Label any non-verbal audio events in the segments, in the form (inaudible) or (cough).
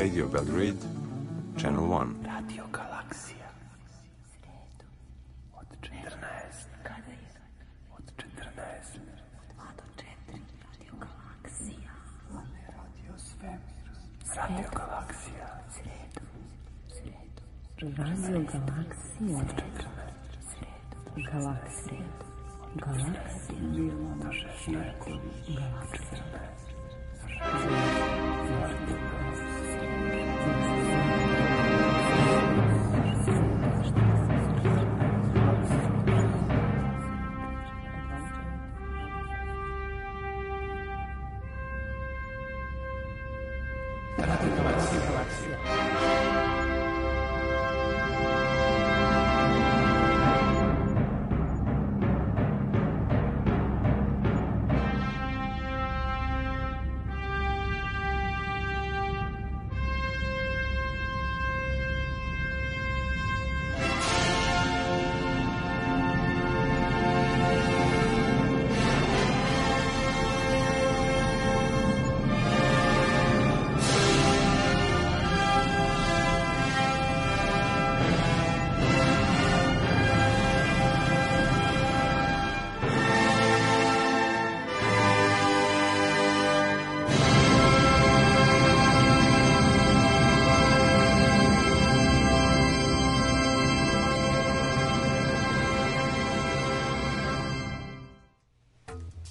Radio Belgrade, Channel 1. Radio Galaksija. Od 14. Kada je? Od 14. Od 2 do 4. Radio Galaksija. Radio Svemir. Radio Galaksija. Sredu. Sredu. Radio Galaksija. Od 14. Sredu. Galaksija. Galaksija. Bilo 16. Galaksija.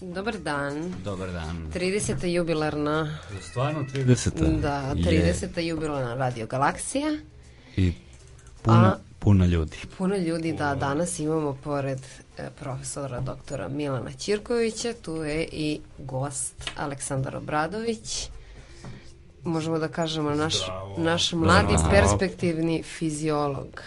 Dobar dan. Dobar dan. 30. jubilarna, Stvarno 30. da, 30. jubilarna Radio Galaksija. I puno, A- puno ljudi. Puno ljudi da danas imamo pored e, profesora doktora Milana Ćirkovića, tu je i gost Aleksandar Obradović. Možemo da kažemo naš, naš mladi Zdravo. perspektivni fiziolog.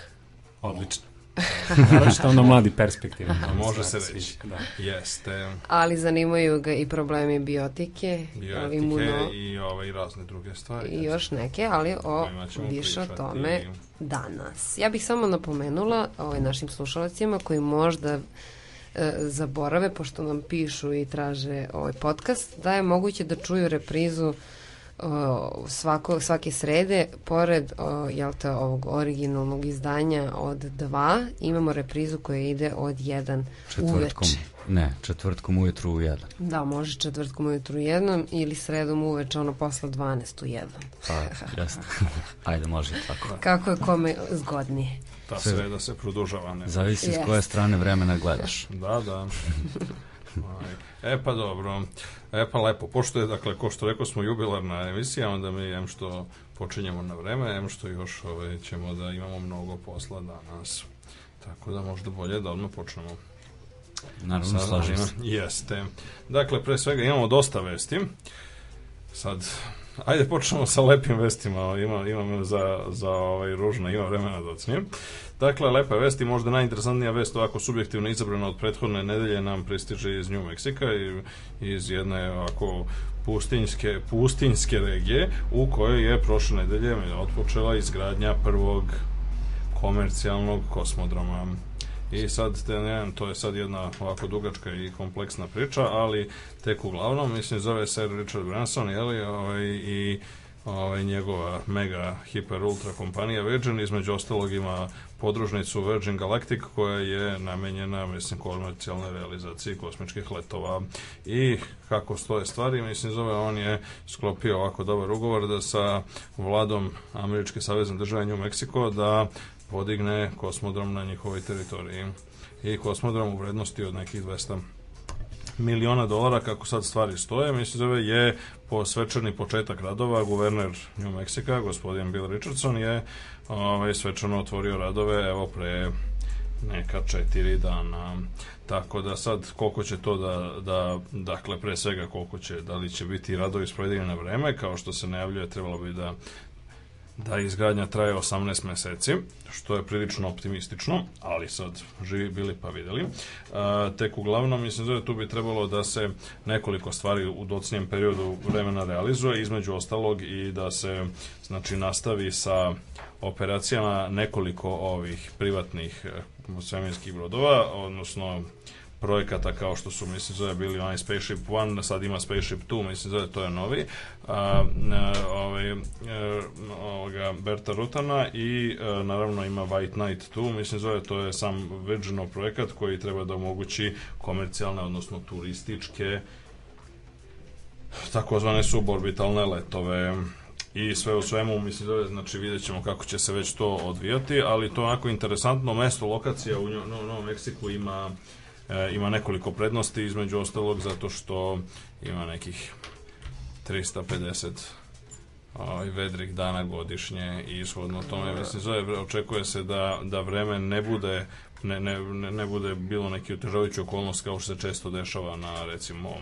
Odlično. (laughs) Naročito ono mladi perspektivni. Može se reći. Da. Jeste. Ali zanimaju ga i problemi biotike, Biotike imuno i, ove, i razne druge stvari. i još neke, ali o više o tome danas. Ja bih samo napomenula ovaj, našim slušalacima koji možda e, zaborave, pošto nam pišu i traže ovaj podcast, da je moguće da čuju reprizu svako, svake srede, pored o, jel te, ovog originalnog izdanja od dva, imamo reprizu koja ide od jedan Četvrtkom, uveče. ne, četvrtkom ujutru u jedan. Da, može četvrtkom ujutru jednom ili sredom uveče, ono posle 12 u jednom. Pa, (laughs) jasno. (laughs) Ajde, može tako. Kako je kome zgodnije. Ta sreda se produžava. Ne? Zavisi s Jeste. koje strane vremena gledaš. Da, da. (laughs) E pa dobro, e pa lepo, pošto je, dakle, ko što rekao smo jubilarna emisija, onda mi jem što počinjemo na vreme, em što još ovaj, ćemo da imamo mnogo posla danas. Tako da možda bolje da odmah počnemo. Naravno, slažem se. Jeste. Dakle, pre svega imamo dosta vesti. Sad, ajde počnemo sa lepim vestima. Ima, imam za, za ovaj, ružno, ima vremena da ocnijem. Dakle, lepe vesti, možda najinteresantnija vest ovako subjektivno izabrana od prethodne nedelje nam pristiže iz New Meksika i iz jedne ovako pustinjske, pustinjske regije u kojoj je prošle nedelje otpočela izgradnja prvog komercijalnog kosmodroma. I sad, te, ne, to je sad jedna ovako dugačka i kompleksna priča, ali tek uglavnom, mislim, zove se Richard Branson, jeli, ovaj, i ovaj, njegova mega hiper ultra kompanija Virgin, između ostalog ima podružnicu Virgin Galactic koja je namenjena, mislim, komercijalnoj realizaciji kosmičkih letova. I kako stoje stvari, mislim, zove on je sklopio ovako dobar ugovor da sa vladom Američke savezne države New Mexico da podigne kosmodrom na njihovoj teritoriji i kosmodrom u vrednosti od nekih 200 miliona dolara kako sad stvari stoje, mislim zove je po svečani početak radova guverner New Mexico, gospodin Bill Richardson je ovaj, svečano otvorio radove evo pre neka četiri dana. Tako da sad koliko će to da, da dakle pre svega koliko će, da li će biti radovi sprovedeni na vreme, kao što se najavljuje trebalo bi da da izgradnja traje 18 meseci, što je prilično optimistično, ali sad živi bili pa videli. A, tek uglavnom, mislim da tu bi trebalo da se nekoliko stvari u docnijem periodu vremena realizuje, između ostalog i da se znači nastavi sa operacijama nekoliko ovih privatnih eh, svemirskih brodova, odnosno projekata kao što su, mislim, zove bili onaj Spaceship One, sad ima Spaceship Two, mislim, zove to je novi, a, ovaj, e, ovoga Berta Rutana i a, naravno ima White Knight tu, mislim, zove to je sam Virginov projekat koji treba da omogući komercijalne, odnosno turističke takozvane suborbitalne letove. I sve u svemu, mislim da znači vidjet ćemo kako će se već to odvijati, ali to je onako interesantno mesto, lokacija u Novom Meksiku ima e, ima nekoliko prednosti, između ostalog zato što ima nekih 350 ovaj, vedrih dana godišnje i ishodno tome, mislim, zove, očekuje se da, da vreme ne bude ne, ne, ne, bude bilo neki otežavajući okolnost kao što se često dešava na recimo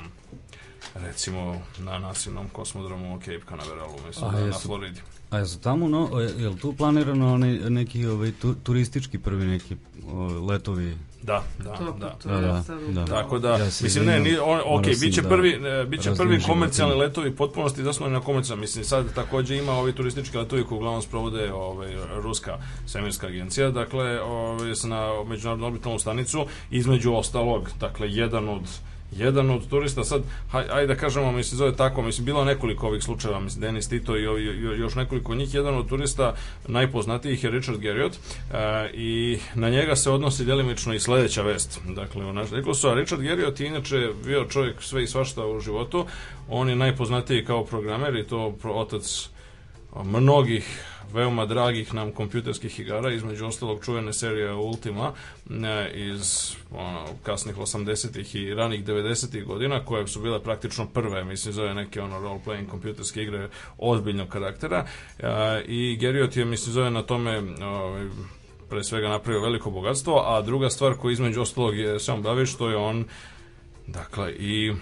recimo na nasilnom kosmodromu Cape Canaveralu, mislim, A da, na jesu- Floridi. A je za tamo, no, je li tu planirano ne, neki ovaj, tu, turistički prvi neki ovaj, letovi? Da, da, To, da. to Da, da, da. Tako da, Ja mislim, ne, ni, on, ok, sam biće da prvi, e, biće prvi komercijalni letovi potpunosti zasnovani na komercijalnom. Mislim, sad takođe ima ovi turistički letovi koji uglavnom sprovode ovaj, ruska svemirska agencija, dakle, ovaj, na međunarodnu orbitalnu stanicu, između ostalog, dakle, jedan od jedan od turista, sad, haj, ajde da kažemo, mislim, zove tako, mislim, bilo nekoliko ovih slučajeva, mislim, Denis Tito i, ovi- još nekoliko njih, jedan od turista najpoznatijih je Richard Garriott e, i na njega se odnosi delimično i sledeća vest. Dakle, u naš Nikolasu, a Richard Garriott je inače bio čovjek sve i svašta u životu, on je najpoznatiji kao programer i to otac mnogih veoma dragih nam kompjuterskih igara, između ostalog čuvene serije Ultima e, iz ono, kasnih 80-ih i ranih 90-ih godina, koje su bile praktično prve, mislim, zove neke ono role-playing kompjuterske igre ozbiljnog karaktera. E, I Geriot je, mislim, zove na tome ovaj, pre svega napravio veliko bogatstvo, a druga stvar koja između ostalog je on bavi, što je on dakle i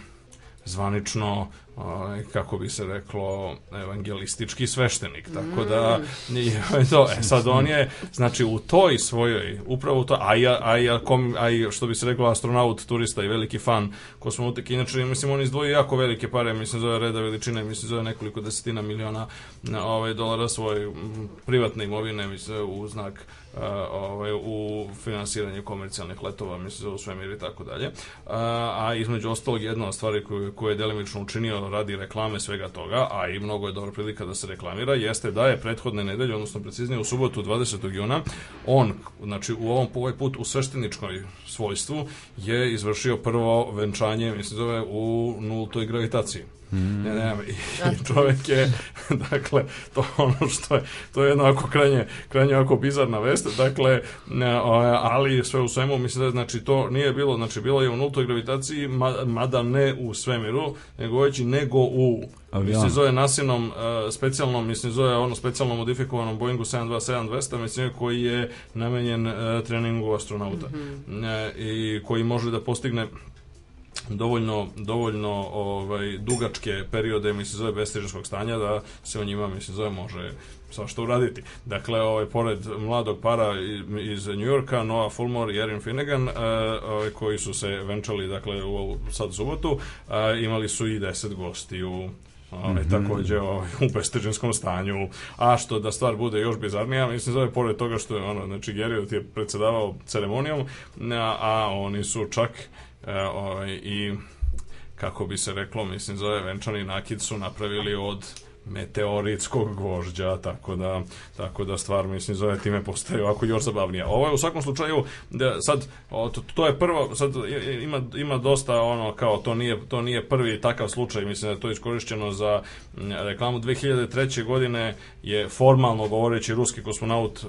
zvanično ovaj, kako bi se reklo evangelistički sveštenik tako da i (laughs) to e sad on je znači u toj svojoj upravo to a ja a ja kom a i što bi se reklo astronaut turista i veliki fan kosmonautik inače mislim on izdvojio jako velike pare mislim zove reda veličine mislim zove nekoliko desetina miliona na, ovaj dolara svoje privatne imovine mislim u znak ovaj, u finansiranje komercijalnih letova, mislim, za svemir i tako dalje. A između ostalog, jedna od stvari koju, koju je delimično učinio radi reklame svega toga, a i mnogo je dobra prilika da se reklamira, jeste da je prethodne nedelje, odnosno preciznije u subotu 20. juna, on, znači u ovom ovaj put u svešteničkoj svojstvu, je izvršio prvo venčanje, mislim, zove u nultoj gravitaciji. Mm. Ne, ne, i, i (laughs) čovjek je, (laughs) dakle, to je ono što je, to je jedno ako krajnje, krajnje ako bizarna vest, dakle, ne, o, ali sve u svemu, mislim da, znači, to nije bilo, znači, bilo je u nultoj gravitaciji, ma- mada ne u svemiru, nego veći, nego u Avion. Mislim, zove nasilnom, uh, specijalnom, mislim, zove ono specijalno modifikovanom Boeingu 727-200, mislim, koji je namenjen uh, treningu astronauta. E, I koji može da postigne dovoljno, dovoljno ovaj, dugačke periode, mislim, zove bestižanskog stanja, da se o njima, mislim, zove može svašta uraditi. Dakle, ovaj, pored mladog para iz New Yorka, Noah Fulmore i Erin Finnegan, e, ovaj, koji su se venčali, dakle, u sad subotu, e, imali su i deset gostiju Ovaj, takođe ovaj, u bestižanskom stanju. A što da stvar bude još bizarnija mislim zove pored toga što je ono znači Geriot je predsedavao ceremonijom a, a oni su čak e, ovaj, i kako bi se reklo, mislim, zove venčani nakid su napravili od meteoritskog gvožđa, tako da, tako da stvar, mislim, zove time postaje ovako još zabavnija. Ovo je u svakom slučaju, da, sad, to, je prvo, sad ima, ima dosta ono, kao, to nije, to nije prvi takav slučaj, mislim da je to iskorišćeno za reklamu 2003. godine je formalno govoreći ruski kosmonaut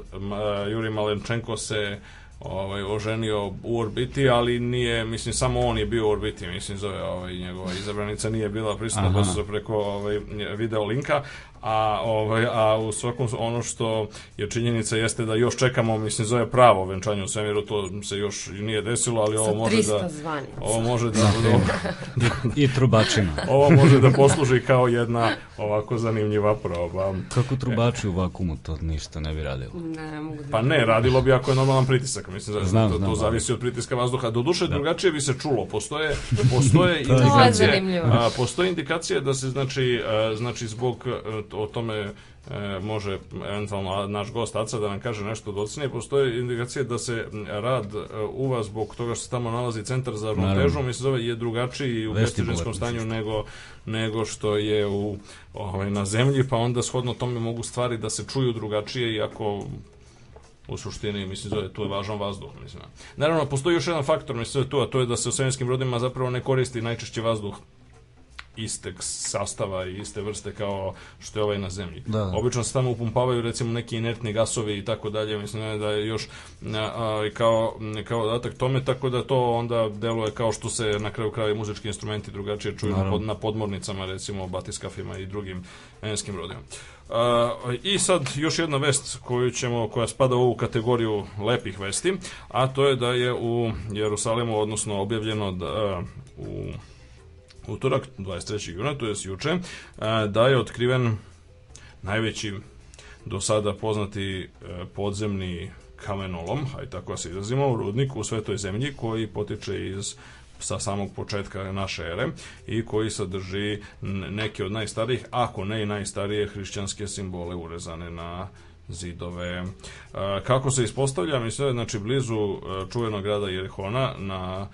Juri Malenčenko se ovaj, oženio u orbiti, ali nije, mislim, samo on je bio u orbiti, mislim, zove, ovaj, njegova izabranica nije bila prisutna, pa su se preko ovaj, video linka, a, ovaj, a u svakom ono što je činjenica jeste da još čekamo, mislim, zove pravo venčanje u svemiru, to se još nije desilo, ali ovo može 300 da... zvanica. Ovo može da, da (laughs) I trubačima. ovo može da posluži kao jedna ovako zanimljiva proba. Kako trubači u vakumu, to ništa ne bi radilo. Ne, ne mogu da... Pa ne, radilo bi ako je normalan pritisak, mislim da Znam, to, znam, to ali- zavisi od pritiska vazduha. Doduše drugačije bi se čulo. Postoje postoje (laughs) To je indikacije. zanimljivo. a, postoje indikacije da se znači a, znači zbog a, o tome e, može eventualno naš gost Aca da nam kaže nešto docnije. Postoje indikacije da se rad e, uva zbog toga što se tamo nalazi centar za ravnotežu, mislim zove je drugačiji u Vestibular, bestižinskom stanju nego, nego što je u, ovaj, na zemlji, pa onda shodno tome mogu stvari da se čuju drugačije, iako u suštini, mislim, zove, tu je važan vazduh, mislim. Naravno, postoji još jedan faktor, mislim, tu, a to je da se u svemirskim brodima zapravo ne koristi najčešće vazduh isteg sastava i iste vrste kao što je ovaj na zemlji. Da, da. Obično se tamo upumpavaju recimo neki inertni gasovi i tako dalje, mislim da je još a, a, kao, kao dodatak tome, tako da to onda deluje kao što se na kraju krajeva i muzički instrumenti drugačije čuju na, pod, na podmornicama, recimo batiskafima i drugim engleskim rodima. A, I sad još jedna vest koju ćemo, koja spada u ovu kategoriju lepih vesti, a to je da je u Jerusalimu, odnosno objavljeno da u utorak, 23. juna, to je juče, da je otkriven najveći do sada poznati e, podzemni kamenolom, aj tako se izrazimo, rudnik u svetoj zemlji koji potiče iz sa samog početka naše ere i koji sadrži neke od najstarijih, ako ne i najstarije hrišćanske simbole urezane na zidove. E, kako se ispostavlja, mislim da znači blizu e, čuvenog grada Jerihona na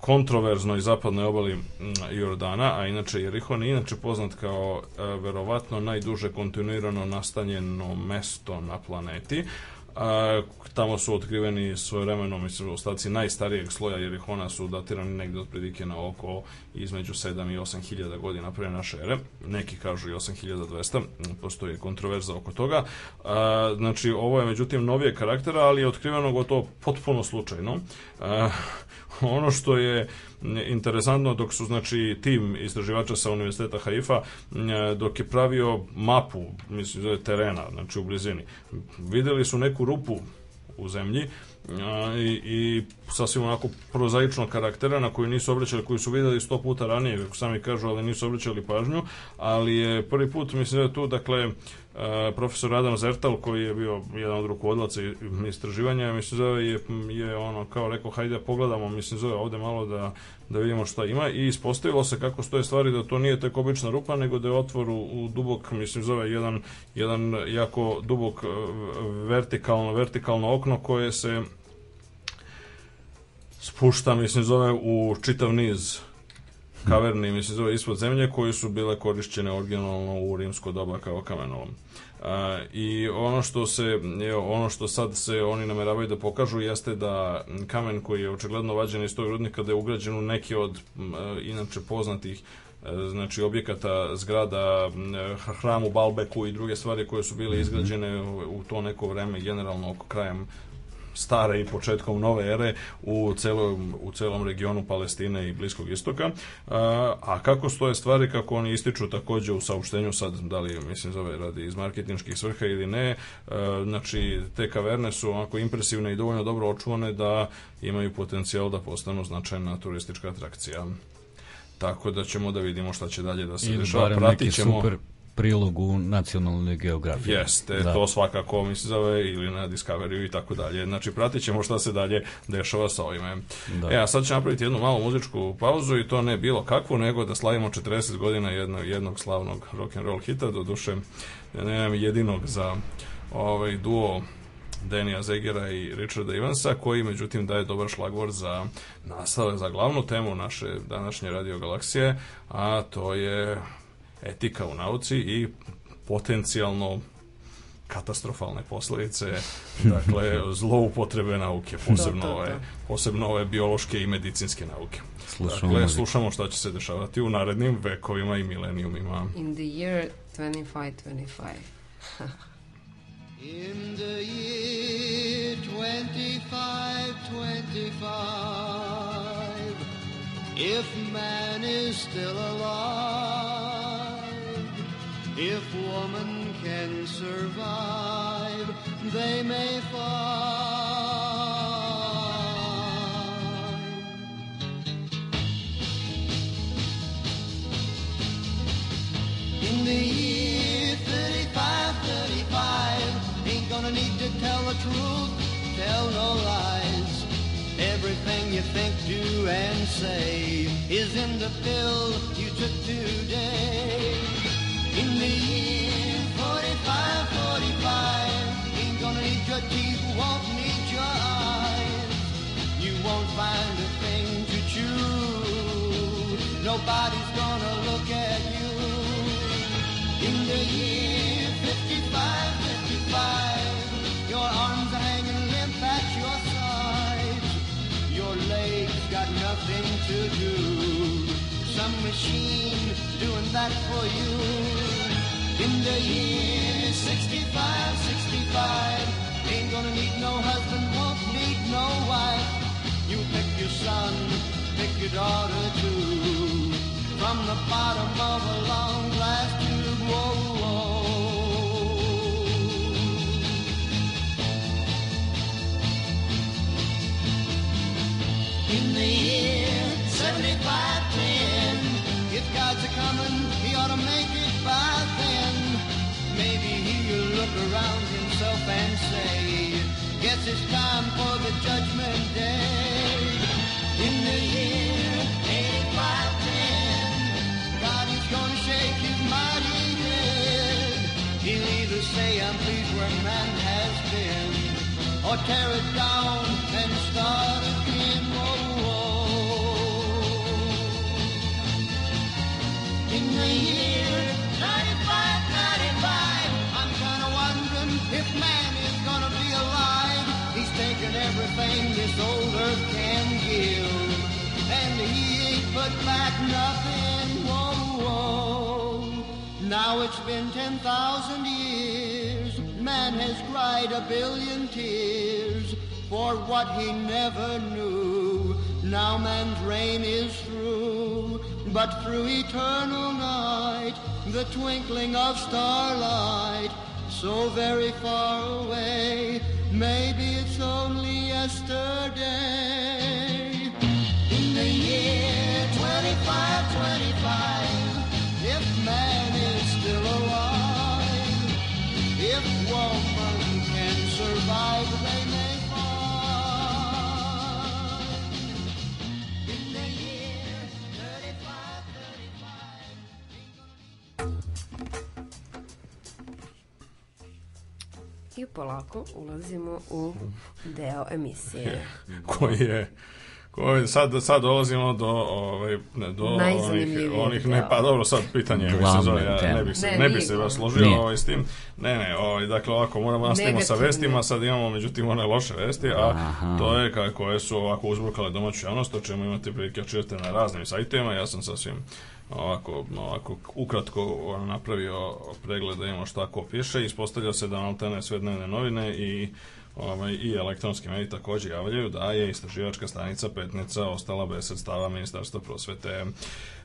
kontroverznoj zapadnoj obali mm, Jordana, a inače Jerihon je inače poznat kao e, verovatno najduže kontinuirano nastanjeno mesto na planeti. A, tamo su otkriveni svojevremeno, mislim, ostaci najstarijeg sloja Jerihona su datirani negde otprilike na oko između 7 i 8 hiljada godina pre naše ere. Neki kažu i 8200, postoji kontroverza oko toga. Znači, ovo je međutim novije karaktera, ali je otkriveno gotovo potpuno slučajno. (laughs) Ono što je interesantno dok su znači tim istraživača sa univerziteta Haifa dok je pravio mapu mislim zove terena znači u blizini videli su neku rupu u zemlji i, i sasvim onako prozaičnog karaktera na koju nisu obraćali, koju su videli sto puta ranije, kako sami kažu, ali nisu obraćali pažnju, ali je prvi put, mislim da je tu, dakle, profesor Adam Zertal, koji je bio jedan od rukovodlaca i- istraživanja, mislim zove je, je ono, kao rekao, hajde da pogledamo, mislim zove ovde malo da, da vidimo šta ima i ispostavilo se kako stoje stvari da to nije tek obična rupa, nego da je otvor u, u dubok, mislim zove jedan, jedan jako dubok e, vertikalno, vertikalno okno koje se spušta, mislim, zove u čitav niz kaverni, mislim, zove ispod zemlje, koji su bile korišćene originalno u rimsko doba kao kamenolom. A, I ono što se ono što sad se oni nameravaju da pokažu jeste da kamen koji je očigledno vađen iz tog rudnika da je ugrađen u neki od e, inače poznatih e, znači objekata zgrada e, hramu Balbeku i druge stvari koje su bile izgrađene u, u to neko vreme generalno oko krajem stare i početkom nove ere u celom, u celom regionu Palestine i Bliskog istoka. A, a kako stoje stvari, kako oni ističu takođe u saopštenju sad, da li mislim zove radi iz marketinških svrha ili ne, a, znači te kaverne su onako impresivne i dovoljno dobro očuvane da imaju potencijal da postanu značajna turistička atrakcija. Tako da ćemo da vidimo šta će dalje da se dešava. Pratit ćemo... super prilog u nacionalnoj geografiji. Jeste, Da. to svakako mi se zove ili na Discovery i tako dalje. Znači, pratit ćemo šta se dalje dešava sa ovime. Da. E, a sad ćemo napraviti jednu malu muzičku pauzu i to ne bilo kakvu, nego da slavimo 40 godina jednog, jednog slavnog rock and roll hita, do duše nemam jedinog za ovaj duo Denija Zegera i Richarda Evansa, koji međutim daje dobar šlagvor za nastave, za glavnu temu naše današnje radio galaksije, a to je etika u nauci i potencijalno katastrofalne posledice, (laughs) dakle, zloupotrebe nauke, posebno, To, to, to. ove, posebno ove biološke i medicinske nauke. Slušamo dakle, slušamo šta će se dešavati u narednim vekovima i milenijumima. In the year 2525. In the year 2525, if man is still alive, if woman can survive, they may find. In the year 35, 35, ain't gonna need to tell the truth, tell no lies. Everything you think, do, and say is in the pill you took today. Teeth won't need your eyes. You won't find a thing to chew. Nobody's gonna look at you. In the year 55, 55, your arms are hanging limp at your sides. Your legs got nothing to do. Some machine doing that for you. In the year 65, 65, gonna need no husband, won't need no wife. You pick your son, pick your daughter too. From the bottom of a long glass tube, whoa, whoa. In the year 75, 10, if God's a coming, he ought to make it by then. Maybe he'll look around himself and say, Guess it's time for the judgment day. In the year 85, 10, God is gonna shake his mighty head. He'll either say, I'm pleased where man has been, or tear it down and start everything this old earth can give, and he ain't put back nothing. Whoa, whoa. Now it's been 10,000 years. Man has cried a billion tears for what he never knew. Now man's reign is through, but through eternal night, the twinkling of starlight, so very far away, maybe it's only yesterday. In the year 25, 25, if man is still alive, if woman can survive, I polako ulazimo u deo emisije. koji je koji sad, sad dolazimo do, ovaj, ne, do onih, onih ne, pa dobro, sad pitanje, mislim, Glavne zove, ja ne bih se, Ne, ne, bih se vas složio Nije. ovaj, s tim, ne, ne, ovaj, dakle, ovako, moramo nastavimo sa vestima, sad imamo, međutim, one loše vesti, a Aha. to je ka- koje su ovako uzburkale domaću javnost, o čemu imate prilike čitati na raznim sajtovima, ja sam sasvim ovako, ovako ukratko ono, napravio pregled da imamo šta ko piše, ispostavlja se da maltene sve dnevne novine i ovaj, i elektronski mediji takođe javljaju da je istraživačka stanica Petnica ostala bez sredstava Ministarstva prosvete.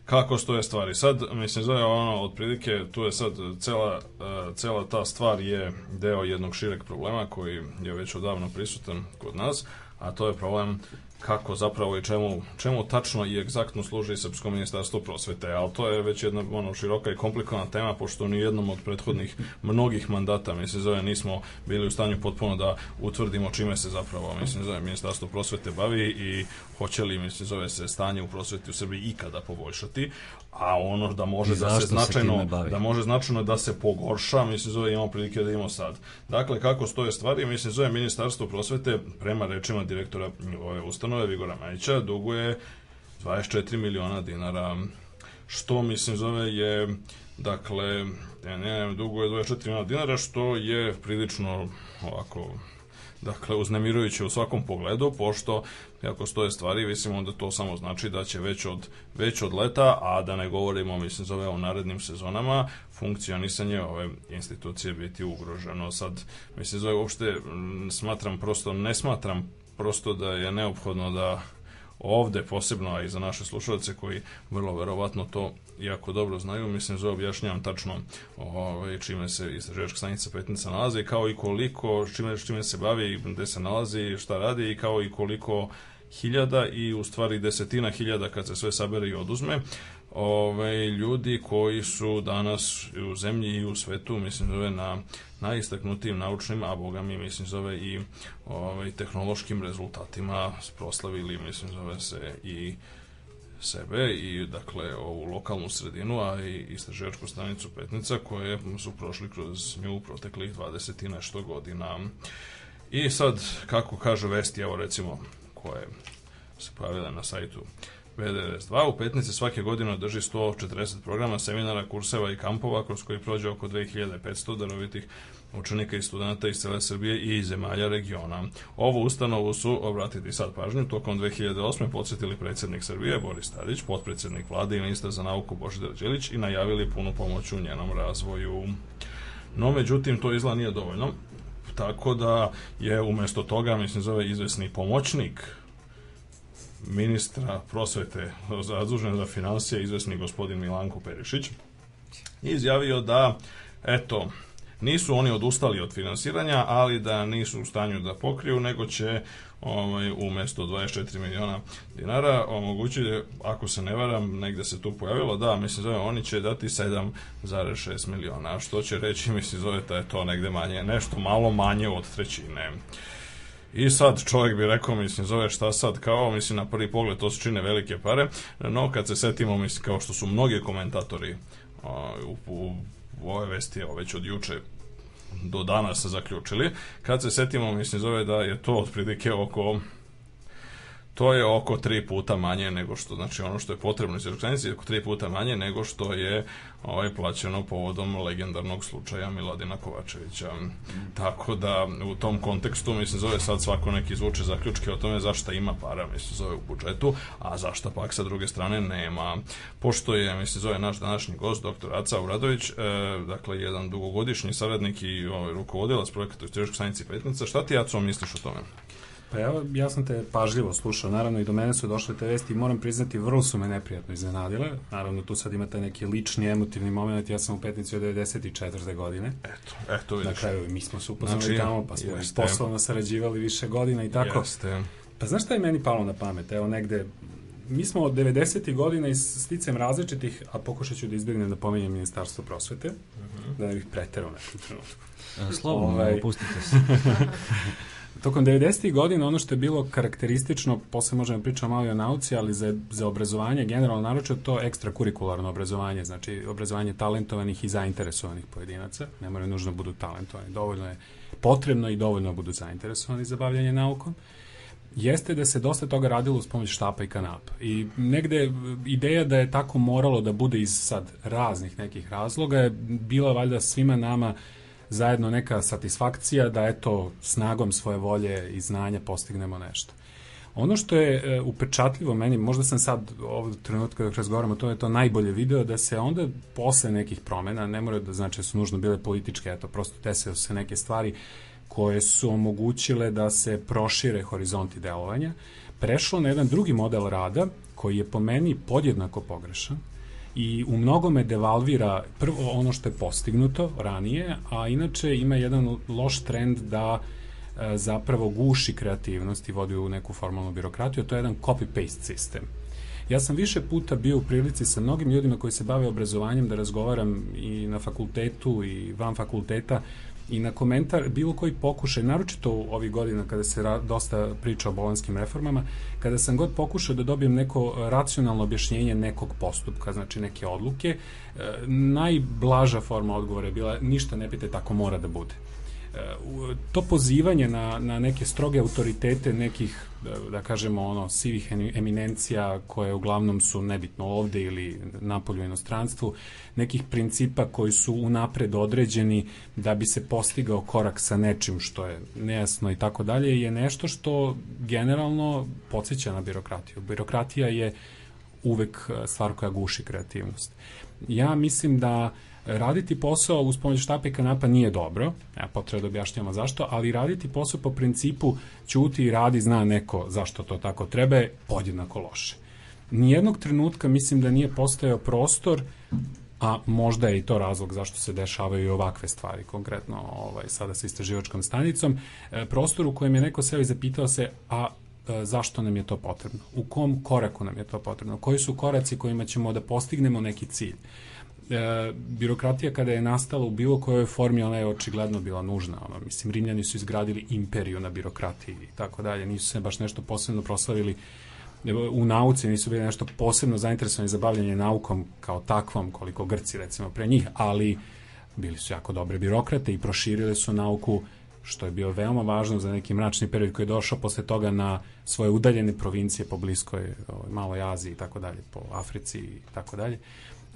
Kako stoje stvari? Sad, mislim, zove ono, otprilike, tu je sad cela, eh, cela ta stvar je deo jednog šireg problema koji je već odavno prisutan kod nas, a to je problem kako zapravo i čemu, čemu tačno i egzaktno služi Srpsko ministarstvo prosvete, ali to je već jedna ono, široka i komplikovana tema, pošto ni jednom od prethodnih mnogih mandata, mislim, zove, nismo bili u stanju potpuno da utvrdimo čime se zapravo, mislim, zove, ministarstvo prosvete bavi i hoće li, mislim, zove se stanje u prosveti u Srbiji ikada poboljšati, a ono da može da se se značajno, bavi? da može značajno da se pogorša, mislim, zove, imamo prilike da imamo sad. Dakle, kako stoje stvari, mislim, zove, ministarstvo prosvete, prema rečima direktora ove ustanove, Vigora Majića, duguje 24 miliona dinara, što, mislim, zove, je, dakle, ne, ne, duguje 24 miliona dinara, što je prilično, ovako, dakle, uznemirujuće u svakom pogledu, pošto kako stoje stvari, mislim, onda to samo znači da će već od, već od leta, a da ne govorimo, mislim, zove o narednim sezonama, funkcionisanje ove institucije biti ugroženo. Sad, mislim, zove uopšte, mm, smatram prosto, ne smatram prosto da je neophodno da ovde posebno, a i za naše slušalce koji vrlo verovatno to jako dobro znaju, mislim, zove objašnjavam tačno ovaj, čime se istraživačka stanica Petnica nalazi, kao i koliko, čime, čime se bavi, gde se nalazi, šta radi i kao i koliko hiljada i u stvari desetina hiljada kad se sve sabere i oduzme ove, ljudi koji su danas u zemlji i u svetu, mislim zove na najistaknutijim naučnim, a boga mi mislim zove i ovaj, tehnološkim rezultatima proslavili, mislim zove se i sebe i dakle ovu lokalnu sredinu, a i istraživačku stanicu Petnica koje su prošli kroz nju proteklih 20 i nešto godina. I sad, kako kažu vesti, evo recimo, koje se pojavile na sajtu VDRS2, u Petnici svake godine održi 140 programa, seminara, kurseva i kampova kroz koji prođe oko 2500 darovitih učenika i studenta iz cele Srbije i zemalja regiona. Ovu ustanovu su, obratiti sad pažnju, tokom 2008. podsjetili predsjednik Srbije Boris Tadić, potpredsjednik vlade i ministar za nauku Božidar Đelić i najavili punu pomoć u njenom razvoju. No, međutim, to izgleda nije dovoljno, tako da je umesto toga, mislim, zove izvesni pomoćnik ministra prosvete zadužen za financije, izvesni gospodin Milanko Perišić, izjavio da, eto, nisu oni odustali od finansiranja, ali da nisu u stanju da pokriju, nego će ovaj, umesto 24 miliona dinara omogućiti, ako se ne varam, negde se tu pojavilo, da, mislim, zove, oni će dati 7,6 miliona, što će reći, mislim, zove, da je to negde manje, nešto malo manje od trećine. I sad čovjek bi rekao, mislim, zove šta sad kao, mislim, na prvi pogled to se čine velike pare, no kad se setimo, mislim, kao što su mnogi komentatori a, u, u, u ove vesti, evo, već od juče do danas zaključili, kad se setimo, mislim, zove da je to otprilike oko to je oko tri puta manje nego što, znači ono što je potrebno iz oko tri puta manje nego što je ovaj, plaćeno povodom legendarnog slučaja Miladina Kovačevića. Tako da u tom kontekstu, mislim, zove sad svako neki izvuče zaključke o tome zašto ima para, mislim, zove u budžetu, a zašto pak sa druge strane nema. Pošto je, mislim, zove naš današnji gost, doktor Aca Uradović, e, dakle, jedan dugogodišnji saradnik i ovaj, rukovodilac projekata Istorijskog stanici Petnica, šta ti, Aco, misliš o tome? Pa evo, ja sam te pažljivo slušao, naravno i do mene su došle te vesti i moram priznati, vrlo su me neprijatno iznenadile. Naravno, tu sad imate neki lični, emotivni moment, ja sam u petnici od 94. godine. Eto, eto vidiš. Na kraju, mi smo se upoznali Znači, tamo, pa smo jeste. poslovno sarađivali više godina i tako. Jeste. Pa znaš šta je meni palo na pamet? Evo negde, mi smo od 90. godina i sticam različitih, a pokušat ću da izbjegnem da pominjem Ministarstvo prosvete, da ne bih preterao nekom trenutku. E, Slobodno, Ovaj- opustite se. (laughs) Tokom 90. godina ono što je bilo karakteristično, posle možemo pričati malo i o nauci, ali za, za obrazovanje, generalno naročito to ekstrakurikularno obrazovanje, znači obrazovanje talentovanih i zainteresovanih pojedinaca, ne moraju nužno budu talentovani, dovoljno je potrebno i dovoljno budu zainteresovani za bavljanje naukom, jeste da se dosta toga radilo uz pomoć štapa i kanapa. I negde ideja da je tako moralo da bude iz sad raznih nekih razloga je bila valjda svima nama zajedno neka satisfakcija da eto snagom svoje volje i znanja postignemo nešto. Ono što je e, upečatljivo meni, možda sam sad ovog trenutka dok razgovaram o tome, je to najbolje video, da se onda posle nekih promena, ne mora da znači da su nužno bile političke, eto, prosto su se neke stvari koje su omogućile da se prošire horizonti delovanja, prešlo na jedan drugi model rada, koji je po meni podjednako pogrešan, i u mnogome devalvira prvo ono što je postignuto ranije, a inače ima jedan loš trend da e, zapravo guši kreativnost i vodi u neku formalnu birokratiju, to je jedan copy-paste sistem. Ja sam više puta bio u prilici sa mnogim ljudima koji se bave obrazovanjem da razgovaram i na fakultetu i van fakulteta i na komentar bilo koji pokušaj, naročito ovih godina kada se ra, dosta priča o bolonskim reformama, kada sam god pokušao da dobijem neko racionalno objašnjenje nekog postupka, znači neke odluke, e, najblaža forma odgovora je bila ništa ne pite, tako mora da bude. To pozivanje na, na neke stroge autoritete nekih, da- da kažemo, ono, sivih eminencija koje uglavnom su nebitno ovde ili napolju inostranstvu, nekih principa koji su unapred određeni da bi se postigao korak sa nečim što je nejasno i tako dalje, je nešto što generalno podsjeća na birokratiju. Birokratija je uvek e, stvar koja guši kreativnost. Ja mislim da raditi posao uz pomoć štapa i kanapa nije dobro, ja potreba da objašnjamo zašto, ali raditi posao po principu ćuti i radi, zna neko zašto to tako treba, je podjednako loše. Nijednog trenutka mislim da nije postojao prostor a možda je i to razlog zašto se dešavaju i ovakve stvari, konkretno ovaj, sada sa istraživačkom stanicom, e, prostor u kojem je neko seo zapitao se, a e, zašto nam je to potrebno? U kom koraku nam je to potrebno? Koji su koraci kojima ćemo da postignemo neki cilj? E, birokratija kada je nastala u bilo kojoj formi, ona je očigledno bila nužna. Ono, mislim, Rimljani su izgradili imperiju na birokratiji i tako dalje. Nisu se baš nešto posebno proslavili u nauci, nisu bili nešto posebno zainteresovani za bavljanje naukom kao takvom, koliko Grci recimo pre njih, ali bili su jako dobre birokrate i proširili su nauku što je bio veoma važno za neki mračni period koji je došao posle toga na svoje udaljene provincije po bliskoj ovaj, maloj Aziji i tako dalje, po Africi i tako dalje.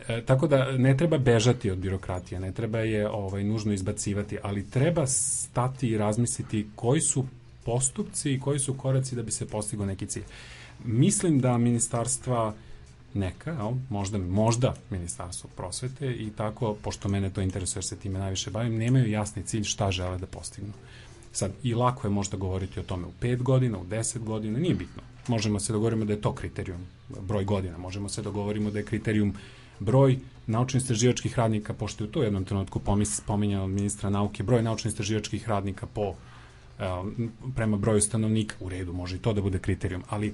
E, tako da ne treba bežati od birokratije, ne treba je ovaj nužno izbacivati, ali treba stati i razmisliti koji su postupci i koji su koraci da bi se postigao neki cilj. Mislim da ministarstva neka, jel, možda, možda ministarstvo prosvete i tako, pošto mene to interesuje jer se time najviše bavim, nemaju jasni cilj šta žele da postignu. Sad, i lako je možda govoriti o tome u 5 godina, u 10 godina, nije bitno. Možemo se dogovorimo da je to kriterijum, broj godina. Možemo se dogovorimo da je kriterijum broj naučno-istraživačkih radnika, pošto je u to jednom trenutku pominjao ministra nauke, broj naučno-istraživačkih radnika po prema broju stanovnika, u redu, može i to da bude kriterijum, ali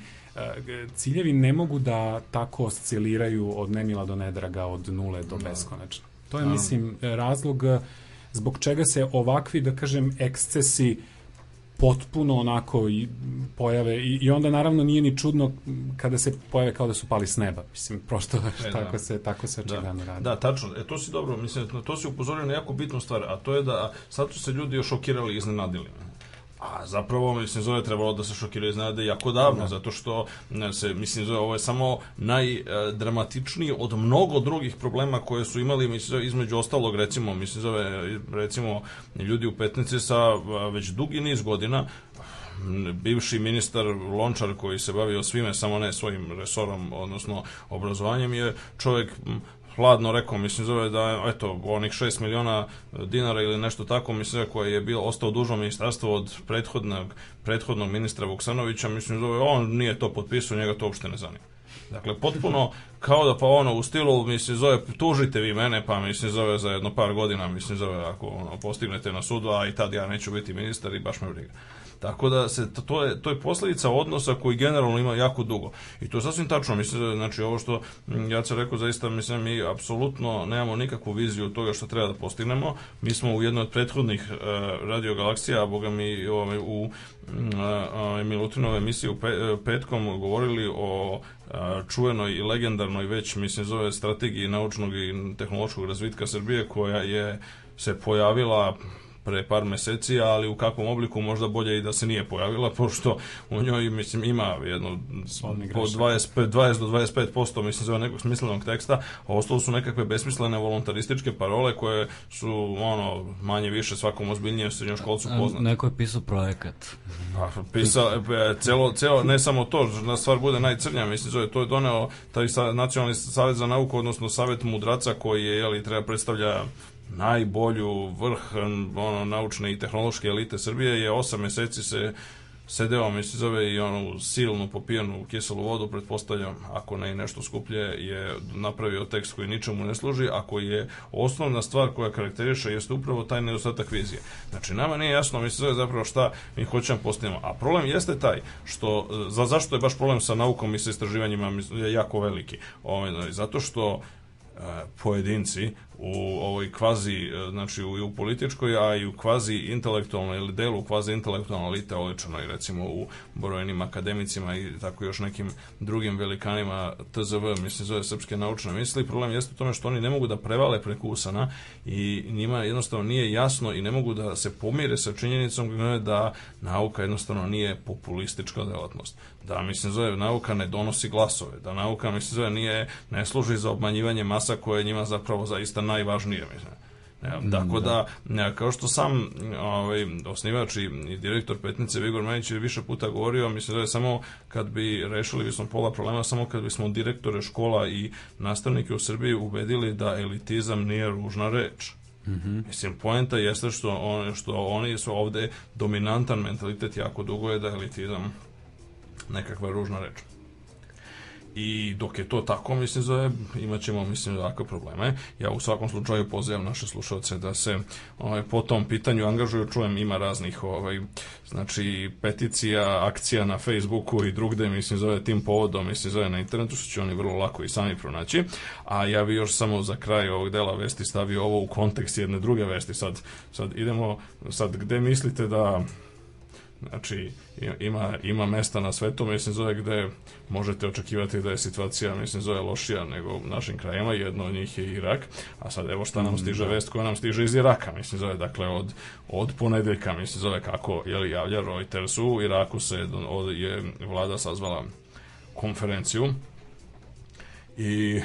ciljevi ne mogu da tako osciliraju od nemila do nedraga, od nule do da. beskonačno. To je, mislim, razlog zbog čega se ovakvi, da kažem, ekscesi potpuno onako i pojave i, i onda naravno nije ni čudno kada se pojave kao da su pali s neba. Mislim, prosto e, tako, da. se, tako se očigledno da. radi. Da, tačno. E, to si dobro, mislim, to si upozorio na jako bitnu stvar, a to je da sad su se ljudi još šokirali i iznenadili. A zapravo, mislim, zove trebalo da se šokiraju iznenade jako davno, da. zato što se, mislim, zove, ovo je samo najdramatičniji od mnogo drugih problema koje su imali, mislim, zove, između ostalog, recimo, mislim, zove, recimo, ljudi u Petnici sa već dugi niz godina bivši ministar Lončar koji se bavio svime, samo ne svojim resorom, odnosno obrazovanjem, je čovjek hladno rekao, mislim zove da eto onih 6 miliona dinara ili nešto tako, mislim koje je bilo ostao dužno ministarstvo od prethodnog prethodnog ministra Vuksanovića, mislim zove on nije to potpisao, njega to uopšte ne zanima. Dakle, potpuno kao da pa ono u stilu, mislim, zove, tužite vi mene, pa mislim, zove za jedno par godina, mislim, zove ako ono, postignete na sudu, a i tad ja neću biti ministar i baš me briga. Tako da se to je to je posledica odnosa koji generalno ima jako dugo. I to je sasvim tačno, mislim da znači ovo što ja se rekao zaista mislim mi apsolutno nemamo nikakvu viziju toga što treba da postignemo. Mi smo u jednoj od prethodnih uh, radio galaksija, a boga mi ovaj, u uh, Milutinove emisiji u pe, uh, petkom govorili o čuvenoj i legendarnoj već mislim zove strategiji naučnog i tehnološkog razvitka Srbije koja je se pojavila pre par meseci, ali u kakvom obliku možda bolje i da se nije pojavila, (laughs) pošto u njoj, mislim, ima jedno po 25, 20 do 25% mislim, zove nekog smislenog teksta, a ostalo su nekakve besmislene voluntarističke parole koje su, ono, manje više svakom ozbiljnijem srednjoškolcu poznate. Neko je pisao projekat. Pa, pisao, e, celo, celo, ne samo to, na stvar bude najcrnja, mislim, zove, to je doneo taj Nacionalni savjet za nauku, odnosno Savet mudraca koji je, jeli, treba predstavlja najbolju vrh ono, naučne i tehnološke elite Srbije je 8 meseci se sedeo, mi se zove i onu silnu popijanu kiselu vodu, pretpostavljam, ako ne i nešto skuplje, je napravio tekst koji ničemu ne služi, a koji je osnovna stvar koja karakteriše jeste upravo taj nedostatak vizije. Znači, nama nije jasno, mi se zove zapravo šta mi hoćemo postavimo. A problem jeste taj, što, za, zašto je baš problem sa naukom i sa istraživanjima je jako veliki? Ovaj, zato što pojedinci u ovoj kvazi, e, znači u, u političkoj, a i u kvazi intelektualnoj ili delu kvazi intelektualne elite oličenoj recimo u brojnim akademicima i tako još nekim drugim velikanima TZV, mislim zove srpske naučne misli. Problem jeste u tome što oni ne mogu da prevale preko usana i njima jednostavno nije jasno i ne mogu da se pomire sa činjenicom da nauka jednostavno nije populistička delatnost. Da, mislim, zove, nauka ne donosi glasove, da nauka, mislim, zove, nije, ne služi za obmanjivanje masa koje je njima zapravo zaista najvažnije, mislim. Ne, tako da, ne, kao što sam ovaj, osnivač i, direktor Petnice Vigor Manić je više puta govorio, mislim da je samo kad bi rešili bismo pola problema, samo kad bismo direktore škola i nastavnike u Srbiji ubedili da elitizam nije ružna reč. Mm -hmm. Mislim, poenta jeste što, on, što oni su ovde dominantan mentalitet jako dugo je da elitizam nekakva ružna reč. I dok je to tako, mislim, zove, imat ćemo, mislim, ovakve probleme. Ja u svakom slučaju pozivam naše slušalce da se ovaj, po tom pitanju angažuju. Čujem, ima raznih ovaj, znači, peticija, akcija na Facebooku i drugde, mislim, zove tim povodom, mislim, zove na internetu, što će oni vrlo lako i sami pronaći. A ja bi još samo za kraj ovog dela vesti stavio ovo u kontekst jedne druge vesti. Sad, sad idemo, sad, gde mislite da Znači, ima, ima mesta na svetu, mislim, zove gde možete očekivati da je situacija, mislim, zove lošija nego u našim krajima. Jedno od njih je Irak, a sad evo šta nam stiže vest koja nam stiže iz Iraka, mislim, zove, dakle, od, od ponedeljka, mislim, zove kako, je li javlja Reuters u Iraku se od, je vlada sazvala konferenciju i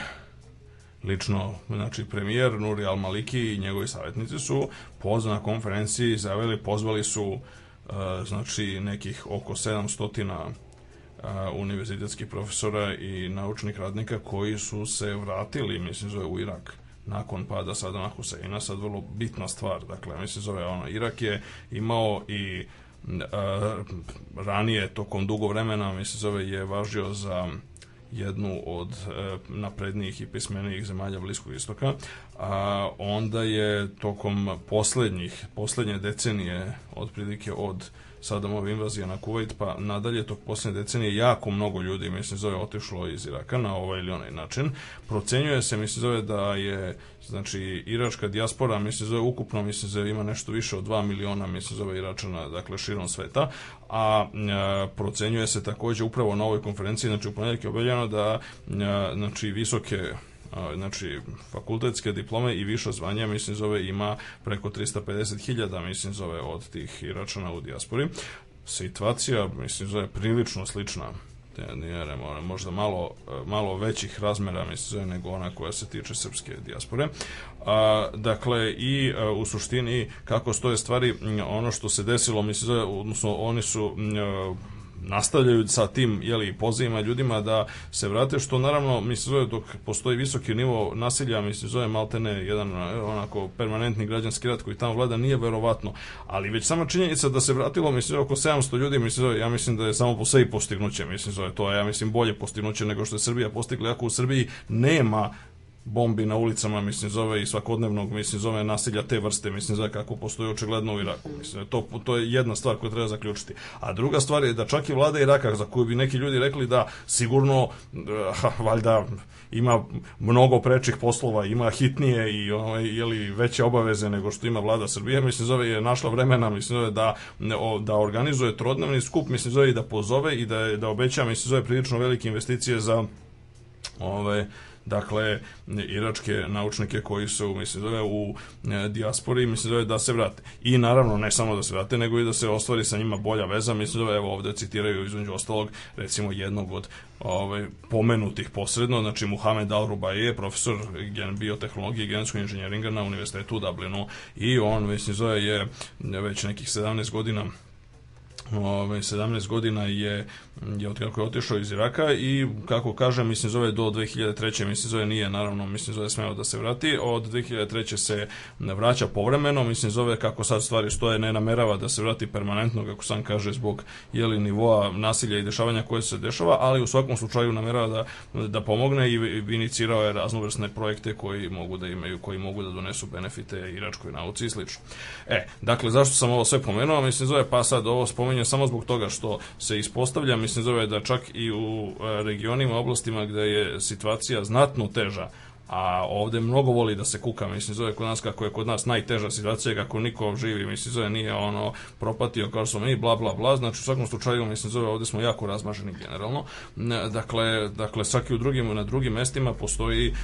lično, znači premijer Nuri Al-Maliki i njegovi savjetnici su pozvali na konferenciji zaveli, pozvali su e, znači nekih oko 700 a, univerzitetskih profesora i naučnih radnika koji su se vratili, mislim, zove u Irak nakon pada Sadama Huseina, sad vrlo bitna stvar, dakle, mislim, zove ono, Irak je imao i ranije, tokom dugo vremena, mislim, zove, je važio za jednu od e, naprednijih i pismenijih zemalja Bliskog istoka, a onda je tokom poslednjih, poslednje decenije, otprilike od Sadamove invazije na Kuvajt, pa nadalje tog poslednje decenije jako mnogo ljudi, mislim, zove, otišlo iz Iraka na ovaj ili onaj način. Procenjuje se, mislim, zove da je, znači, iračka dijaspora, mislim, zove, ukupno, mislim, zove, ima nešto više od 2 miliona, mislim, zove, Iračana, dakle, širom sveta, a e, procenjuje se takođe upravo na ovoj konferenciji, znači, u ponedjeljak je objavljeno da, e, znači, visoke znači fakultetske diplome i više zvanja mislim zove ima preko 350.000 mislim zove od tih Iračana u dijaspori. Situacija mislim zove prilično slična nije remo, možda malo, malo većih razmera mislim nego ona koja se tiče srpske dijaspore. A, dakle i a, u suštini kako stoje stvari ono što se desilo mislim odnosno oni su m, nastavljaju sa tim jeli, pozivima ljudima da se vrate, što naravno mi zove dok postoji visoki nivo nasilja, mi zove maltene jedan e, onako permanentni građanski rat koji tamo vlada, nije verovatno, ali već sama činjenica da se vratilo, mislim, oko 700 ljudi, mislim, zove, ja mislim da je samo po sebi postignuće, mislim, zove, to je, ja mislim, bolje postignuće nego što je Srbija postigla, ako u Srbiji nema bombi na ulicama, mislim, zove i svakodnevnog, mislim, zove nasilja te vrste, mislim, zove kako postoji očigledno u Iraku. Mislim, to, to je jedna stvar koju treba zaključiti. A druga stvar je da čak i vlada Iraka, za koju bi neki ljudi rekli da sigurno, ha, valjda, ima mnogo prečih poslova, ima hitnije i ovaj, jeli, veće obaveze nego što ima vlada Srbije, mislim, zove je našla vremena, mislim, zove da, da organizuje trodnevni skup, mislim, zove i da pozove i da, da obeća, mislim, zove prilično velike investicije za ove, dakle, iračke naučnike koji su, mislim, zove, u e, dijaspori, mislim, zove, da se vrate. I naravno, ne samo da se vrate, nego i da se ostvari sa njima bolja veza, mislim, zove, evo ovde citiraju između ostalog, recimo, jednog od ove, pomenutih posredno, znači Muhammed Al-Rubaije, profesor gen biotehnologije i genetskog inženjeringa na Univerzitetu u Dublinu i on, mislim, zove, je već nekih 17 godina ove, 17 godina je, je od kako je otišao iz Iraka i kako kažem, mislim zove do 2003. mislim zove nije naravno, mislim zove smeo da se vrati, od 2003. se vraća povremeno, mislim zove kako sad stvari stoje, ne namerava da se vrati permanentno, kako sam kaže, zbog jeli nivoa nasilja i dešavanja koje se dešava, ali u svakom slučaju namerava da, da pomogne i inicirao je raznovrsne projekte koji mogu da imaju, koji mogu da donesu benefite iračkoj nauci i slično. E, dakle, zašto sam ovo sve pomenuo? Mislim zove, pa sad ovo spominjem samo zbog toga što se ispostavlja, mislim zove da čak i u e, regionima, oblastima gde je situacija znatno teža, a ovde mnogo voli da se kuka, mislim, zove kod nas kako je kod nas najteža situacija, kako niko živi, mislim, zove nije ono propatio kao što smo mi, bla, bla, bla, znači u svakom slučaju, mislim, zove ovde smo jako razmaženi generalno, dakle, dakle, svaki u drugim, na drugim mestima postoji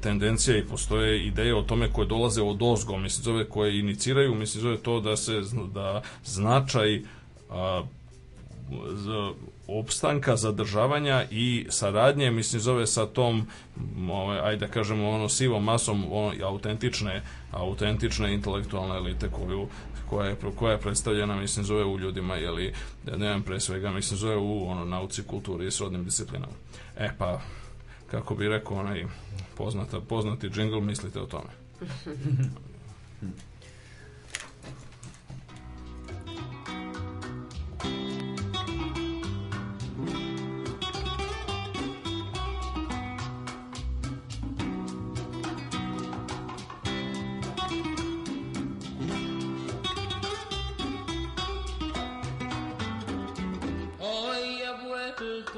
tendencija i postoje ideje o tome koje dolaze od ozgo, mislim, zove koje iniciraju, mislim, zove to da se, da značaj a, za opstanka, zadržavanja i saradnje, mislim, zove sa tom, ovaj, ajde da kažemo, ono, sivom masom ono, autentične, autentične intelektualne elite koju, koja je, koja je predstavljena, mislim, zove u ljudima, jeli, ne znam, pre svega, mislim, zove u ono, nauci, kulturi i srodnim disciplinama. E, pa, kako bi rekao onaj poznata, poznati džingl, mislite o tome. (laughs)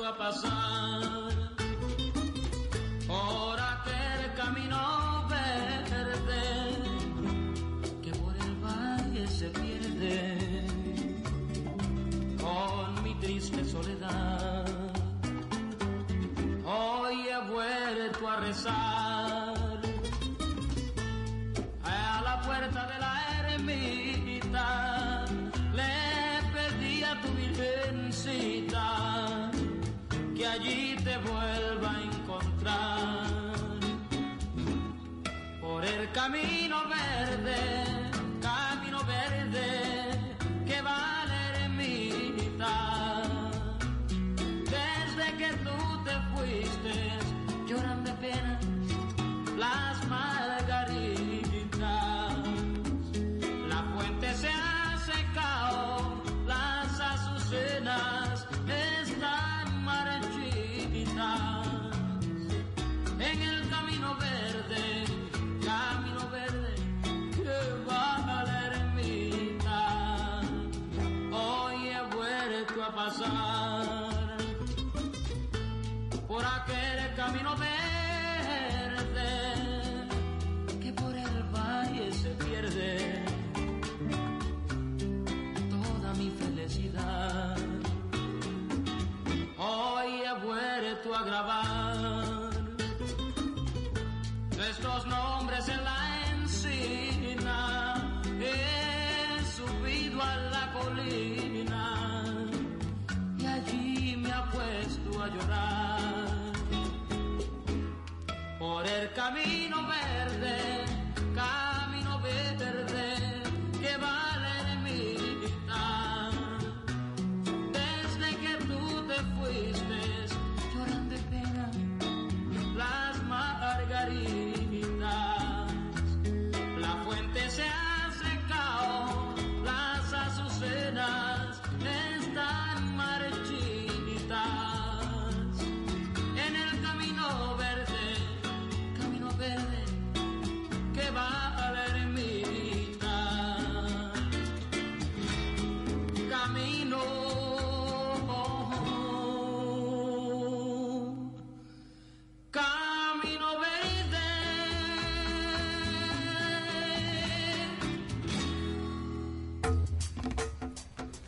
a pasar por aquel camino verde que por el valle se pierde. triste soledad. Hoy he vuelto a rezar camino verde, Por el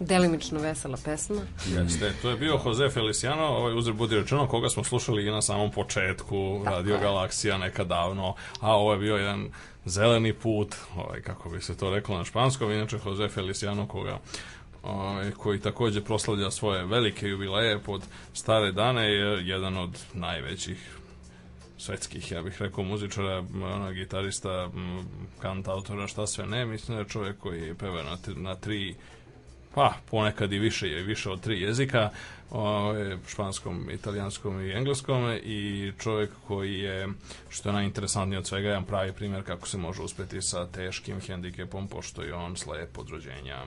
Delimično vesela pesma. Jeste, to je bio Jose Feliciano, ovaj uzir budi rečeno, koga smo slušali i na samom početku Radio je. Galaksija neka davno, a ovo je bio jedan zeleni put, ovaj, kako bi se to reklo na španskom, inače Jose Feliciano koga ovaj, koji takođe proslavlja svoje velike jubileje pod stare dane je jedan od najvećih svetskih, ja bih rekao, muzičara, ona, gitarista, kantautora, šta sve ne, mislim da je čovjek koji peva na, na tri pa ponekad i više, više od tri jezika, o, španskom, italijanskom i engleskom i čovjek koji je, što je najinteresantnije od svega, jedan pravi primjer kako se može uspeti sa teškim hendikepom, pošto je on slep od rođenja.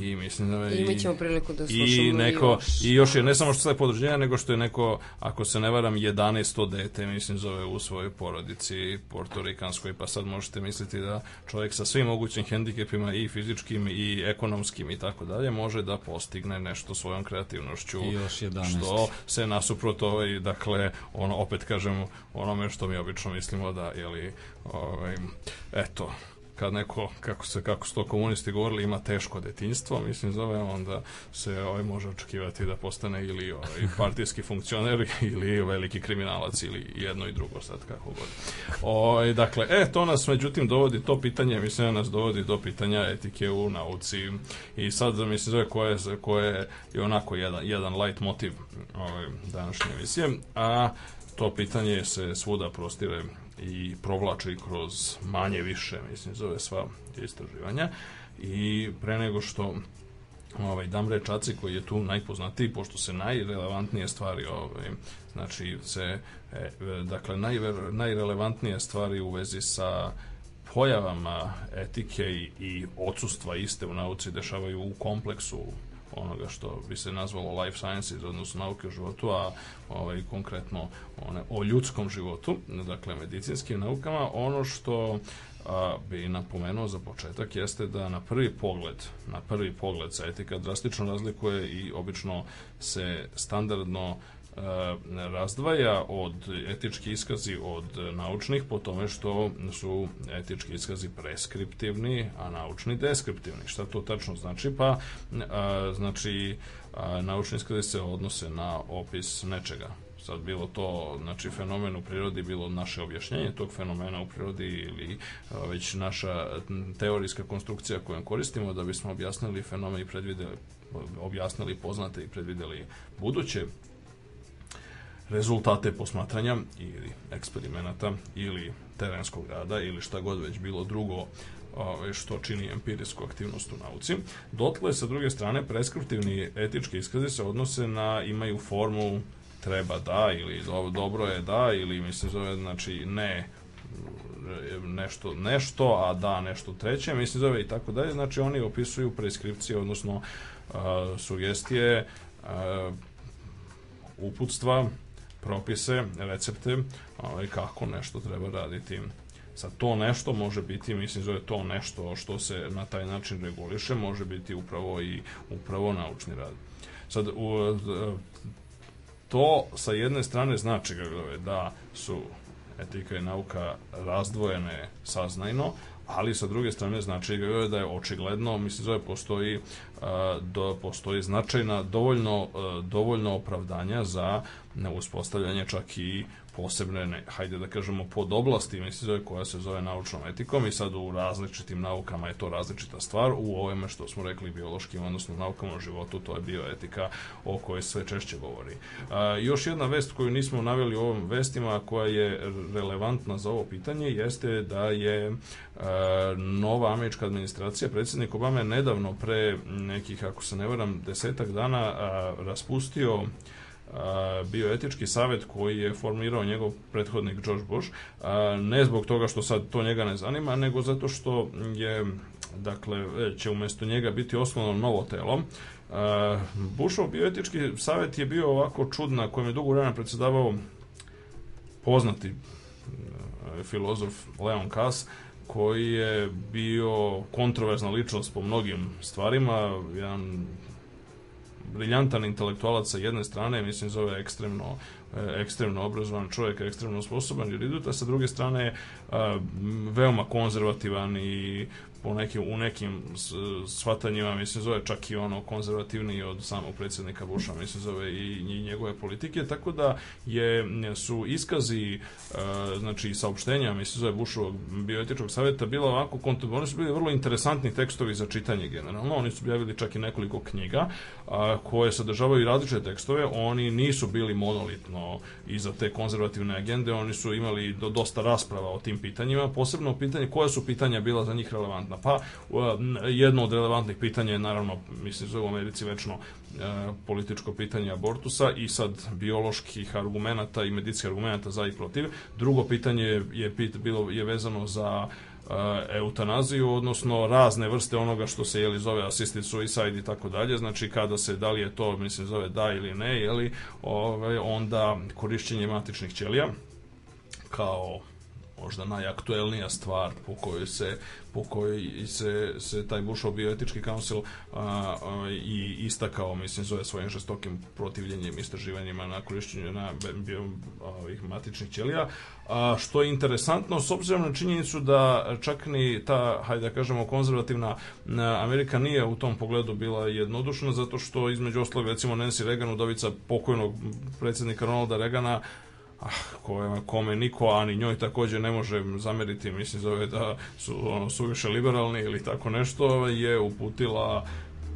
I mislim da je... Imaćemo priliku da I neko, još. i još je ne samo što slep od rođenja, nego što je neko, ako se ne varam, 11 dete, mislim, zove u svojoj porodici portorikanskoj, pa sad možete misliti da čovjek sa svim mogućim hendikepima i fizičkim i ekonomskim i tako dalje može da postigne nešto svojom kreativnošću I još 11. što se nasuprot ovaj, dakle, ono, opet kažem, onome što mi obično mislimo da, jeli, ovaj, eto, kad neko, kako se kako su to komunisti govorili, ima teško detinjstvo, mislim zove, onda se ovaj može očekivati da postane ili ovaj partijski funkcioner ili veliki kriminalac ili jedno i drugo sad kako god. Ovaj dakle, e to nas međutim dovodi to pitanje, mislim nas dovodi do pitanja etike u nauci i sad mislim zove koje koje je onako jedan jedan light motiv ovaj današnje emisije, a to pitanje se svuda prostire i provlači kroz manje više, mislim, zove sva istraživanja. I pre nego što ovaj Damre Čaci koji je tu najpoznatiji pošto se najrelevantnije stvari ovaj znači se e, dakle najver, najrelevantnije stvari u vezi sa pojavama etike i, i odsustva iste u nauci dešavaju u kompleksu onoga što bi se nazvalo life sciences, odnosno nauke o životu, a ovaj, konkretno one, o ljudskom životu, dakle medicinskim naukama, ono što a, bi napomenuo za početak jeste da na prvi pogled, na prvi pogled se etika drastično razlikuje i obično se standardno razdvaja od etički iskazi od naučnih po tome što su etički iskazi preskriptivni, a naučni deskriptivni. Šta to tačno znači? Pa, a, znači, a, naučni iskazi se odnose na opis nečega sad bilo to znači fenomen u prirodi bilo naše objašnjenje tog fenomena u prirodi ili a, već naša teorijska konstrukcija koju koristimo da bismo objasnili fenomen i predvideli objasnili poznate i predvideli buduće rezultate posmatranja ili eksperimenata ili terenskog rada ili šta god već bilo drugo ovaj, što čini empirijsku aktivnost u nauci. Dotle, sa druge strane, preskriptivni etički iskazi se odnose na, imaju formu treba da ili do- dobro je da ili mislim zove znači ne nešto, nešto, a da nešto treće, mislim zove i tako dalje, znači oni opisuju preskripcije, odnosno uh, sugestije, uh, uputstva, propise, recepte, ovaj, kako nešto treba raditi. Sad to nešto može biti, mislim zove to nešto što se na taj način reguliše, može biti upravo i upravo naučni rad. Sad, u, to sa jedne strane znači da su etika i nauka razdvojene saznajno, ali sa druge strane znači da je očigledno, mislim zove postoji a, do, postoji značajna dovoljno a, dovoljno opravdanja za uspostavljanje čak i posebne, ne, hajde da kažemo, podoblasti, mislim zove, koja se zove naučnom etikom i sad u različitim naukama je to različita stvar, u ovome što smo rekli biološkim, odnosno naukama o životu, to je bioetika o kojoj sve češće govori. A, još jedna vest koju nismo naveli u ovim vestima, koja je relevantna za ovo pitanje, jeste da je a, nova američka administracija, predsjednik Obama nedavno pre nekih, ako se ne varam, desetak dana a, raspustio bioetički savet koji je formirao njegov prethodnik George Bush, ne zbog toga što sad to njega ne zanima, nego zato što je dakle, će umesto njega biti osnovno novo telo. Bushov bioetički savet je bio ovako čudna, kojem je dugo vremena predsedavao poznati filozof Leon Kass, koji je bio kontroverzna ličnost po mnogim stvarima, jedan briljantan intelektualac sa jedne strane, mislim zove ekstremno ekstremno obrazovan čovjek, ekstremno sposoban juridut, a sa druge strane veoma konzervativan i po nekim, u nekim shvatanjima, mislim, zove čak i ono konzervativniji od samog predsjednika Busha, mislim, zove i, njegove politike, tako da je, su iskazi, znači, saopštenja, mislim, zove Bushovog bioetičkog savjeta, bila ovako, oni su bili vrlo interesantni tekstovi za čitanje generalno, oni su objavili čak i nekoliko knjiga, koje sadržavaju različite tekstove, oni nisu bili monolitno iza te konzervativne agende, oni su imali do, dosta rasprava o tim pitanjima, posebno pitanje koja su pitanja bila za njih relevantna. Pa jedno od relevantnih pitanja je naravno, mislim, zove u Americi večno e, političko pitanje abortusa i sad bioloških argumenata i medicinskih argumenata za i protiv. Drugo pitanje je, je bilo je vezano za eutanaziju, odnosno razne vrste onoga što se jeli zove assisted suicide i tako dalje, znači kada se, da li je to, mislim, zove da ili ne, jeli, ovaj, onda korišćenje matičnih ćelija kao možda najaktuelnija stvar po kojoj se po kojoj se, se taj Bushov bioetički a, i istakao, mislim, zove svojim žestokim protivljenjem istraživanjima na korišćenju na bio, ovih matičnih ćelija, a, što je interesantno s obzirom na činjenicu da čak ni ta, hajde da kažemo, konzervativna Amerika nije u tom pogledu bila jednodušna, zato što između ostalog, recimo Nancy Reagan, udovica pokojnog predsjednika Ronalda Reagana, ah, koje, kome niko, a ni njoj takođe ne može zameriti, mislim zove da su ono, suviše liberalni ili tako nešto, je uputila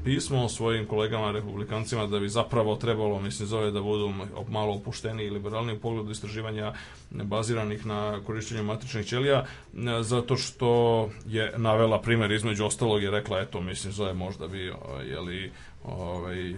pismo svojim kolegama republikancima da bi zapravo trebalo, mislim, zove da budu malo opušteni i liberalni u pogledu istraživanja baziranih na korišćenju matičnih ćelija, zato što je navela primer između ostalog je rekla, eto, mislim, zove možda bi, jeli, ovaj,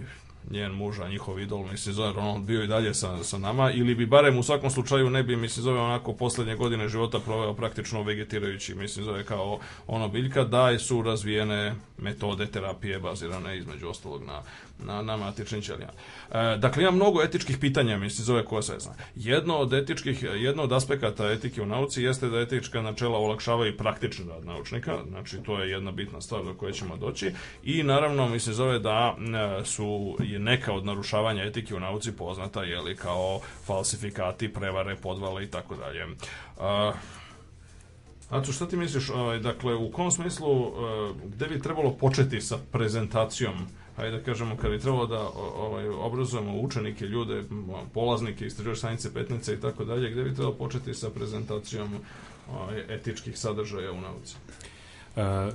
njen muž, a njihov idol, mislim, zove Ronald bio i dalje sa, sa nama, ili bi barem u svakom slučaju ne bi, mislim, zove onako poslednje godine života proveo praktično vegetirajući, mislim, zove kao ono biljka, da su razvijene metode terapije bazirane između ostalog na, na, na matičnim ćelijama. E, dakle, ima mnogo etičkih pitanja, mislim, zove koja se zna. Jedno od etičkih, jedno od aspekata etike u nauci jeste da etička načela olakšavaju praktični rad naučnika, znači to je jedna bitna stvar do koje ćemo doći i naravno, mislim, zove da su je neka od narušavanja etike u nauci poznata je li kao falsifikati, prevare, podvale i tako dalje. Aco, šta ti misliš, ovaj, dakle, u kom smislu, uh, gde bi trebalo početi sa prezentacijom hajde da kažemo, kad bi trebalo da ovaj, obrazujemo učenike, ljude, polaznike, istraživač sanice, petnice i tako dalje, gde bi trebalo početi sa prezentacijom ovaj, etičkih sadržaja u nauci? E,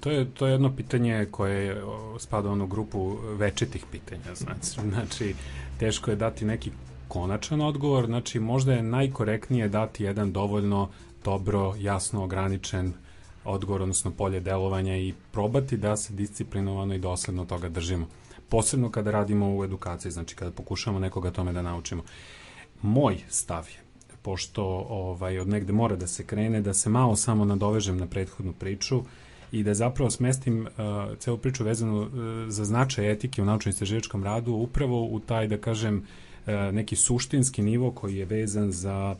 to je to je jedno pitanje koje spada u grupu večitih pitanja znači (laughs) znači teško je dati neki konačan odgovor znači možda je najkorektnije dati jedan dovoljno dobro jasno ograničen odgovor odnosno polje delovanja i probati da se disciplinovano i dosledno toga držimo. Posebno kada radimo u edukaciji znači kada pokušamo nekoga tome da naučimo. Moj stav je pošto ovaj od negde mora da se krene da se malo samo nadovežem na prethodnu priču i da zapravo smestim uh, celu priču vezanu uh, za značaj etike u naučno-istraživačkom radu upravo u taj, da kažem, uh, neki suštinski nivo koji je vezan za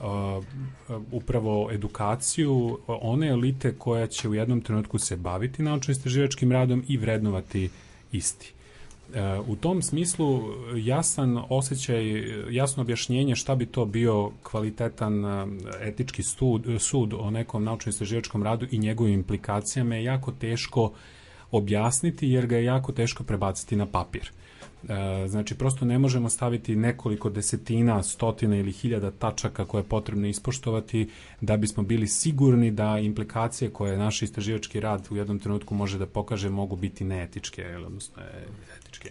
uh, upravo edukaciju one elite koja će u jednom trenutku se baviti naučno-istraživačkim radom i vrednovati isti. E, u tom smislu jasan osjećaj, jasno objašnjenje šta bi to bio kvalitetan e, etički sud, sud o nekom naučno-istraživačkom radu i njegovim implikacijama je jako teško objasniti jer ga je jako teško prebaciti na papir. E, znači, prosto ne možemo staviti nekoliko desetina, stotina ili hiljada tačaka koje je potrebno ispoštovati da bismo bili sigurni da implikacije koje naš istraživački rad u jednom trenutku može da pokaže mogu biti neetičke, odnosno e, etičke.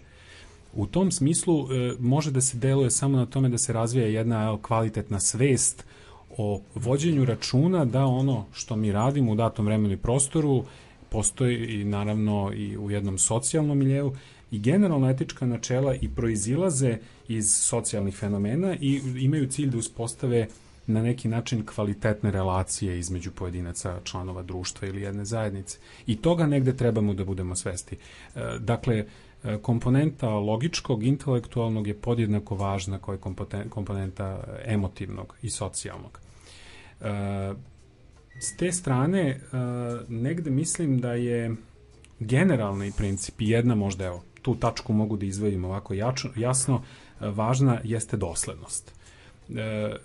U tom smislu e, može da se deluje samo na tome da se razvija jedna kvalitetna svest o vođenju računa da ono što mi radimo u datom vremenu i prostoru postoji i naravno i u jednom socijalnom miljeu i generalno etička načela i proizilaze iz socijalnih fenomena i imaju cilj da uspostave na neki način kvalitetne relacije između pojedinaca, članova društva ili jedne zajednice. I toga negde trebamo da budemo svesti. E, Dakle, e, komponenta logičkog, intelektualnog je podjednako važna kao kompoten- komponenta emotivnog i socijalnog. E, S te strane, negde mislim da je generalni princip i jedna možda, evo, tu tačku mogu da izvojim ovako jačno, jasno, e, važna jeste doslednost. E, e,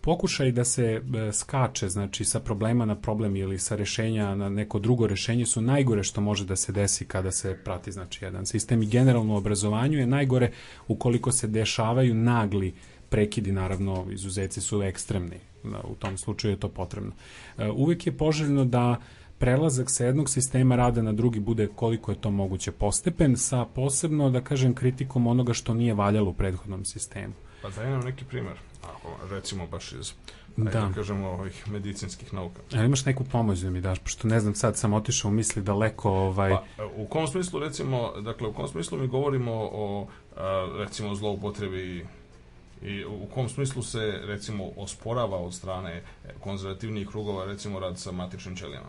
pokušaj da se e, skače znači sa problema na problem ili sa rešenja na neko drugo rešenje su najgore što može da se desi kada se prati znači jedan sistem i generalno obrazovanju je najgore ukoliko se dešavaju nagli prekidi naravno izuzeci su ekstremni u tom slučaju je to potrebno uvek je poželjno da prelazak sa jednog sistema rada na drugi bude koliko je to moguće postepen sa posebno da kažem kritikom onoga što nije valjalo u prethodnom sistemu Pa daj nam neki primer, ako recimo baš iz, Da. da. kažemo, ovih medicinskih nauka. Ali imaš neku pomoć da mi daš, pošto ne znam, sad sam otišao u misli daleko, ovaj... Pa, u kom smislu, recimo, dakle, u kom smislu mi govorimo o, a, recimo, zloupotrebi i u kom smislu se, recimo, osporava od strane konzervativnih krugova, recimo, rad sa matičnim ćelijama?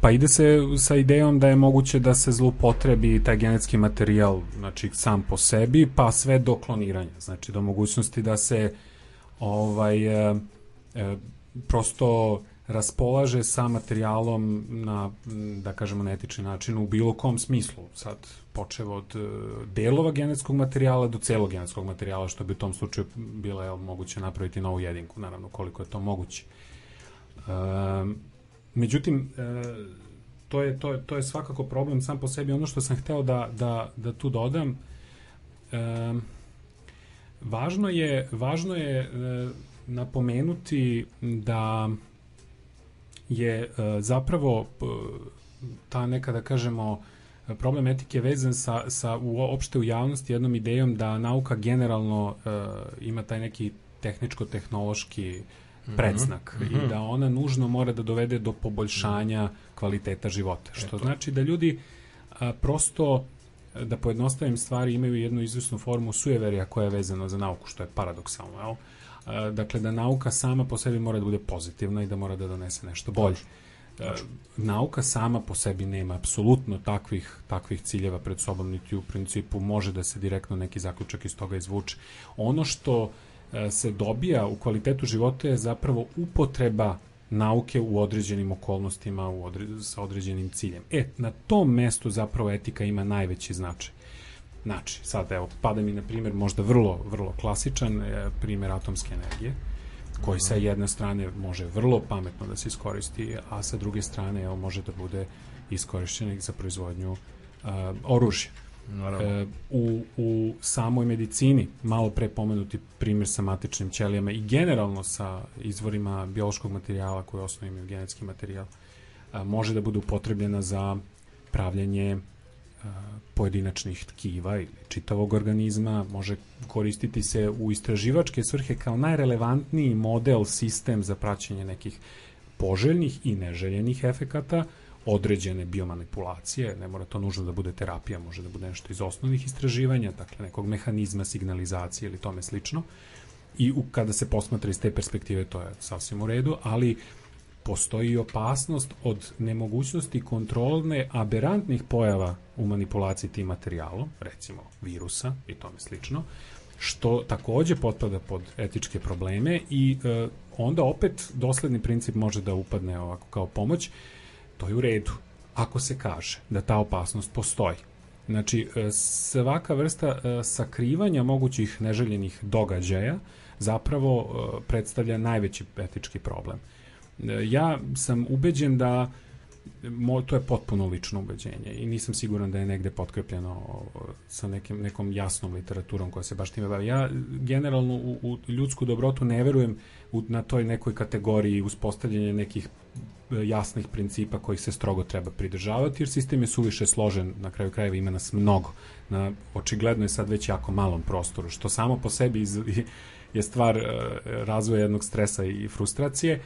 Pa ide se sa idejom da je moguće da se zloupotrebi taj genetski materijal, znači sam po sebi, pa sve do kloniranja, znači do mogućnosti da se ovaj e, e, prosto raspolaže sa materijalom na, da kažemo, na etični način u bilo kom smislu. Sad, počevo od e, delova genetskog materijala do celog genetskog materijala, što bi u tom slučaju bilo je moguće napraviti novu jedinku, naravno koliko je to moguće. Um, međutim, e, to je, to, je, to je svakako problem sam po sebi. Ono što sam hteo da, da, da tu dodam, e, važno je, važno je e, napomenuti da je e, zapravo ta neka, da kažemo, problem etike vezan sa, sa uopšte u javnosti jednom idejom da nauka generalno e, ima taj neki tehničko-tehnološki predznak mm -hmm. i da ona nužno mora da dovede do poboljšanja kvaliteta života. Što Eto. znači da ljudi a, prosto da pojednostavim stvari imaju jednu izvesnu formu sujeverja koja je vezana za nauku, što je paradoksalno, jel? A, Dakle, da nauka sama po sebi mora da bude pozitivna i da mora da donese nešto bolje. E, Nauka sama po sebi nema apsolutno takvih, takvih ciljeva pred sobom, niti u principu može da se direktno neki zaključak iz toga izvuče. Ono što e, se dobija u kvalitetu života je zapravo upotreba nauke u određenim okolnostima u odre, sa određenim ciljem. E, na tom mestu zapravo etika ima najveći značaj. Znači, sad evo, pada mi na primjer možda vrlo, vrlo klasičan e, primjer atomske energije, koji sa jedne strane može vrlo pametno da se iskoristi, a sa druge strane evo, može da bude iskorišćen za proizvodnju a, oružja. E, u, u samoj medicini, malo pre pomenuti primjer sa matičnim ćelijama i generalno sa izvorima biološkog materijala koji osnovno imaju genetski materijal, a, može da bude upotrebljena za pravljanje a, pojedinačnih tkiva ili čitavog organizma, može koristiti se u istraživačke svrhe kao najrelevantniji model, sistem za praćenje nekih poželjnih i neželjenih efekata, određene biomanipulacije, ne mora to nužno da bude terapija, može da bude nešto iz osnovnih istraživanja, dakle nekog mehanizma signalizacije ili tome slično. I u, kada se posmatra iz te perspektive to je sasvim u redu, ali postoji opasnost od nemogućnosti kontrolne aberantnih pojava u manipulaciji tim materijalom, recimo virusa i tome slično, što takođe potpada pod etičke probleme i e, onda opet dosledni princip može da upadne ovako kao pomoć, to je u redu, ako se kaže da ta opasnost postoji. Znači, e, svaka vrsta e, sakrivanja mogućih neželjenih događaja zapravo e, predstavlja najveći etički problem. Ja sam ubeđen da to je potpuno lično ubeđenje i nisam siguran da je negde potkrepljeno sa nekim, nekom jasnom literaturom koja se baš time bavi. Ja generalno u, u ljudsku dobrotu ne verujem u, na toj nekoj kategoriji uspostavljanja nekih jasnih principa kojih se strogo treba pridržavati, jer sistem je suviše složen, na kraju krajeva ima nas mnogo. Na, očigledno je sad već jako malom prostoru, što samo po sebi iz, (laughs) je stvar e, razvoja jednog stresa i frustracije,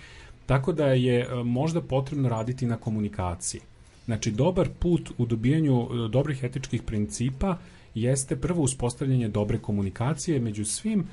tako da je e, možda potrebno raditi na komunikaciji. Znači, dobar put u dobijanju e, dobrih etičkih principa jeste prvo uspostavljanje dobre komunikacije među svim e,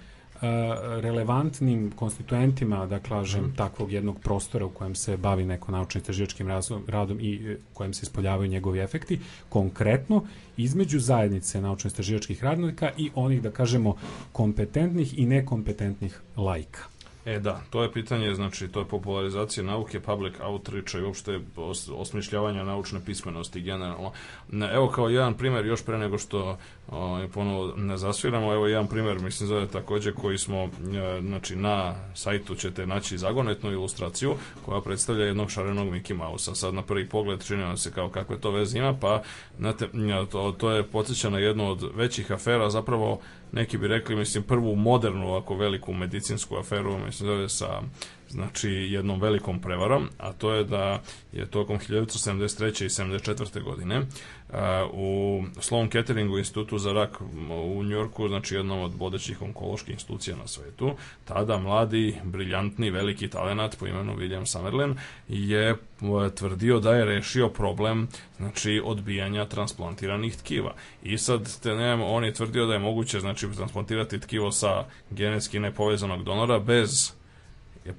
relevantnim konstituentima, da kažem, takvog jednog prostora u kojem se bavi neko naučno-istraživačkim radom i e, u kojem se ispoljavaju njegovi efekti, konkretno između zajednice naučno-istraživačkih radnika i onih, da kažemo, kompetentnih i nekompetentnih laika. E da, to je pitanje, znači to je popularizacija nauke, public outreach i uopšte os, osmišljavanja naučne pismenosti generalno. Ne, Evo kao jedan primer, još pre nego što o, ponovo ne zasviramo, evo jedan primer, mislim zove takođe koji smo, e, znači na sajtu ćete naći zagonetnu ilustraciju koja predstavlja jednog šarenog Mickey Mouse-a. Sad na prvi pogled čini vam se kao kakve to veze ima, pa znate, to, to je podsjeća na jednu od većih afera, zapravo neki bi rekli, mislim, prvu modernu ovako veliku medicinsku aferu, mislim, zove sa znači jednom velikom prevarom, a to je da je tokom 1973. i 74. godine u Sloan Ketteringu institutu za rak u Njorku, znači jednom od vodećih onkoloških institucija na svetu, tada mladi, briljantni, veliki talenat po imenu William Summerlin je e, tvrdio da je rešio problem znači odbijanja transplantiranih tkiva. I sad te ne, on je tvrdio da je moguće znači transplantirati tkivo sa genetski nepovezanog donora bez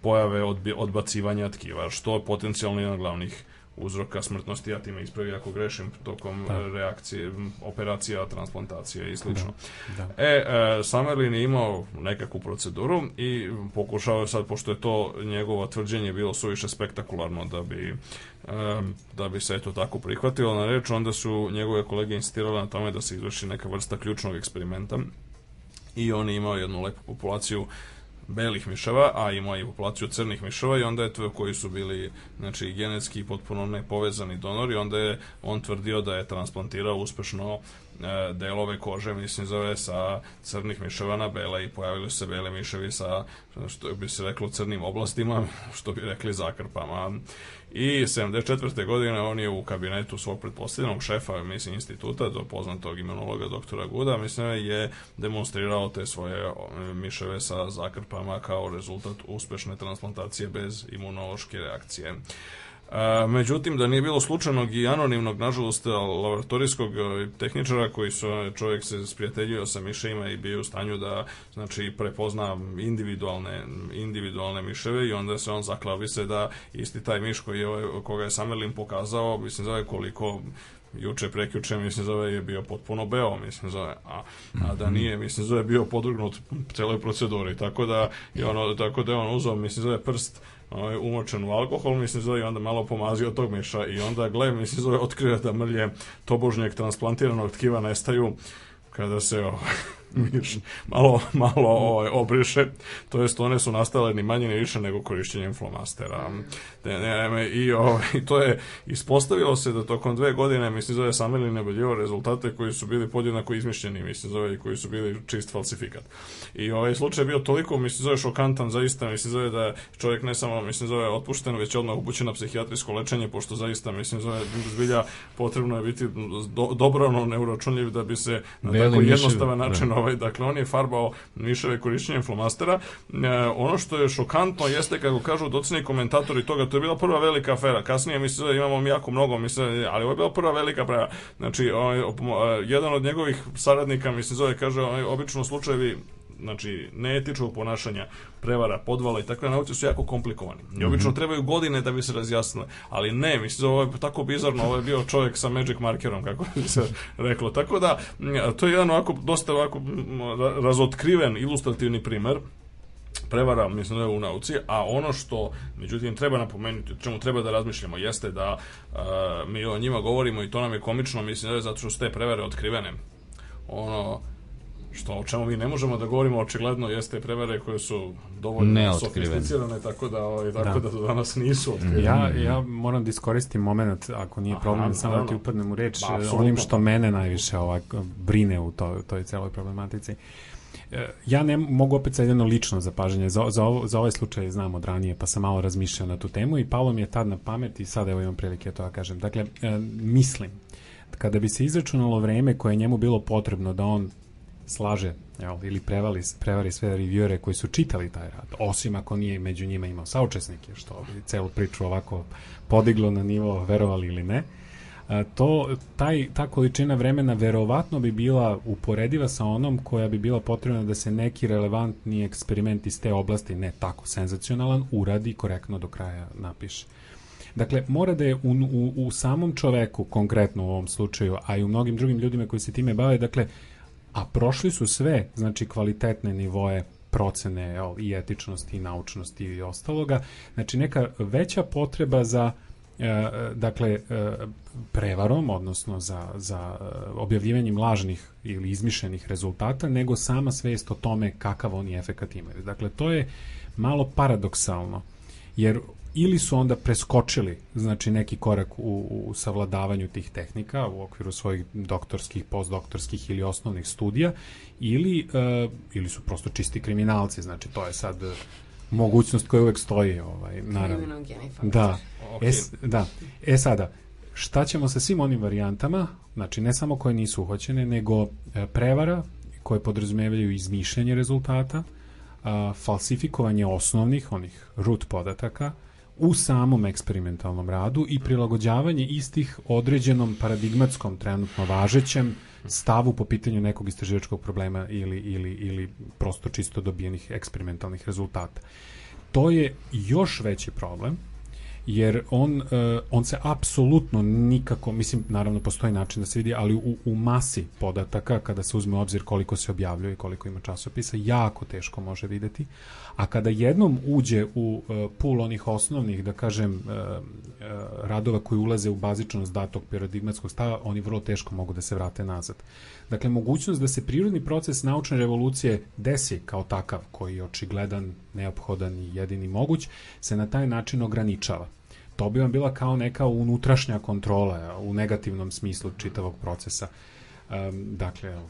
pojave odbi, odbacivanja tkiva, što je potencijalno jedan glavnih uzroka smrtnosti, ja time ispravi ako grešim tokom Da. da. reakcije, operacija, transplantacije i slično. Da. E, e, Summerlin je imao nekakvu proceduru i pokušao je sad, pošto je to njegovo tvrđenje bilo suviše spektakularno da bi e, da bi se eto tako prihvatilo na reč, onda su njegove kolege insistirale na tome da se izvrši neka vrsta ključnog eksperimenta i on je imao jednu lepu populaciju belih miševa, a imao je i populaciju crnih miševa i onda je to koji su bili znači genetski potpuno nepovezani donori, onda je on tvrdio da je transplantirao uspešno e, delove kože, mislim zove sa crnih miševa na bele i pojavili su se bele miševi sa što bi se reklo crnim oblastima, (laughs) što bi rekli zakrpama. I 74. godine on je u kabinetu svog pretpostavljenog šefa, mislim, instituta, do poznatog imunologa doktora Guda, mislim, je demonstrirao te svoje miševe sa zakrpama kao rezultat uspešne transplantacije bez imunološke reakcije. Međutim, da nije bilo slučajnog i anonimnog, nažalost, laboratorijskog e, tehničara koji su, čovjek se sprijateljio sa miševima i bio u stanju da, znači, prepozna individualne, individualne miševe i onda se on zaklavi se da isti taj miš koji je, ovaj- koga je Samerlin pokazao, mislim, zove koliko juče prekjuče mislim zove je bio potpuno beo mislim zove a, a da nije mislim zove bio podvrgnut celoj proceduri. Tako da je ono tako da je on uzeo mislim zove prst ovaj, umočen u alkohol, mislim zove, i onda malo pomazio tog miša i onda gle, mislim zove, otkrio da mrlje tobožnjeg transplantiranog tkiva nestaju kada se ovaj, miš malo, malo ovaj, obriše, to jest one su nastale ni manje ni više nego korišćenjem flomastera. I ovaj, to je, ispostavilo se da tokom dve godine, mislim, zove Samelin neboljivo rezultate koji su bili podjednako izmišljeni, mislim, zove, i koji su bili čist falsifikat. I ovaj slučaj je bio toliko, mislim, zove šokantan zaista, mislim, zove da je čovjek ne samo, mislim, zove otpušten, već je odmah upućen na psihijatrijsko lečenje, pošto zaista, mislim, zove zbilja potrebno je biti do, dobrano neuročunljiv da bi se na Beli tako miševi, jednostavan da. način ovaj, dakle on je farbao miševe korišćenjem flomastera. E, ono što je šokantno jeste kako kažu doceni komentatori toga, to je bila prva velika afera. Kasnije mislim da imamo jako mnogo, mislim, ali ovo je bila prva velika afera. Znači, ovaj, e, jedan od njegovih saradnika, mislim, zove, kaže, ovaj, obično slučajevi znači neetičnog ponašanja, prevara, podvala i takve nauke su jako komplikovani. I obično trebaju godine da bi se razjasnile. Ali ne, mislim, ovo je tako bizarno, ovo je bio čovjek sa magic markerom, kako bi se reklo. Tako da, to je jedan ovako, dosta ovako razotkriven ilustrativni primer prevara, mislim da je u nauci, a ono što, međutim, treba napomenuti, čemu treba da razmišljamo, jeste da uh, mi o njima govorimo i to nam je komično, mislim da je zato što su te prevare otkrivene. Ono, što o čemu mi ne možemo da govorimo očigledno jeste prevare koje su dovoljno sofisticirane tako da ovaj, tako da. Da. do danas nisu otkrivene. Ja, ja moram da iskoristim moment, ako nije Aha, problem, samo da ti upadnem u reč, Ba, apsolutno. onim što mene najviše ovak, brine u to, toj celoj problematici. E, Ja ne mogu opet sad jedno lično zapažanje, za, za, ovo, za ovaj slučaj znam od ranije, pa sam malo razmišljao na tu temu i palo mi je tad na pamet i sad evo imam prilike to da kažem. Dakle, e, mislim, kada bi se izračunalo vreme koje je njemu bilo potrebno da on slaže jel, ili prevali, prevari sve reviewere koji su čitali taj rad, osim ako nije među njima imao saučesnike, što bi celu priču ovako podiglo na nivo verovali ili ne, a, to, taj, ta količina vremena verovatno bi bila uporediva sa onom koja bi bila potrebna da se neki relevantni eksperiment iz te oblasti, ne tako senzacionalan, uradi korektno do kraja napiše. Dakle, mora da je u, u, u samom čoveku, konkretno u ovom slučaju, a i u mnogim drugim ljudima koji se time bave, dakle, a prošli su sve, znači, kvalitetne nivoe procene jel, i etičnosti i naučnosti i ostaloga, znači neka veća potreba za e, dakle e, prevarom, odnosno za, za e, objavljivanjem lažnih ili izmišljenih rezultata, nego sama svest o tome kakav oni efekat imaju. Dakle, to je malo paradoksalno, jer ili su onda preskočili znači neki korak u, u savladavanju tih tehnika u okviru svojih doktorskih, postdoktorskih ili osnovnih studija ili, uh, ili su prosto čisti kriminalci, znači to je sad eh, mogućnost koja uvek stoji ovaj, naravno. Da. Ok. E, s- da. E sada, šta ćemo sa svim onim varijantama, znači ne samo koje nisu uhoćene, nego e, prevara koje podrazumevaju izmišljanje rezultata, a, falsifikovanje osnovnih, onih root podataka, u samom eksperimentalnom radu i prilagođavanje istih određenom paradigmatskom trenutno važećem stavu po pitanju nekog istraživačkog problema ili, ili, ili prosto čisto dobijenih eksperimentalnih rezultata. To je još veći problem, jer on, uh, on se apsolutno nikako, mislim, naravno postoji način da se vidi, ali u, u masi podataka, kada se uzme u obzir koliko se objavljuje i koliko ima časopisa, jako teško može videti. A kada jednom uđe u uh, pool onih osnovnih, da kažem, uh, uh, radova koji ulaze u bazičnost datog paradigmatskog stava, oni vrlo teško mogu da se vrate nazad. Dakle, mogućnost da se prirodni proces naučne revolucije desi kao takav, koji je očigledan, neophodan i jedini moguć, se na taj način ograničava. To bi vam bila kao neka unutrašnja kontrola u negativnom smislu čitavog procesa. Um, dakle, evo,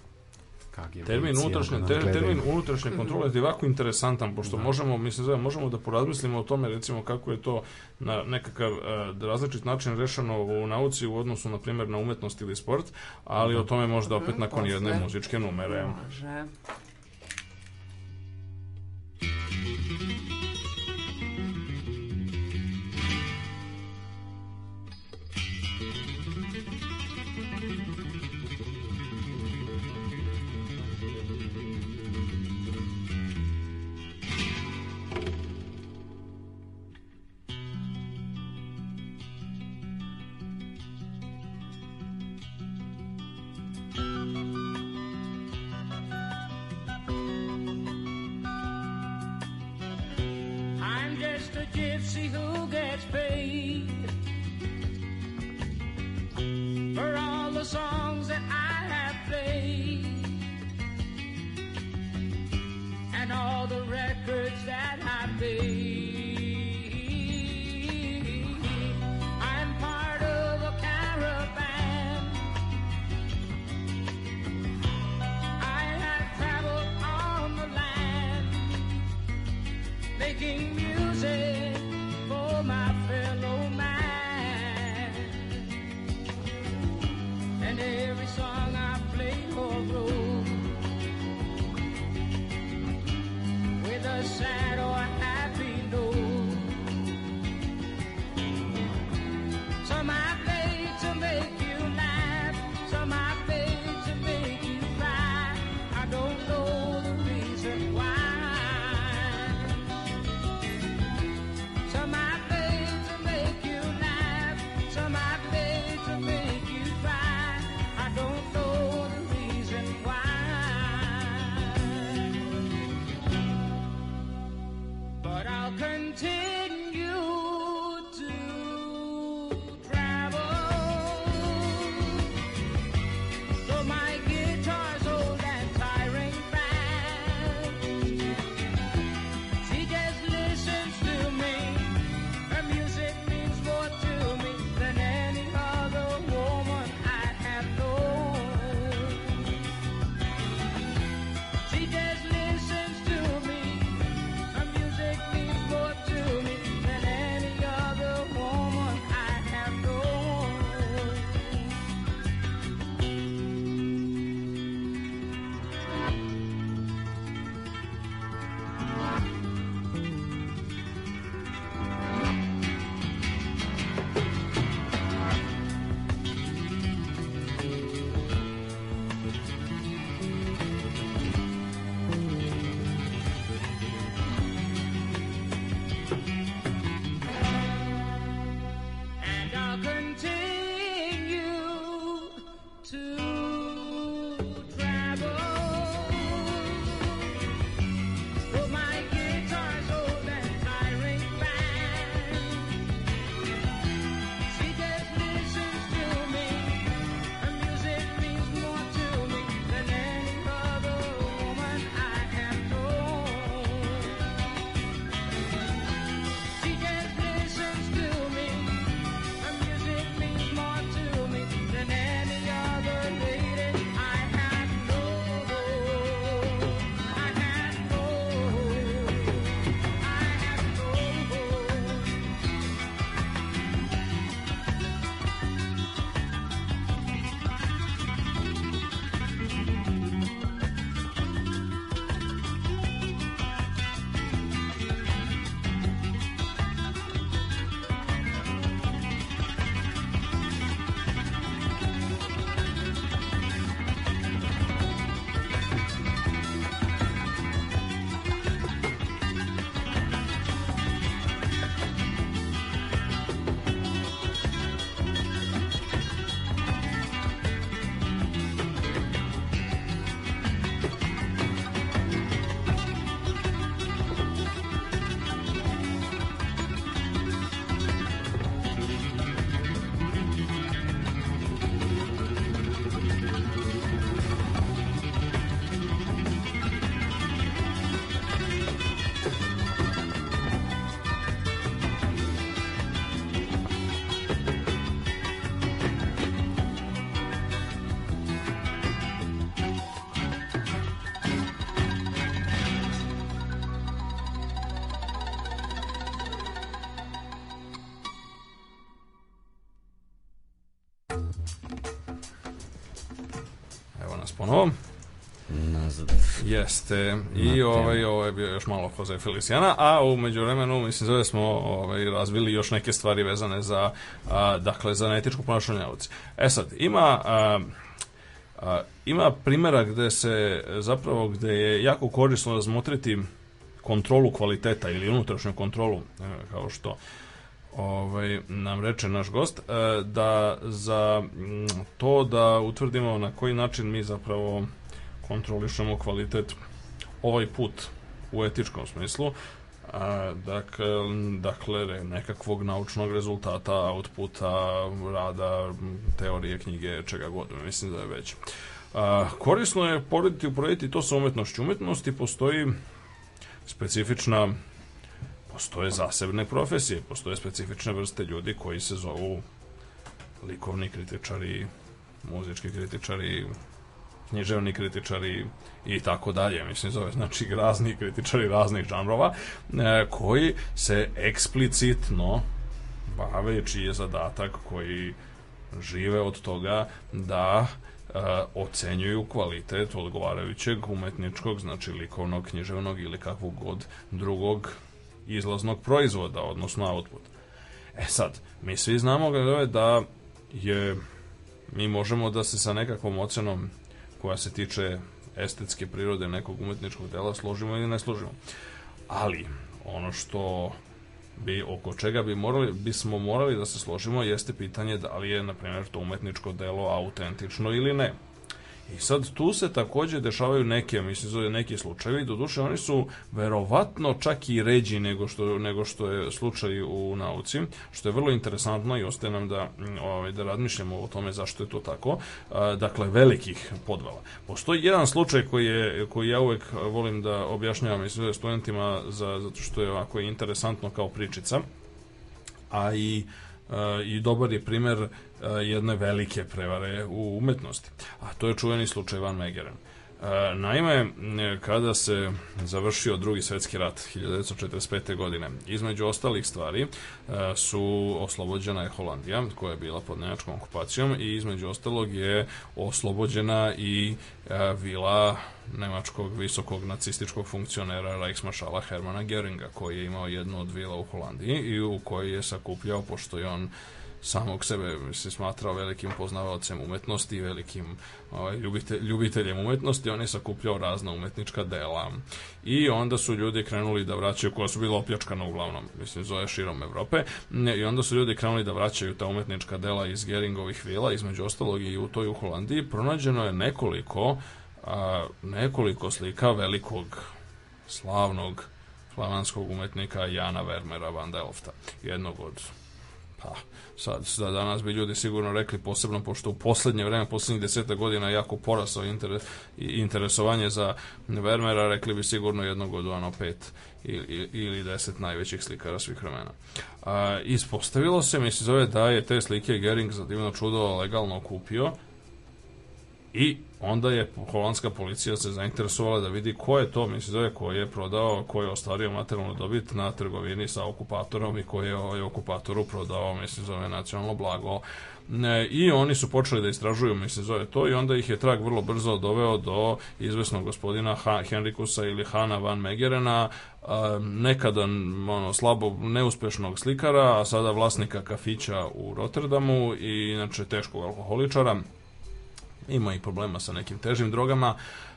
KGB, Termin unutrašnje, da ter, termin unutrašnje kontrole je ovako interesantan, pošto možemo, mislim, zove, možemo da porazmislimo o tome, recimo, kako je to na nekakav uh, različit način rešeno u nauci u odnosu, na primjer, na umetnost ili sport, ali o tome možda opet nakon jedne posle. muzičke numere. Može. Jeste. I ovaj, ovaj je bio još malo Jose Feliciana, a u međuvremenu mislim da smo ovaj, razvili još neke stvari vezane za, a, dakle, za etičko ponašanje na. E sad, ima... A, a, ima primjera gde se zapravo gde je jako korisno razmotriti kontrolu kvaliteta ili unutrašnju kontrolu e, kao što ovaj, nam reče naš gost, e, da za to da utvrdimo na koji način mi zapravo kontrolišemo kvalitet ovaj put u etičkom smislu a, dakle, dakle nekakvog naučnog rezultata outputa, rada teorije, knjige, čega god mislim da je već. A, korisno je porediti uporediti to sa umetnošću. Umetnosti postoji specifična postoje zasebne profesije postoje specifične vrste ljudi koji se zovu likovni kritičari muzički kritičari književni kritičari i tako dalje. Mislim, zove znači razni kritičari raznih žanrova e, koji se eksplicitno bave čiji je zadatak koji žive od toga da e, ocenjuju kvalitet odgovarajućeg umetničkog, znači likovnog, književnog ili kakvog god drugog izlaznog proizvoda, odnosno output. E sad, mi svi znamo da je mi možemo da se sa nekakvom ocenom koja se tiče estetske prirode nekog umetničkog dela složimo ili ne složimo. Ali, ono što bi, oko čega bi morali, bismo morali da se složimo jeste pitanje da li je, na primjer, to umetničko delo autentično ili ne. I sad tu se takođe dešavaju neke, mislim zove neki slučajevi, doduše oni su verovatno čak i ređi nego što, nego što je slučaj u nauci, što je vrlo interesantno i ostaje nam da, ovaj, da razmišljamo o tome zašto je to tako. Dakle, velikih podvala. Postoji jedan slučaj koji, je, koji ja uvek volim da objašnjavam mislim, studentima za, zato što je ovako interesantno kao pričica, a i e, i dobar je primer e, jedne velike prevare u umetnosti. A to je čuveni slučaj Van Megeren. E, Naime, kada se završio drugi svetski rat 1945. godine, između ostalih stvari e, su oslobođena je Holandija, koja je bila pod nemačkom okupacijom i između ostalog je oslobođena i e, vila nemačkog visokog nacističkog funkcionera Reichsmaršala Hermana Geringa, koji je imao jednu od vila u Holandiji i u kojoj je sakupljao, pošto je on samog sebe se smatrao velikim poznavalcem umetnosti i velikim ovaj, ljubite, ljubiteljem umetnosti, on je sakupljao razna umetnička dela. I onda su ljudi krenuli da vraćaju, koja su bila opljačkana uglavnom, mislim, zove širom Evrope, i onda su ljudi krenuli da vraćaju ta umetnička dela iz Geringovih vila, između ostalog i u toj u Holandiji, pronađeno je nekoliko a, nekoliko slika velikog slavnog flamanskog umetnika Jana Vermera van Delfta, jednog od pa, sad, sad danas bi ljudi sigurno rekli posebno, pošto u poslednje vreme, poslednjih deseta godina jako porasao interes, interesovanje za Vermeera, rekli bi sigurno jednog od ono pet ili, ili deset najvećih slikara svih vremena. A, ispostavilo se, mislim, zove da je te slike Gering za divno čudo legalno kupio, I onda je holandska policija se zainteresovala da vidi ko je to, mislim zove, ko je prodao, ko je ostvario materijalnu dobit na trgovini sa okupatorom i ko je ovaj okupatoru prodao, mislim zove, nacionalno blago. I oni su počeli da istražuju, mislim zove to, i onda ih je trag vrlo brzo doveo do izvesnog gospodina ha, Henrikusa ili Hana van Megerena, nekada ono, slabo neuspešnog slikara, a sada vlasnika kafića u Rotterdamu i inače teškog alkoholičara ima i problema sa nekim težim drogama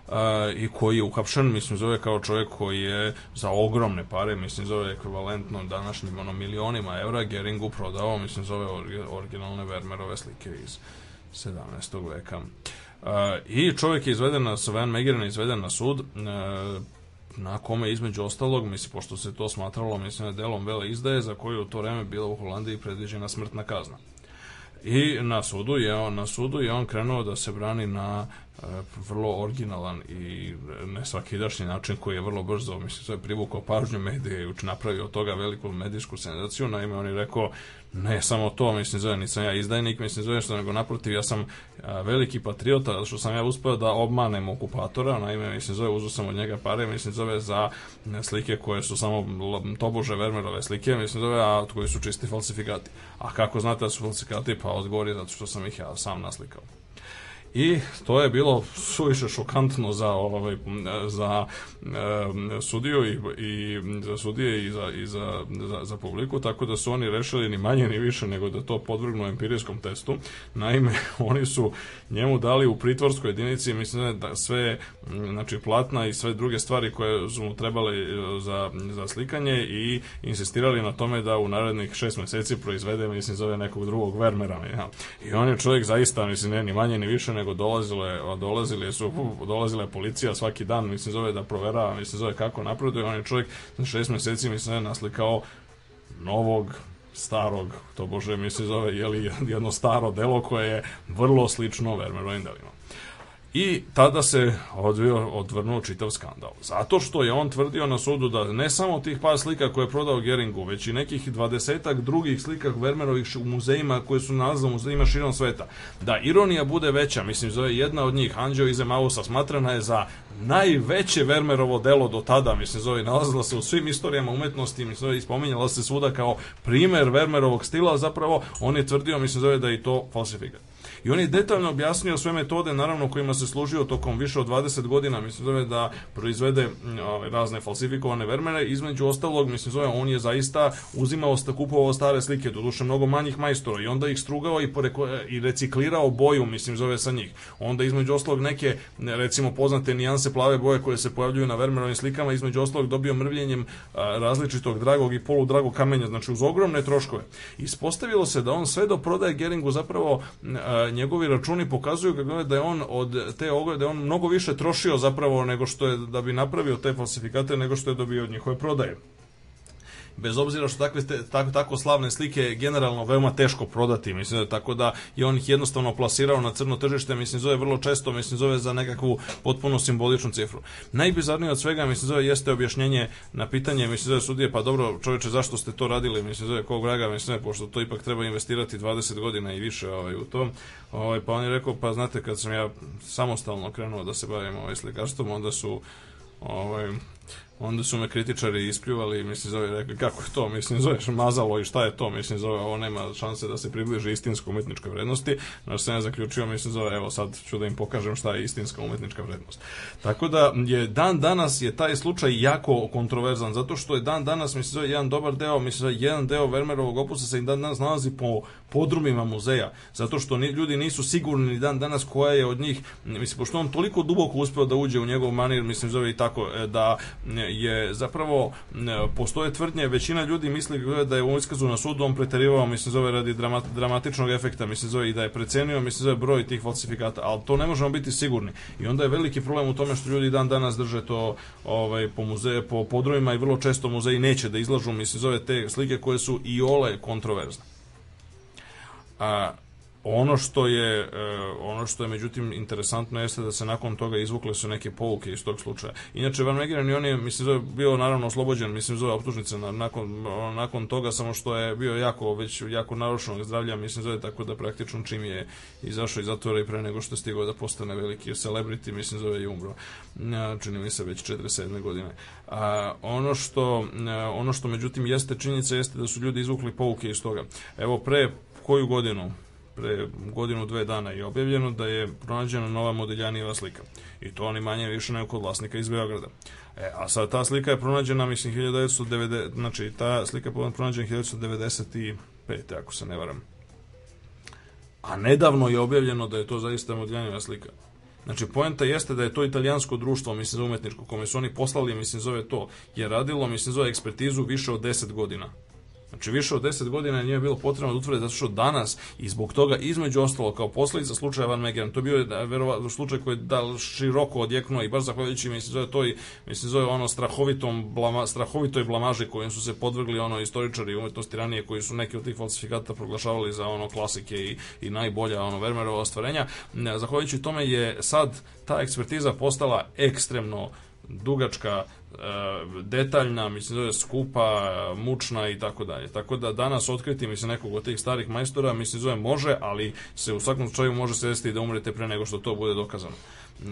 uh, i koji je uhapšen, mislim, zove kao čovjek koji je za ogromne pare, mislim, zove ekvivalentno današnjim ono, milionima evra Geringu prodao, mislim, zove originalne Vermeerove slike iz 17. veka. Uh, I čovjek je izveden na, Van Megeren je izveden na sud, uh, na kome između ostalog, mislim, pošto se to smatralo, mislim, da delom vele izdaje, za koju u to vreme bila u Holandiji predviđena smrtna kazna. I na sudu je on na sudu je on krenuo da se brani na vrlo originalan i ne svakidašnji način koji je vrlo brzo, mislim, je privukao pažnju medije i napravio od toga veliku medijsku senzaciju. Naime, on je rekao, ne samo to, mislim, zove, nisam ja izdajnik, mislim, zove što, nego naprotiv, ja sam veliki patriota, što sam ja uspeo da obmanem okupatora, naime, mislim, zove, uzeo sam od njega pare, mislim, zove, za slike koje su samo tobože Vermeerove slike, mislim, zove, a koji su čisti falsifikati. A kako znate da su falsifikati? Pa odgovor je zato što sam ih ja sam naslikao. I to je bilo suviše šokantno za ovaj za e, sudiju i, i za sudije i za i za, za, za publiku tako da su oni rešili ni manje ni više nego da to podvrgnu empirijskom testu. Naime, (laughs) oni su njemu dali u pritvorskoj jedinici mislim da sve m, znači platna i sve druge stvari koje su mu trebale e, za, za slikanje i insistirali na tome da u narednih šest meseci proizvede mislim zove nekog drugog Vermeera. Ja. I on je čovjek zaista mislim ne ni manje ni više nego nego dolazile, dolazile su, dolazila je policija svaki dan, mislim, zove da proverava, mislim, zove kako napreduje, on je čovjek za šest meseci, mislim, je naslikao novog starog, to bože mi se zove, jeli, jedno staro delo koje je vrlo slično Vermeerovim delima. I tada se odvio, odvrnuo čitav skandal. Zato što je on tvrdio na sudu da ne samo tih par slika koje je prodao Geringu, već i nekih dvadesetak drugih slika Vermeerovih u muzejima koje su nalazile u muzejima širom sveta. Da ironija bude veća, mislim, zove jedna od njih, Anđeo iz Emausa, smatrana je za najveće Vermeerovo delo do tada, mislim, zove, nalazila se u svim istorijama umetnosti, mislim, zove, ispominjala se svuda kao primer Vermeerovog stila, zapravo on je tvrdio, mislim, zove, da je to falsifikat. I on je detaljno objasnio sve metode, naravno, kojima se služio tokom više od 20 godina, mislim zove da proizvede ove, razne falsifikovane vermere, između ostalog, mislim zove, on je zaista uzimao, kupovao stare slike, doduše mnogo manjih majstora i onda ih strugao i, poreko, i reciklirao boju, mislim zove sa njih. Onda između ostalog neke, recimo, poznate nijanse plave boje koje se pojavljuju na vermerovim slikama, između ostalog dobio mrvljenjem različitog dragog i poludragog kamenja, znači uz ogromne troškove. Ispostavilo se da on sve do prodaje Geringu zapravo njegovi računi pokazuju kako da je on od te ograde, da on mnogo više trošio zapravo nego što je da bi napravio te falsifikate nego što je dobio od njihove prodaje bez obzira što takve te, tako, tako slavne slike generalno veoma teško prodati, mislim da tako da je on ih jednostavno plasirao na crno tržište, mislim zove vrlo često, mislim zove za nekakvu potpuno simboličnu cifru. Najbizarnije od svega, mislim zove jeste objašnjenje na pitanje, mislim zove sudije, pa dobro, čoveče, zašto ste to radili, mislim zove kog vraga, mislim zove, pošto to ipak treba investirati 20 godina i više ovaj, u to. Ovaj, pa on je rekao, pa znate, kad sam ja samostalno krenuo da se bavim ovaj slikarstvom, onda su ovaj, onda su me kritičari ispljuvali mislim zove rekli kako je to? Mislim zoveš mazalo i šta je to? Mislim zove ovo nema šanse da se približi istinskoj umetničkoj vrednosti. Znači sam ja zaključio mislim zove evo sad ću da im pokažem šta je istinska umetnička vrednost. Tako da je dan danas je taj slučaj jako kontroverzan zato što je dan danas mislim zove jedan dobar deo mislim zove jedan deo Vermeerovog opusa se i dan danas nalazi po podrumima muzeja zato što ni, ljudi nisu sigurni ni dan danas koja je od njih mislim pošto on toliko duboko uspeo da uđe u njegov manir mislim zove i tako e, da je zapravo postoje tvrdnje, većina ljudi misli da je u iskazu na sudu on preterivao, mislim zove radi dramat, dramatičnog efekta, mislim zove i da je precenio, mislim zove broj tih falsifikata, ali to ne možemo biti sigurni. I onda je veliki problem u tome što ljudi dan danas drže to ovaj po muzeje, po podrumima i vrlo često muzeji neće da izlažu, mislim zove te slike koje su i ole kontroverzne. A Ono što je e, ono što je međutim interesantno jeste da se nakon toga izvukle su neke pouke iz tog slučaja. Inače Van Meegeren on je mislim zove bio naravno oslobođen, mislim zove optužnice na, nakon nakon toga samo što je bio jako već jako narušenog zdravlja, mislim zove tako da praktično čim je izašao iz zatvora i pre nego što je stigao da postane veliki celebrity, mislim zove i umro. Čini mi se već 47. godine. A, ono što ono što međutim jeste činjenica jeste da su ljudi izvukli pouke iz toga. Evo pre koju godinu pre godinu, dve dana je objavljeno da je pronađena nova Modiljanijeva slika. I to oni manje više nego kod vlasnika iz Beograda. E, a sad ta slika je pronađena, mislim, 1990, znači ta slika je pronađena 1995. ako se ne varam. A nedavno je objavljeno da je to zaista Modiljanijeva slika. Znači, poenta jeste da je to italijansko društvo, mislim, za umetničko, kome su oni poslali, mislim, zove to, je radilo, mislim, zove ekspertizu više od 10 godina. Znači više od 10 godina nije bilo potrebno da utvrde zato što danas i zbog toga između ostalo kao posledica slučaja Van Meegeren, to je bio da, verovatno slučaj koji je da široko odjeknuo i baš zahvaljujući mislim zove to i mislim zove ono strahovitom blama, strahovitoj blamaži kojim su se podvrgli ono istoričari umetnosti ranije koji su neki od tih falsifikata proglašavali za ono klasike i, i najbolja ono Vermeerova ostvarenja. Zahvaljujući tome je sad ta ekspertiza postala ekstremno dugačka, detaljna, mislim da je skupa, mučna i tako dalje. Tako da danas otkriti mislim nekog od tih starih majstora, mislim zove može, ali se u svakom slučaju može se desiti da umrete pre nego što to bude dokazano.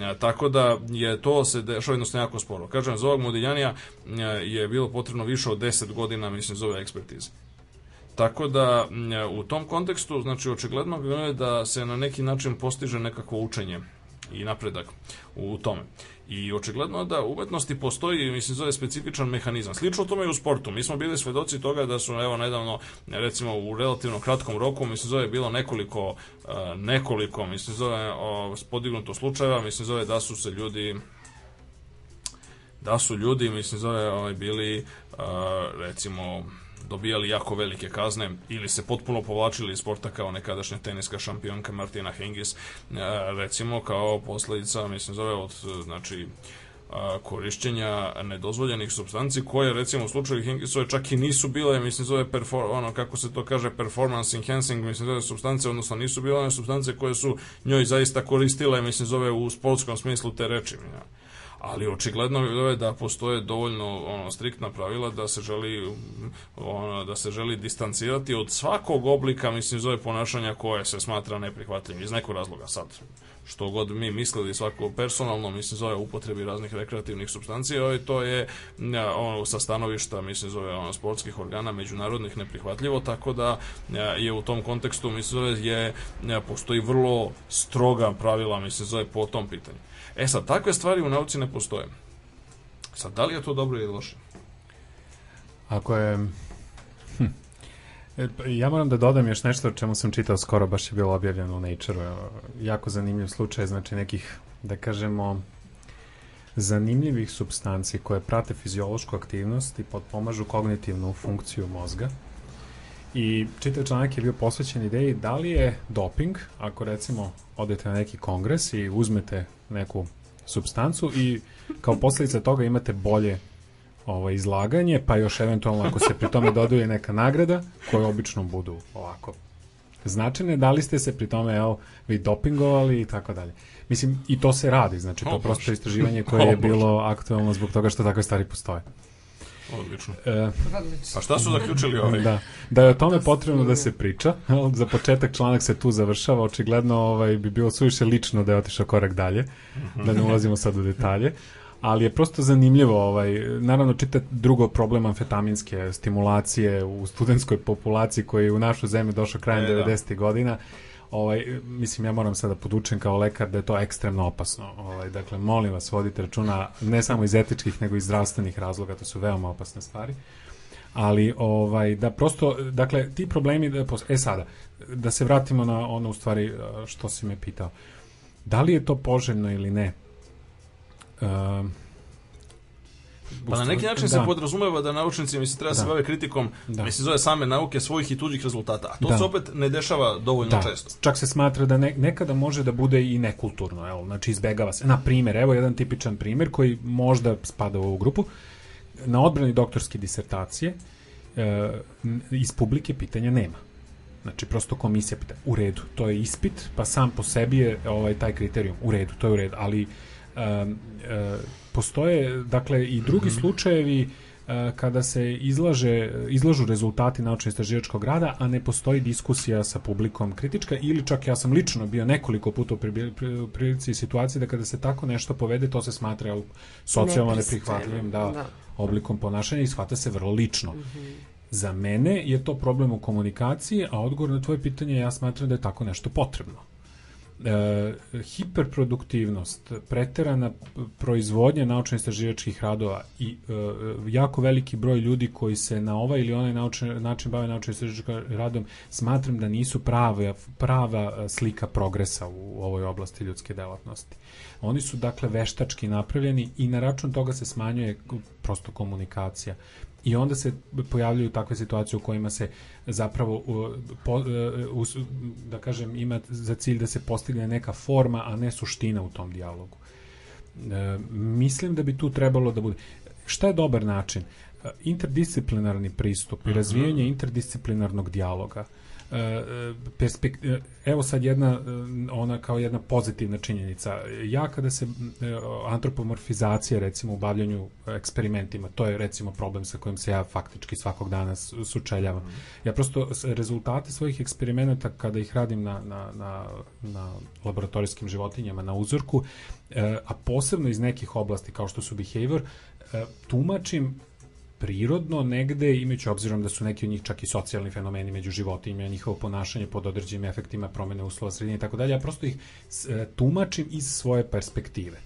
E, tako da je to se dešava jednostavno jako sporo. Kažem, za ovog Modiljanija e, je bilo potrebno više od 10 godina, mislim, zove ekspertize. Tako da u tom kontekstu, znači očigledno je da se na neki način postiže nekakvo učenje i napredak u tome. I očigledno da umetnosti postoji, mislim, zove specifičan mehanizam. Slično tome i u sportu. Mi smo bili svedoci toga da su, evo, nedavno, recimo, u relativno kratkom roku, mislim, zove bilo nekoliko, nekoliko, mislim, zove podignuto slučajeva, mislim, zove da su se ljudi da su ljudi, mislim, zove, ovaj, bili, recimo, dobijali jako velike kazne ili se potpuno povlačili iz sporta kao nekadašnja teniska šampionka Martina Hingis, e, recimo kao posledica, mislim, zove od, e, znači, korišćenja nedozvoljenih substanci koje recimo u slučaju Hingisove čak i nisu bile mislim zove perfor, ono kako se to kaže performance enhancing mislim zove substance odnosno nisu bile one substance koje su njoj zaista koristile mislim zove u sportskom smislu te reči ja. Ali očigledno je da postoje dovoljno ono striktna pravila da se želi ono, da se želi distancirati od svakog oblika mislim zove ponašanja koje se smatra neprihvatljivim iz nekog razloga sad što god mi mislili svako personalno, mislim, zove upotrebi raznih rekreativnih substancija, ovaj, to je ono, sa stanovišta, mislim, zove ono, sportskih organa međunarodnih neprihvatljivo, tako da je u tom kontekstu, mislim, zove, je, postoji vrlo stroga pravila, mislim, zove, po tom pitanju. E sad, takve stvari u nauci ne postoje. Sad, da li je to dobro ili loše? Ako je... Hm. E, pa Ja moram da dodam još nešto o čemu sam čitao skoro, baš je bilo objavljeno u Nature. Jako zanimljiv slučaj, znači nekih, da kažemo, zanimljivih substanci koje prate fiziološku aktivnost i potpomažu kognitivnu funkciju mozga. I čitav članak je bio posvećen ideji da li je doping, ako recimo odete na neki kongres i uzmete neku substancu i kao posljedica toga imate bolje ovo izlaganje, pa još eventualno ako se pri tome doduje neka nagrada, koje obično budu ovako značajne, da li ste se pri tome evo, vi dopingovali i tako dalje. Mislim, i to se radi, znači to je prosto istraživanje koje je (laughs) bilo aktualno zbog toga što takve stvari postoje. Odlično. E, Pa šta su zaključili ovaj? da, da je o tome potrebno da se priča. Za početak članak se tu završava, očigledno ovaj, bi bilo suviše lično da je otišao korak dalje, da ne ulazimo sad u detalje. Ali je prosto zanimljivo, ovaj, naravno čita drugo problem amfetaminske stimulacije u studentskoj populaciji koji je u našu zemlju došao krajem E, da. 90. godina. Ovaj, mislim, ja moram sada podučen kao lekar da je to ekstremno opasno. Ovaj, dakle, molim vas, vodite računa ne samo iz etičkih, nego i zdravstvenih razloga, to su veoma opasne stvari. Ali ovaj da prosto dakle ti problemi da pos- e sada da se vratimo na ono u stvari što si me pitao. Da li je to poželjno ili ne? Um, Pa na neki način se podrazumeva da naučnici mislim treba da. se Da. bave kritikom, Da. mislim zove same nauke svojih i tuđih rezultata, a to Da. se opet ne dešava dovoljno da, često. čak se smatra da ne, nekada može da bude i nekulturno, evo, znači izbegava se. Na primjer, evo jedan tipičan primjer koji možda spada u ovu grupu. Na odbrani doktorske disertacije e, iz publike pitanja nema. Znači, prosto komisija pita, u redu, to je ispit, pa sam po sebi je ovaj, taj kriterijum, u redu, to je u redu, ali um, e, postoje, dakle, i drugi slučajevi e, kada se izlaže, izlažu rezultati naučno-istraživačkog rada, a ne postoji diskusija sa publikom kritička ili čak ja sam lično bio nekoliko puta u prilici i situaciji da kada se tako nešto povede, to se smatra jel, socijalno neprihvatljivim da, da. oblikom ponašanja i shvata se vrlo lično. Za mene je to problem u komunikaciji, a odgovor na tvoje pitanje ja smatram da je tako nešto potrebno. E, hiperproduktivnost, preterana proizvodnja naučno-istraživačkih radova i e, jako veliki broj ljudi koji se na ovaj ili onaj naučni, način bave naučno-istraživačkim radom smatram da nisu prava, prava slika progresa u ovoj oblasti ljudske delatnosti. Oni su dakle veštački napravljeni i na račun toga se smanjuje prosto komunikacija. I onda se pojavljuju takve situacije u kojima se zapravo u, po, e, us- da kažem ima za cilj da se postigne neka forma, a ne suština u tom dijalogu. E, mislim da bi tu trebalo da bude. Šta je dobar način? E, Interdisciplinarni pristup i razvijanje interdisciplinarnog dijaloga. Perspek- e, evo sad jedna ona kao jedna pozitivna činjenica. Ja kada se antropomorfizacija recimo u bavljanju eksperimentima to je recimo problem sa kojim se ja faktički svakog dana sučeljavam. Ja prosto rezultate svojih eksperimenata kada ih radim na, na, na, na laboratorijskim životinjama na uzorku e, a posebno iz nekih oblasti kao što su behavior e, tumačim prirodno negde, imajući obzirom da su neki od njih čak i socijalni fenomeni među životinjama, njihovo ponašanje pod određenim efektima promene uslova sredine i tako dalje, ja prosto ih e, tumačim iz svoje perspektive.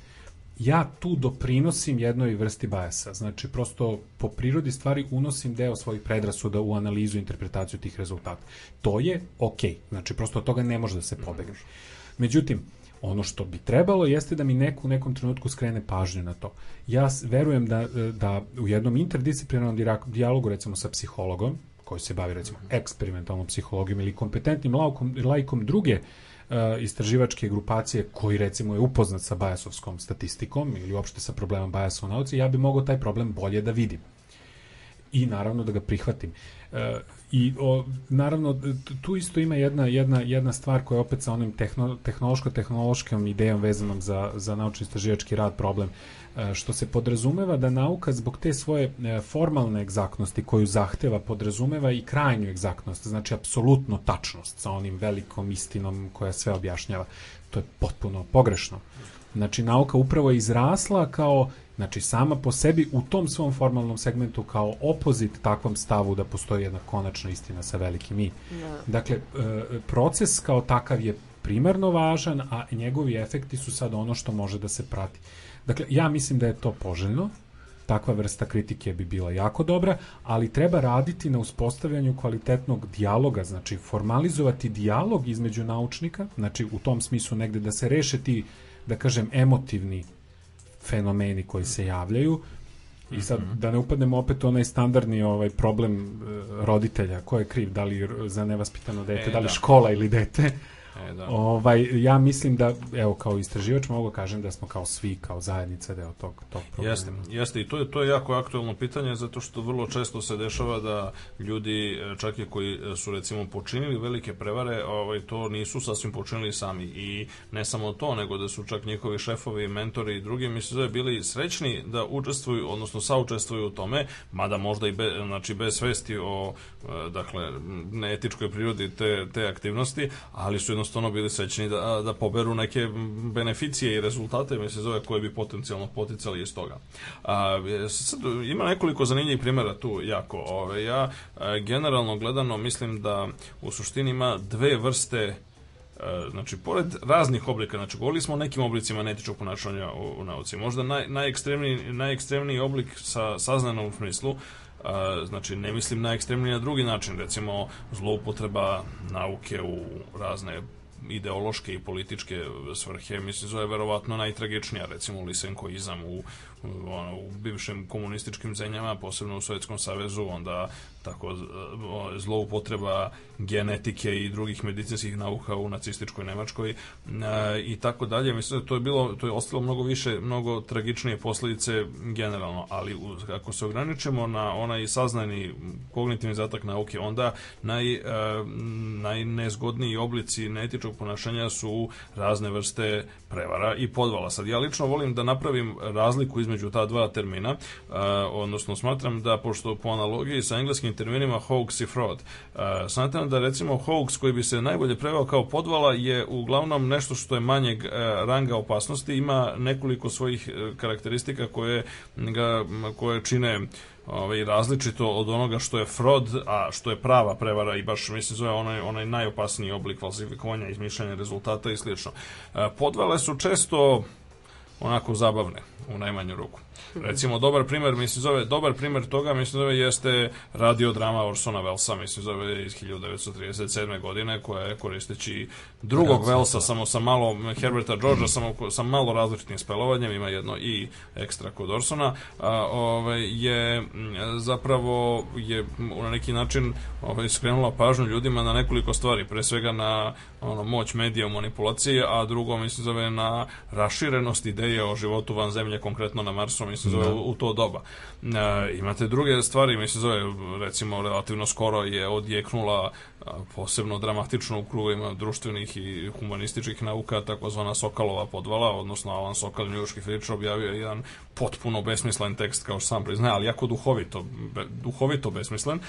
Ja tu doprinosim jednoj vrsti bajasa, znači prosto po prirodi stvari unosim deo svojih predrasuda u analizu i interpretaciju tih rezultata. To je okej, znači prosto od toga ne može da se pobegne. Međutim, Ono što bi trebalo jeste da mi neko u nekom trenutku skrene pažnju na to. Ja verujem da, e, da u jednom interdisciplinarnom dijalogu, recimo sa psihologom, koji se bavi recimo eksperimentalnom psihologijom ili kompetentnim laukom, laikom druge e, istraživačke grupacije koji recimo je upoznat sa bajasovskom statistikom ili uopšte sa problemom bajasa u nauci, ja bi mogao taj problem bolje da vidim i naravno da ga prihvatim. I o, naravno tu isto ima jedna, jedna, jedna stvar koja je opet sa onim tehno, tehnološko-tehnološkom idejom vezanom za, za naučno-istraživački rad problem, e, što se podrazumeva da nauka zbog te svoje e, formalne egzaktnosti koju zahteva podrazumeva i krajnju egzaktnost, znači apsolutno tačnost sa onim velikom istinom koja sve objašnjava. To je potpuno pogrešno. Znači, nauka upravo je izrasla kao, znači, sama po sebi u tom svom formalnom segmentu kao opozit takvom stavu da postoji jedna konačna istina sa velikim i. Da. Dakle, e, proces kao takav je primarno važan, a njegovi efekti su sad ono što može da se prati. Dakle, ja mislim da je to poželjno, takva vrsta kritike bi bila jako dobra, ali treba raditi na uspostavljanju kvalitetnog dijaloga, znači formalizovati dijalog između naučnika, znači u tom smislu negde da se reše ti, da kažem, emotivni fenomeni koji se javljaju, I sad, da ne upadnemo opet onaj standardni ovaj problem e, roditelja, ko je kriv, da li za nevaspitano dete, E, da li da. škola ili dete. E, da. Ovaj, ja mislim da, evo, kao istraživač mogu kažem da smo kao svi, kao zajednica deo tog, tog problema. Jeste, jeste i to je to je jako aktuelno pitanje zato što vrlo često se dešava da ljudi e, čak i koji e, su recimo počinili velike prevare, ovaj to nisu sasvim počinili sami i ne samo to, nego da su čak njihovi šefovi, mentori i drugi mislim da je bili srećni da učestvuju, odnosno saučestvuju u tome, mada možda i be, znači bez svesti o dakle neetičkoj prirodi te, te aktivnosti, ali su jednostavno bili srećni da, da poberu neke beneficije i rezultate, mislim, zove koje bi potencijalno poticali iz toga. A, e, sad, ima nekoliko zanimljivih primjera tu jako. Ove, ja e, generalno gledano mislim da u suštini ima dve vrste e, znači, pored raznih oblika, znači, govorili smo o nekim oblicima netičkog ponašanja u, u nauci. Možda naj, najekstremniji, najekstremniji oblik sa saznanom smislu, a, znači, ne mislim na ekstremni na drugi način, recimo, zloupotreba nauke u razne ideološke i političke svrhe, mislim, zove verovatno najtragičnija, recimo lisenkoizam u, ono, u bivšim komunističkim zemljama, posebno u Sovjetskom savezu, onda tako zloupotreba genetike i drugih medicinskih nauka u nacističkoj Nemačkoj e, i tako dalje. Mislim da to je bilo, to je ostalo mnogo više, mnogo tragičnije posledice generalno, ali u, ako se ograničimo na onaj saznani kognitivni zatak nauke, onda naj, e, najnezgodniji oblici neetičkog ponašanja su razne vrste prevara i podvala. Sad, ja lično volim da napravim razliku između ta dva termina, e, odnosno smatram da, pošto po analogiji sa engleskim terminima hoax i fraud, e, smatram da recimo hoax koji bi se najbolje preveo kao podvala je uglavnom nešto što je manjeg e, ranga opasnosti, ima nekoliko svojih karakteristika koje ga, koje čine ovaj, različito od onoga što je fraud, a što je prava prevara i baš mislim zove onaj, onaj najopasniji oblik falsifikovanja, izmišljanja rezultata i slično. Podvale su često onako zabavne u najmanju ruku. Recimo, dobar primer, mislim, zove, dobar primer toga, mislim, zove, jeste radiodrama Orsona Wellesa, mislim, zove, iz 1937. godine, koja je koristeći drugog Wellesa, samo sa malo Herberta Georgea, samo sa malo različitim spelovanjem, ima jedno i ekstra kod Orsona, a, ovaj, je zapravo je na neki način ovaj, skrenula pažnju ljudima na nekoliko stvari, pre svega na ono, moć medija u manipulaciji, a drugo, mislim, zove na raširenost ideje o životu van zemlje, konkretno na Marsu, mislim, zove u, u to doba. E, imate druge stvari, mislim, zove, recimo, relativno skoro je odjeknula a, posebno dramatično u krugovima društvenih i humanističkih nauka, takozvana Sokalova podvala, odnosno Alan Sokal, njuški fizičar, objavio je jedan potpuno besmislen tekst, kao što sam priznaje, ali jako duhovito, be, duhovito besmislen,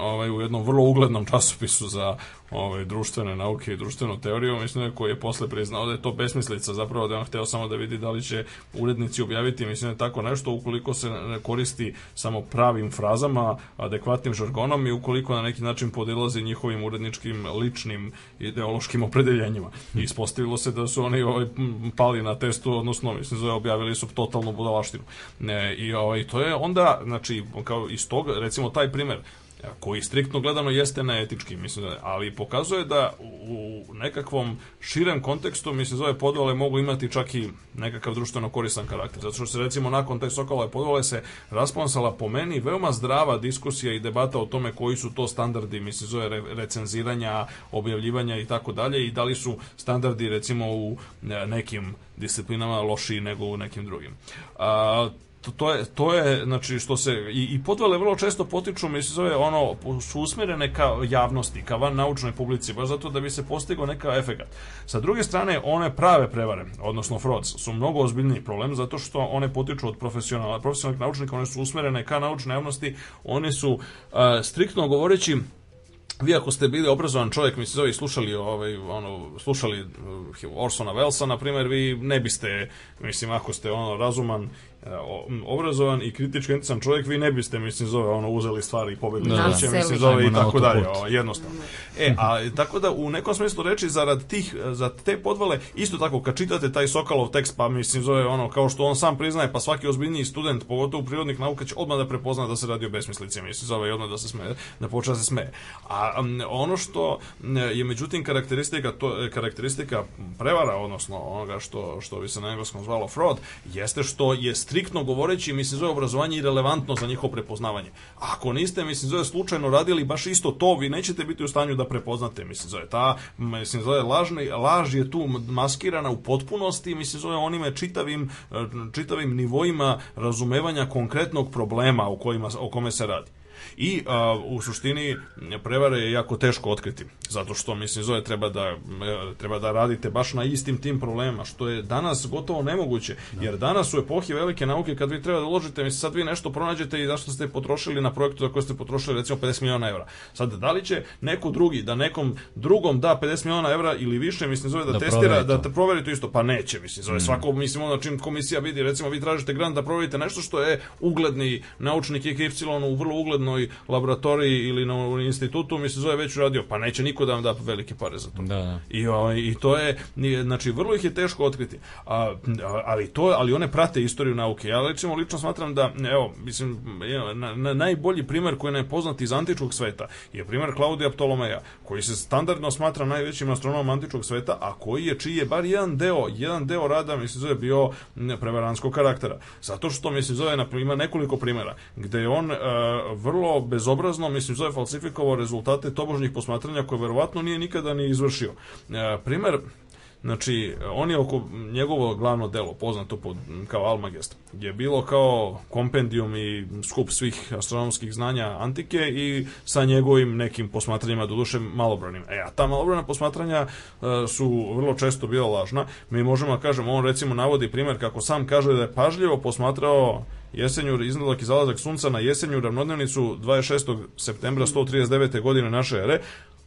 ovaj, u jednom vrlo uglednom časopisu za ovaj, društvene nauke i društvenu teoriju, mislim da koji je posle priznao da je to besmislica, zapravo da je on hteo samo da vidi da li će urednici objaviti, mislim da je tako nešto, ukoliko se ne koristi samo pravim frazama, adekvatnim žargonom i ukoliko na neki način podilazi njihovim uredničkim ličnim ideološkim opredeljenjima. I ispostavilo se da su oni ovaj, pali na testu, odnosno mislim da objavili su totalnu budalaštinu. E, I ovaj, to je onda, znači, kao iz toga, recimo taj primer, koji striktno gledano jeste neetički, mislim da, ali pokazuje da u, nekakvom širem kontekstu, mislim, zove podvale mogu imati čak i nekakav društveno koristan karakter. Zato što se recimo nakon te Sokolove podvale se rasponsala po meni veoma zdrava diskusija i debata o tome koji su to standardi, mislim, zove re- recenziranja, objavljivanja i tako dalje i da li su standardi recimo u e, nekim disciplinama lošiji nego u nekim drugim. A, to, to je to je znači što se i, i podvale vrlo često potiču mislim zove ono su usmerene ka javnosti ka van naučnoj publici baš zato da bi se postigao neka efekat. Sa druge strane one prave prevare odnosno frauds su mnogo ozbiljniji problem zato što one potiču od profesionalnih profesionalnih naučnika one su usmerene ka naučnoj javnosti one su uh, striktno govoreći vi ako ste bili obrazovan čovjek, mislim zove i slušali ovaj ono slušali uh, Orsona Wellesa na primjer, vi ne biste mislim ako ste ono razuman e, obrazovan i kritički entisan čovjek, vi ne biste, mislim, zove, ono, uzeli stvari i pobegli Da, da, da. kuće, mislim, zove, i tako dalje, jednostavno. E, a tako da u nekom smislu reči, zarad tih, za te podvale, isto tako, kad čitate taj Sokalov tekst, pa mislim, zove, ono, kao što on sam priznaje, pa svaki ozbiljniji student, pogotovo prirodnih nauka, će odmah da prepozna da se radi o besmislici, mislim, zove, i odmah da se smeje, da počne da se smeje. A m, ono što je, međutim, karakteristika, to, karakteristika prevara, odnosno onoga što, što bi se na engleskom zvalo fraud, jeste što je striktno govoreći, mislim, zove obrazovanje i relevantno za njihovo prepoznavanje. Ako niste, mislim, zove slučajno radili baš isto to, vi nećete biti u stanju da prepoznate, mislim, zove ta, mislim, zove lažni, laž je tu maskirana u potpunosti, mislim, zove onime čitavim, eh, čitavim nivoima razumevanja konkretnog problema o, kojima, o kome se radi. I a, u suštini prevare je jako teško otkriti, zato što mislim zove treba da e, treba da radite baš na istim tim problemima, što je danas gotovo nemoguće, jer danas u epohi velike nauke kad vi treba da uložite, mislim sad vi nešto pronađete i zašto ste potrošili na projektu za koji ste potrošili recimo 50 miliona evra. Sad da li će neko drugi da nekom drugom da 50 miliona evra ili više, mislim zove da, Da testira, da te proveri to isto, pa neće, mislim, zove svako, mislim, ono čim komisija vidi, recimo, vi tražite grant da proverite nešto što je ugledni naučnik XY u vrlo uglednoj laboratoriji ili na institutu, mislim, zove već uradio, pa neće niko da vam da velike pare za to. Da, da. I, ovaj, I to je, znači, vrlo ih je teško otkriti. A, ali, to, ali one prate istoriju nauke. Ja recimo lično smatram da, evo, mislim, je, na, na, najbolji primer koji je poznat iz antičkog sveta je primer Klaudija Ptolomeja, koji se standardno smatra najvećim astronomom antičkog sveta, a koji je, čiji je bar jedan deo, jedan deo rada, mislim, zove bio prevaranskog karaktera. Zato što, mislim, zove, na, ima nekoliko primjera, gde je on e, vrlo bezobrazno, mislim, zove falsifikovao rezultate tobožnjih posmatranja koje verovatno nije nikada ni izvršio. E, primer, Znači, on je oko njegovo glavno delo, poznato pod, kao Almagest, je bilo kao kompendijum i skup svih astronomskih znanja antike i sa njegovim nekim posmatranjima, doduše malobranim. E, a ta malobrana posmatranja e, su vrlo često bila lažna. Mi možemo da kažemo, on recimo navodi primjer kako sam kaže da je pažljivo posmatrao jesenju, iznadlak i zalazak sunca na jesenju ravnodnevnicu 26. septembra 139. godine naše ere,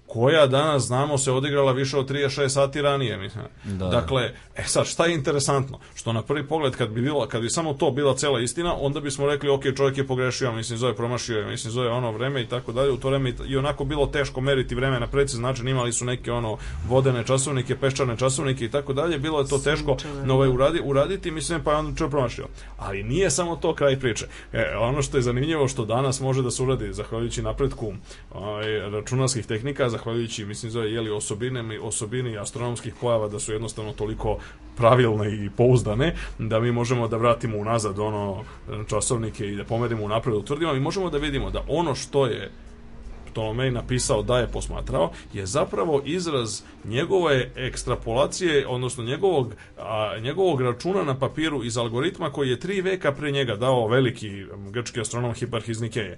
koja danas znamo se odigrala više od 36 sati ranije mislim. Da. Dakle, e sad šta je interesantno, što na prvi pogled kad bi bilo, kad bi samo to bila cela istina, onda bismo rekli ok, čovjek je pogrešio, mislim zove promašio je, mislim zove ono vreme i tako dalje. U to vreme i- onako bilo teško meriti vreme na precizan način, imali su neke ono vodene časovnike, peščane časovnike i tako dalje. Bilo je to teško no, ovaj, uradi, uraditi, mislim pa je onda čovjek promašio. Ali nije samo to kraj priče. E, ono što je zanimljivo što danas može da se uradi zahvaljujući napretku ovaj, računarskih tehnika, zahvaljujući mislim zove jeli osobine osobini astronomskih pojava da su jednostavno toliko pravilne i pouzdane da mi možemo da vratimo unazad ono časovnike i da pomerimo unapred utvrdimo i možemo da vidimo da ono što je Ptolomej napisao da je posmatrao, je zapravo izraz njegove ekstrapolacije, odnosno njegovog, a, njegovog računa na papiru iz algoritma koji je tri veka pre njega dao veliki grčki astronom Hiparhis Nikeje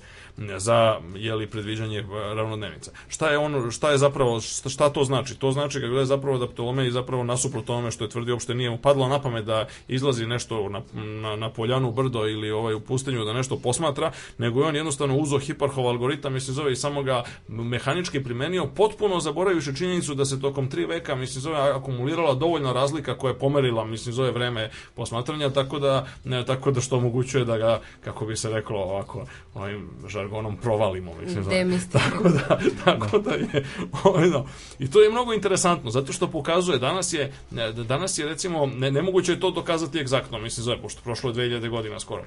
za jeli predviđanje ravnodnevnica. Šta je ono, šta je zapravo, šta, to znači? To znači kako je zapravo da Ptolomej zapravo nasuprot tome što je tvrdio uopšte nije mu padlo na pamet da izlazi nešto na, na, na poljanu brdo ili ovaj u pustinju da nešto posmatra, nego je on jednostavno uzeo Hiparhov algoritam, mislim zove i samo ga mehanički primenio, potpuno zaboravivši činjenicu da se tokom tri veka, mislim zove, akumulirala dovoljna razlika koja je pomerila, mislim zove vreme posmatranja, tako da, ne, tako da što omogućuje da ga, kako bi se reklo ovako, ovim žargonom provalimo, mislim zove. Tako da, tako da je, ovaj, no. I to je mnogo interesantno, zato što pokazuje, danas je, danas je recimo, ne, nemoguće je to dokazati egzaktno, mislim zove, pošto prošlo je 2000 godina skoro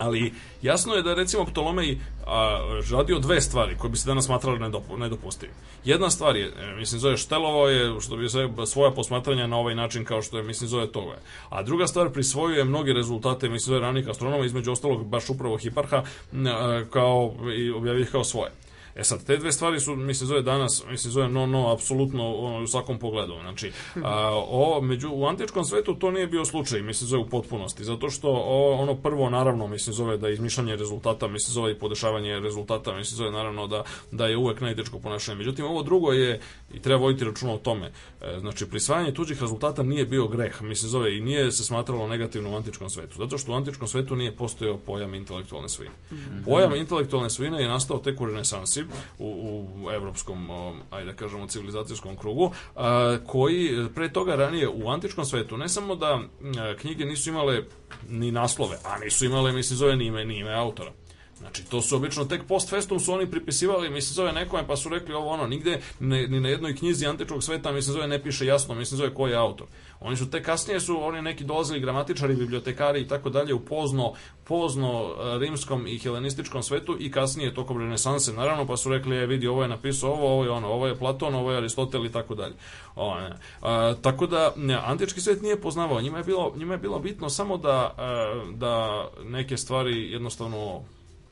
Ali jasno je da je recimo Ptolomej a, radio dve stvari koje bi se danas smatrali nedopu, nedopustivim. Jedna stvar je, e, mislim, zove štelovao je, što bi se svoja posmatranja na ovaj način kao što je, mislim, zove toga. A druga stvar, prisvojuje mnoge rezultate, mislim, zove ranih astronoma, između ostalog baš upravo Hiparha, a, kao, i objavio ih kao svoje. E sad, te dve stvari su, mislim, zove danas, mislim, zove no, no, apsolutno ono, u svakom pogledu. Znači, a, o, među, u antičkom svetu to nije bio slučaj, mislim, zove u potpunosti, zato što o, ono prvo, naravno, mislim, zove da je izmišljanje rezultata, mislim, zove i podešavanje rezultata, mislim, zove naravno da, da je uvek najtečko ponašanje. Međutim, ovo drugo je, i treba voditi računa o tome, e, znači, prisvajanje tuđih rezultata nije bio greh, mislim, zove, i nije se smatralo negativno u antičkom svetu, zato što u antičkom svetu nije postojao pojam intelektualne svojine. Pojam intelektualne svojine je nastao tek u renesansi, u, u evropskom, ajde da kažemo, civilizacijskom krugu, a, koji pre toga ranije u antičkom svetu, ne samo da a, knjige nisu imale ni naslove, a nisu imale, mislim, zove ni ime, ni ime autora. Znači, to su obično tek post festum su oni pripisivali, mislim, zove nekome, pa su rekli ovo ono, nigde, ne, ni na jednoj knjizi antičkog sveta, mislim, zove ne piše jasno, mislim, zove ko je autor. Oni su tek kasnije su oni neki dolazili gramatičari, bibliotekari i tako dalje u pozno, pozno e, rimskom i helenističkom svetu i kasnije tokom renesanse naravno pa su rekli je vidi ovo je napisao ovo, ovo je ono, ovo je Platon, ovo je Aristotel i tako dalje. O, ne. A, tako da ne, antički svet nije poznavao, njima je bilo, njima je bilo bitno samo da, e, da neke stvari jednostavno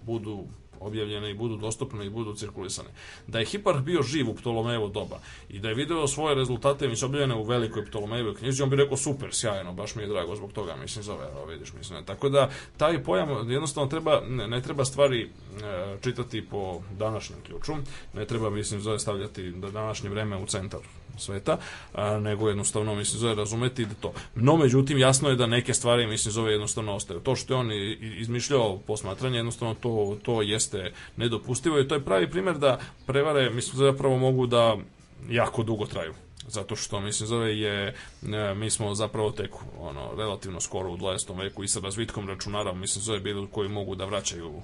budu objavljene i budu dostupne i budu cirkulisane. Da je Hiparh bio živ u Ptolomejevo doba i da je video svoje rezultate mislim objavljene u velikoj Ptolomejevoj knjizi, on bi rekao super, sjajno, baš mi je drago zbog toga, mislim zove, evo vidiš, mislim. ne. Tako da taj pojam jednostavno treba ne, ne treba stvari e, čitati po današnjem ključu, ne treba mislim zove stavljati da današnje vreme u centar sveta, a, nego jednostavno mislim zove razumeti da to. No međutim jasno je da neke stvari mislim zove jednostavno ostaju. To što je on izmišljao posmatranje jednostavno to to jeste nedopustivo i to je pravi primjer da prevare mislim zapravo mogu da jako dugo traju zato što mislim zove je e, mi smo zapravo tek ono relativno skoro u 20. veku i sa razvitkom računara mislim zove bili koji mogu da vraćaju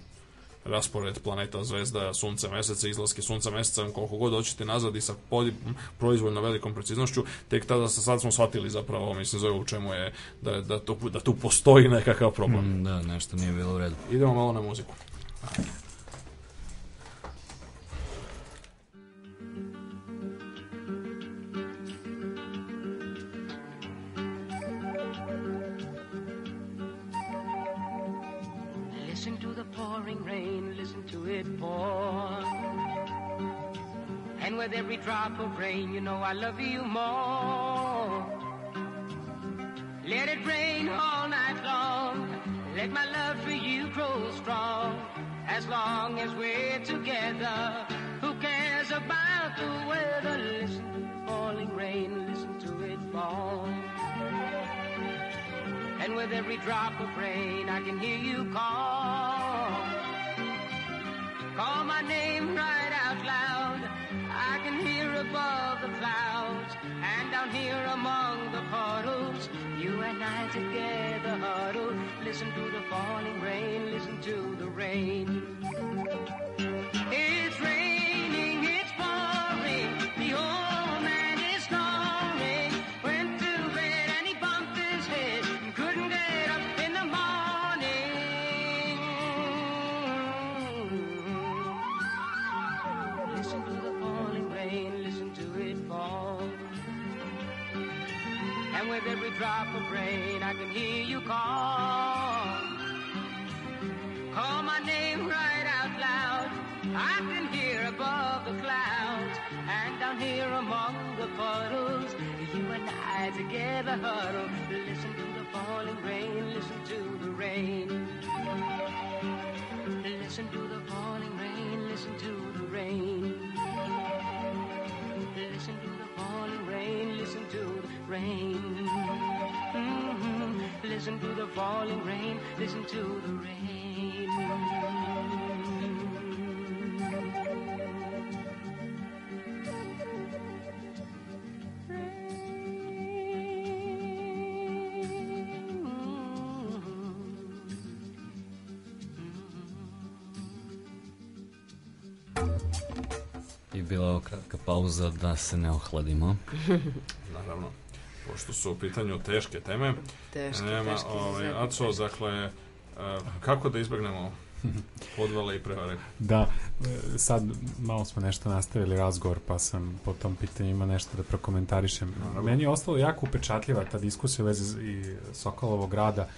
raspored planeta, zvezda, sunca, meseca, izlaske sunca, meseca, koliko god hoćete nazad i sa podi, proizvoljno velikom preciznošću, tek tada sa- sad smo shvatili zapravo, mislim, zove u čemu je, da, da, tu, da tu postoji nekakav problem. Mm, Da, nešto nije bilo u redu. Idemo malo na muziku. Listen to the pouring rain, it. And with every drop of rain, you know I love you more. Let it rain all night long. Let my love for you grow strong. As long as we're together, who cares about the weather? Listen to the falling rain, listen to it fall. And with every drop of rain, I can hear you call. Call my name right out loud. I can hear above the clouds and down here among the puddles. You and I together huddle. Listen to the falling rain. Listen to the rain. With every drop of rain, I can hear you call. Call my name right out loud. I can hear above the clouds and down here among the puddles. You and I together huddle. Listen to the falling rain, listen to the rain. Listen to the falling rain, listen to the rain. Listen to the falling rain, listen to the rain. Mhm. Listen to the falling rain, listen to the rain. Kratka pauza da se ne ohladimo. (laughs) Naravno, pošto su u pitanju teške teme, Teške, nema, teške za ovaj. Aco, dakle, E, kako da izbegnemo podvale i prevare? (laughs) Da, e, sad malo smo nešto nastavili razgovor, pa sam po tom pitanju ima nešto da prokomentarišem. Meni je ostalo jako upečatljiva ta diskusija u vezi i Sokolovog rada.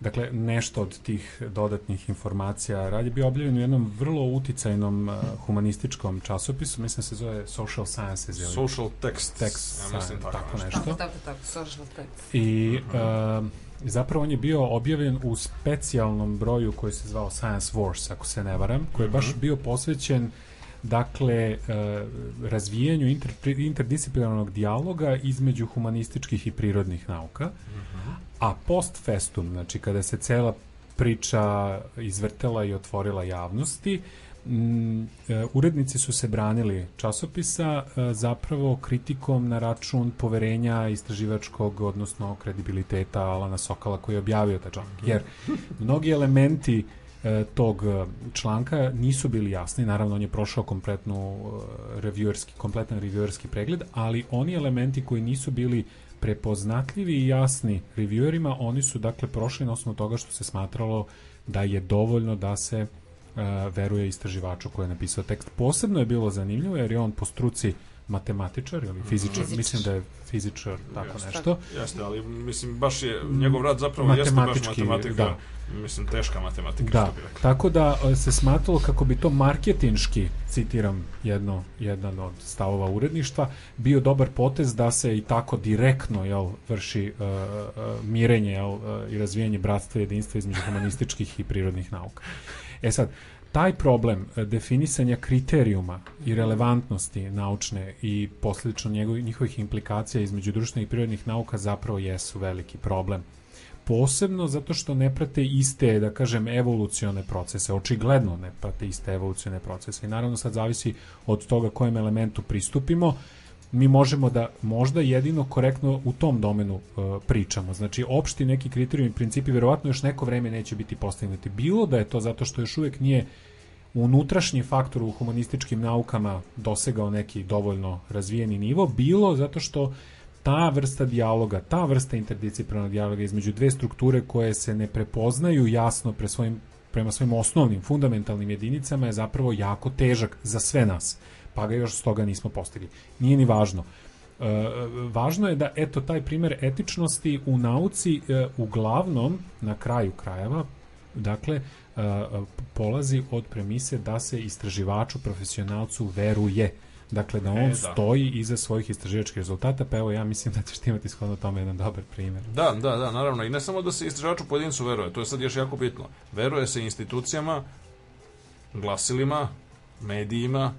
Dakle, nešto od tih dodatnih informacija. Rad je bio objavljen u jednom vrlo uticajnom uh, humanističkom časopisu, mislim da se zove Social Sciences. ili Social text. Text, ja mislim tako, tako nešto. Tako, tako, tako, social text. I uh, zapravo on je bio objavljen u specijalnom broju koji se zvao Science Wars, ako se ne varam, koji je baš bio posvećen dakle uh, razvijanju inter, interdisciplinarnog dijaloga između humanističkih i prirodnih nauka. A post festum, znači kada se cela priča izvrtela i otvorila javnosti, mm, e, urednici su se branili časopisa e, zapravo kritikom na račun poverenja istraživačkog, odnosno kredibiliteta Alana Sokala koji je objavio taj članak. Jer mnogi elementi e, tog članka nisu bili jasni, naravno on je prošao kompletnu reviewerski, kompletan reviewerski pregled, ali oni elementi koji nisu bili prepoznatljivi i jasni reviewerima, oni su dakle prošli na osnovu toga što se smatralo da je dovoljno da se e, veruje istraživaču koji je napisao tekst. Posebno je bilo zanimljivo jer je on po struci matematičar ili fizičar, Fizičar. mislim da je fizičar, tako Jeste. nešto. Jeste, ali mislim baš je njegov rad zapravo jeste baš matematika. da. Mislim teška matematika Da, što bi rekli. tako da e, se smatralo kako bi to marketinški, citiram jedno, jedan od stavova uredništva, bio dobar potez da se i tako direktno jel, vrši uh, uh, mirenje jel, uh, i razvijanje bratstva i jedinstva između humanističkih i prirodnih nauka. E sad, taj problem e, definisanja kriterijuma i relevantnosti naučne i posljedično njihovih implikacija između društvenih i prirodnih nauka zapravo jesu veliki problem. Posebno zato što ne prate iste, da kažem, evolucione procese, očigledno ne prate iste evolucione procese. I naravno sad zavisi od toga kojem elementu pristupimo, mi možemo da možda jedino korektno u tom domenu uh, pričamo. Znači, opšti neki kriterijumi i principi verovatno još neko vreme neće biti postignuti. Bilo da je to zato što još uvek nije unutrašnji faktor u humanističkim naukama dosegao neki dovoljno razvijeni nivo, bilo zato što ta vrsta dijaloga, ta vrsta interdisciplinarnog dijaloga između dve strukture koje se ne prepoznaju jasno pre svojim, prema svojim osnovnim, fundamentalnim jedinicama je zapravo jako težak za sve nas, pa ga još stoga nismo postigli. Nije ni važno. E, važno je da eto taj primer etičnosti u nauci e, uglavnom na kraju krajeva dakle e, polazi od premise da se istraživaču profesionalcu veruje dakle da on E, da. stoji iza svojih istraživačkih rezultata pa evo ja mislim da ćeš ti imati shodno tome jedan dobar primer Da, da, da, naravno. I ne samo da se istraživaču pojedincu veruje, to je sad još jako bitno. Veruje se institucijama, glasilima, medijima,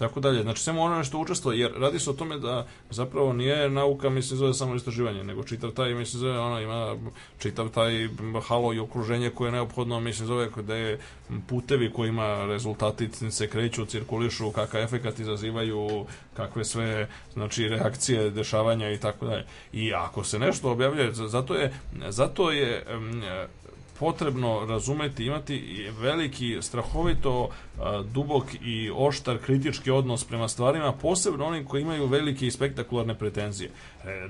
tako dalje. Znači, samo ono što učestvuje, jer radi se o tome da zapravo nije nauka, mislim, zove samo istraživanje, nego čitav taj, mislim, zove, ono, ima čitav taj halo i okruženje koje je neophodno, mislim, zove, gde je putevi kojima rezultati se kreću, cirkulišu, kakav efekat izazivaju, kakve sve, znači, reakcije, dešavanja i tako dalje. I ako se nešto objavljuje, zato je, zato je potrebno razumeti, imati veliki, strahovito dubok i oštar kritički odnos prema stvarima, posebno onim koji imaju velike i spektakularne pretenzije. E,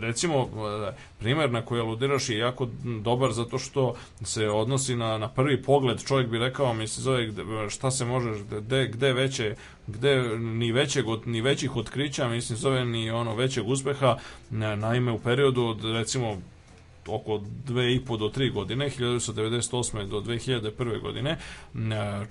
recimo, e, primjer na koji aludiraš je jako dobar zato što se odnosi na, na prvi pogled, čovjek bi rekao, misli, zove, šta se može, gde, gde veće, gde ni većeg, od- ni većih otkrića, mislim, zove ni ono većeg uspeha, Na- naime u periodu od recimo oko dve i po do tri godine, 1998. do 2001. godine, e,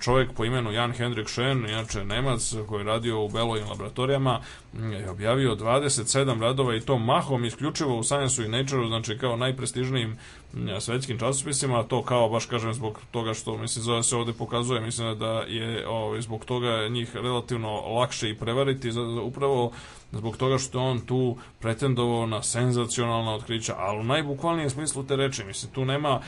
čovjek po imenu Jan Hendrik Schoen, inače Nemac koji je radio u Belovim laboratorijama, je objavio 27 radova i to mahom isključivo u Science i Nature, znači kao najprestižnijim m, svetskim časopisima, to kao baš kažem zbog toga što mislim zove se ovde pokazuje, mislim da je ovaj, zbog toga njih relativno lakše i prevariti, upravo zbog toga što on tu pretendovao na senzacionalna otkrića, ali u najbukvalnijem smislu te reči, mislim, tu nema,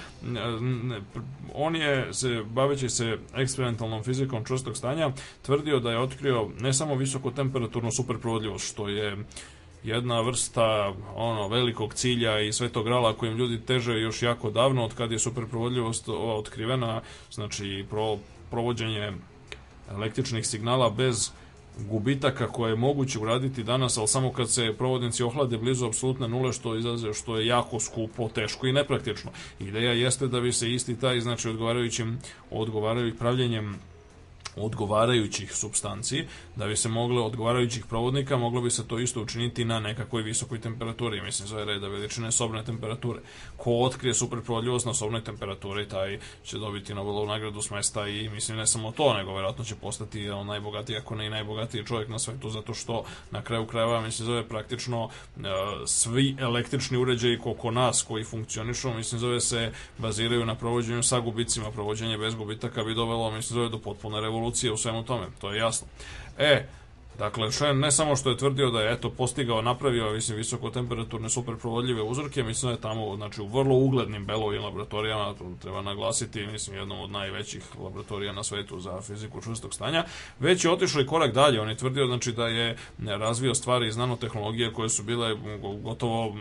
on je, se, baveći se eksperimentalnom fizikom čvrstog stanja, tvrdio da je otkrio ne samo visokotemperaturnu superprovodljivost, što je jedna vrsta ono velikog cilja i svetog grala kojim ljudi teže još jako davno od kad je superprovodljivost ova otkrivena znači pro, provođenje električnih signala bez gubitaka koje je moguće uraditi danas, ali samo kad se provodnici ohlade blizu apsolutne nule, što izlaze, što je jako skupo, teško i nepraktično. Ideja jeste da bi se isti taj, znači odgovarajućim, odgovarajućim pravljenjem odgovarajućih substanci, da bi se moglo odgovarajućih provodnika, moglo bi se to isto učiniti na nekakvoj visokoj temperaturi, mislim zove reda veličine sobne temperature. Ko otkrije superprovodljivost na sobnoj temperaturi, taj će dobiti Nobelovu nagradu s mesta i mislim ne samo to, nego verovatno će postati on najbogatiji, ako ne i najbogatiji čovjek na svetu, zato što na kraju krajeva, mislim zove praktično e, svi električni uređaji koliko nas koji funkcionišu, mislim zove se baziraju na provođenju sa gubicima, provođenje bez gubitaka bi dovelo, mislim zove do potpune revolucije u svemu tome, to je jasno. E, Dakle, Shen ne samo što je tvrdio da je eto postigao, napravio mislim visokotemperaturne superprovodljive uzorke, mislim da je tamo znači u vrlo uglednim Belovim laboratorijama, to treba naglasiti, mislim jednom od najvećih laboratorija na svetu za fiziku čvrstog stanja, već je otišao i korak dalje, on je tvrdio znači da je razvio stvari iz nanotehnologije koje su bile gotovo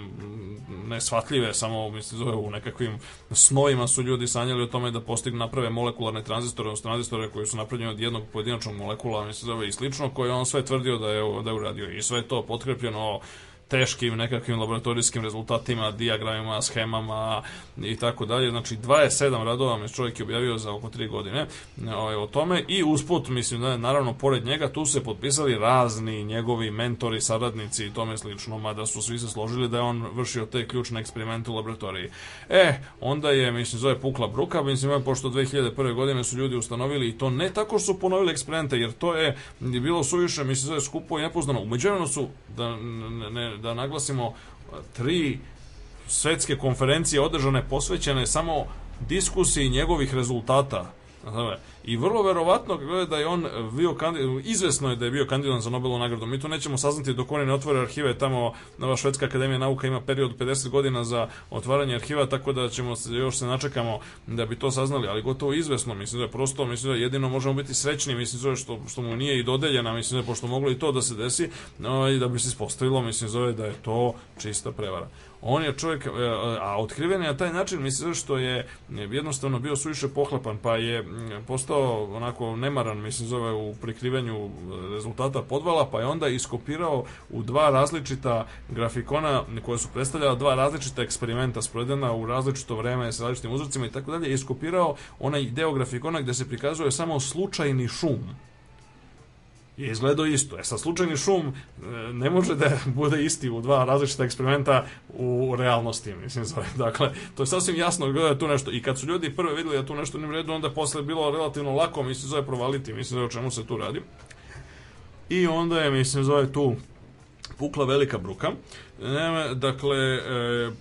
nesvatljive, samo mislim zove u nekakvim snovima su ljudi sanjali o tome da postignu naprave molekularne tranzistore, odnosno tranzistore koji su napravljeni od jednog pojedinačnog molekula, mislim zove i slično, koje on sve tvrdio da je, da je uradio i sve to potkrepljeno teškim nekakvim laboratorijskim rezultatima, dijagramima, schemama i tako dalje. Znači 27 radova mi čovjek je objavio za oko 3 godine ovaj, o tome i usput, mislim da je naravno pored njega tu se potpisali razni njegovi mentori, saradnici i tome slično, mada su svi se složili da je on vršio te ključne eksperimente u laboratoriji. E, onda je, mislim, zove pukla bruka, mislim, pošto 2001. godine su ljudi ustanovili i to ne tako što su ponovili eksperimente, jer to je bilo suviše, mislim, zove skupo i nepoznano. Umeđujem su, da ne, da naglasimo tri svetske konferencije održane posvećene samo diskusiji njegovih rezultata. I vrlo verovatno da je on bio kandidat, izvesno je da je bio kandidat za Nobelovu nagradu. Mi to nećemo saznati dok oni ne otvore arhive. Tamo Nova Švedska akademija nauka ima period 50 godina za otvaranje arhiva, tako da ćemo se, još se načekamo da bi to saznali, ali gotovo izvesno. Mislim da je prosto, mislim da jedino možemo biti srećni, mislim da što, što mu nije i dodeljena, mislim da je pošto moglo i to da se desi, no, i da bi se ispostavilo, mislim zove da je to čista prevara on je čovjek, a otkriven je na taj način, mislim što je jednostavno bio suviše pohlepan, pa je postao onako nemaran, mislim zove u prikrivanju rezultata podvala, pa je onda iskopirao u dva različita grafikona koje su predstavljala dva različita eksperimenta sprovedena u različito vreme sa različitim uzorcima i tako dalje, iskopirao onaj deo grafikona gde se prikazuje samo slučajni šum je izgledao isto. E sad, slučajni šum e, ne može da bude isti u dva različita eksperimenta u realnosti, mislim, zove. (laughs) Dakle, to je sasvim jasno da je tu nešto. I kad su ljudi prve videli da tu nešto nije redu, onda posle bilo relativno lako, mislim, zove provaliti, mislim, zove o čemu se tu radi. I onda je, mislim, zove tu pukla velika bruka. Dakle, e,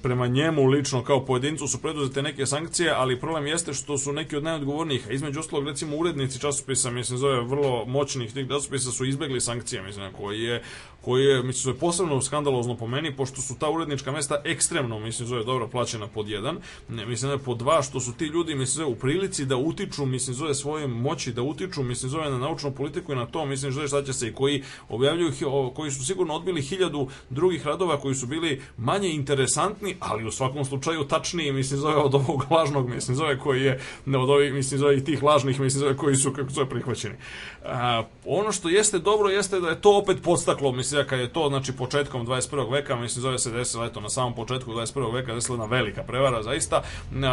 prema njemu lično kao pojedincu su preduzete neke sankcije, ali problem jeste što su neki od najodgovornijih, a između ostalog recimo urednici časopisa, mislim zove vrlo moćnih tih časopisa su izbegli sankcije, mislim, koji je koji je, mislim, zove posebno skandalozno po meni, pošto su ta urednička mesta ekstremno, mislim, zove dobro plaćena pod jedan, ne, mislim, pod dva, što su ti ljudi, mislim, zove u prilici da utiču, mislim, zove svoje moći, da utiču, mislim, zove na naučnu politiku i na to, mislim, zove šta će se i koji objavljuju, koji su sigurno odbili hiljadu drugih radova koji su bili manje interesantni, ali u svakom slučaju tačniji, mislim, zove od ovog lažnog, mislim, zove koji je, ne od ovih, mislim, zove tih lažnih, mislim, zove koji su, kako zove, prihvaćeni. A, ono što jeste dobro jeste da je to opet podstaklo, mislim, da kad je to, znači, početkom 21. veka, mislim, zove se desila, eto, na samom početku 21. veka desila jedna velika prevara, zaista,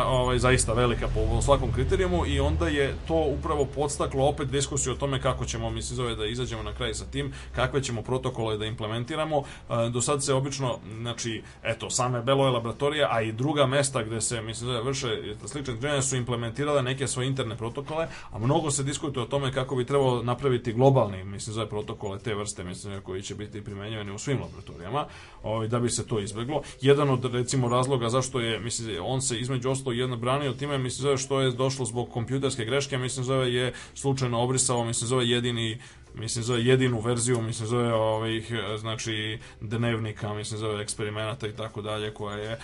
ovaj, zaista velika po svakom kriterijumu i onda je to upravo podstaklo opet diskusiju o tome kako ćemo, mislim, zove da izađemo na kraj sa tim, kakve ćemo protokole da implementiramo. Do sad se obično, znači, eto, same Beloje laboratorije, a i druga mesta gde se, mislim, da vrše slične istraživanja su implementirale neke svoje interne protokole, a mnogo se diskutuje o tome kako bi trebalo napraviti globalni, mislim, zove protokole te vrste, mislim, koji će biti primenjivani u svim laboratorijama, ovaj, da bi se to izbeglo. Jedan od, recimo, razloga zašto je, mislim, on se između ostalo jedno branio time, mislim, zove što je došlo zbog kompjuterske greške, mislim, zove je slučajno obrisao, mislim, zove jedini mislim zove jedinu verziju, mislim zove ovih znači dnevnika, mislim zove eksperimenata i tako dalje koja je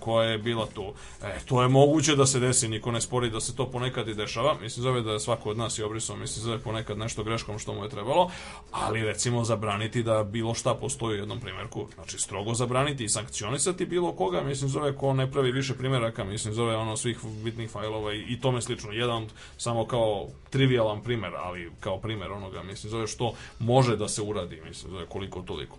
koja je bila tu. E, to je moguće da se desi, niko ne spori da se to ponekad i dešava. Mislim zove da je svako od nas i obrisao, mislim zove ponekad nešto greškom što mu je trebalo, ali recimo zabraniti da bilo šta postoji u jednom primjerku, znači strogo zabraniti i sankcionisati bilo koga, mislim zove ko ne pravi više primjeraka, mislim zove ono svih bitnih fajlova i, i tome slično. Jedan samo kao trivialan primer, ali kao primer onoga, mislim zove što može da se uradi, mislim, zove koliko toliko.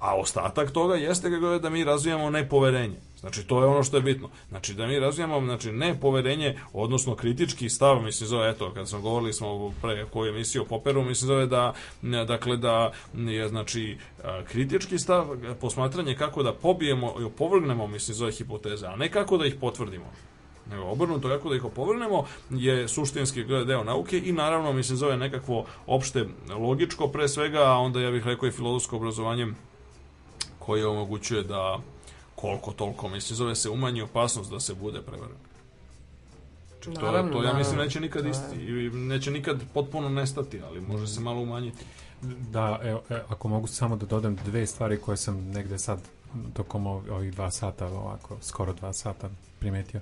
A ostatak toga jeste kako je da mi razvijamo nepoverenje. Znači, to je ono što je bitno. Znači, da mi razvijamo znači, nepoverenje, odnosno kritički stav, mislim, zove, eto, kad smo govorili smo pre koju emisiju o Poperu, mislim, zove da, dakle, da je, znači, kritički stav, posmatranje kako da pobijemo i opovrgnemo, mislim, zove hipoteze, a ne kako da ih potvrdimo nego obrnuto kako da ih opovrgnemo je suštinski deo nauke i naravno mislim zove nekakvo opšte logičko pre svega, a onda ja bih rekao i filozofsko obrazovanje koje omogućuje da koliko toliko mislim zove se umanji opasnost da se bude prevaren. To, Naravno, to ja mislim neće nikad isti i neće nikad potpuno nestati, ali može se malo umanjiti. Da, evo, e, ako mogu samo da dodam dve stvari koje sam negde sad tokom ov- ovih dva sata, ovako, skoro dva sata primetio.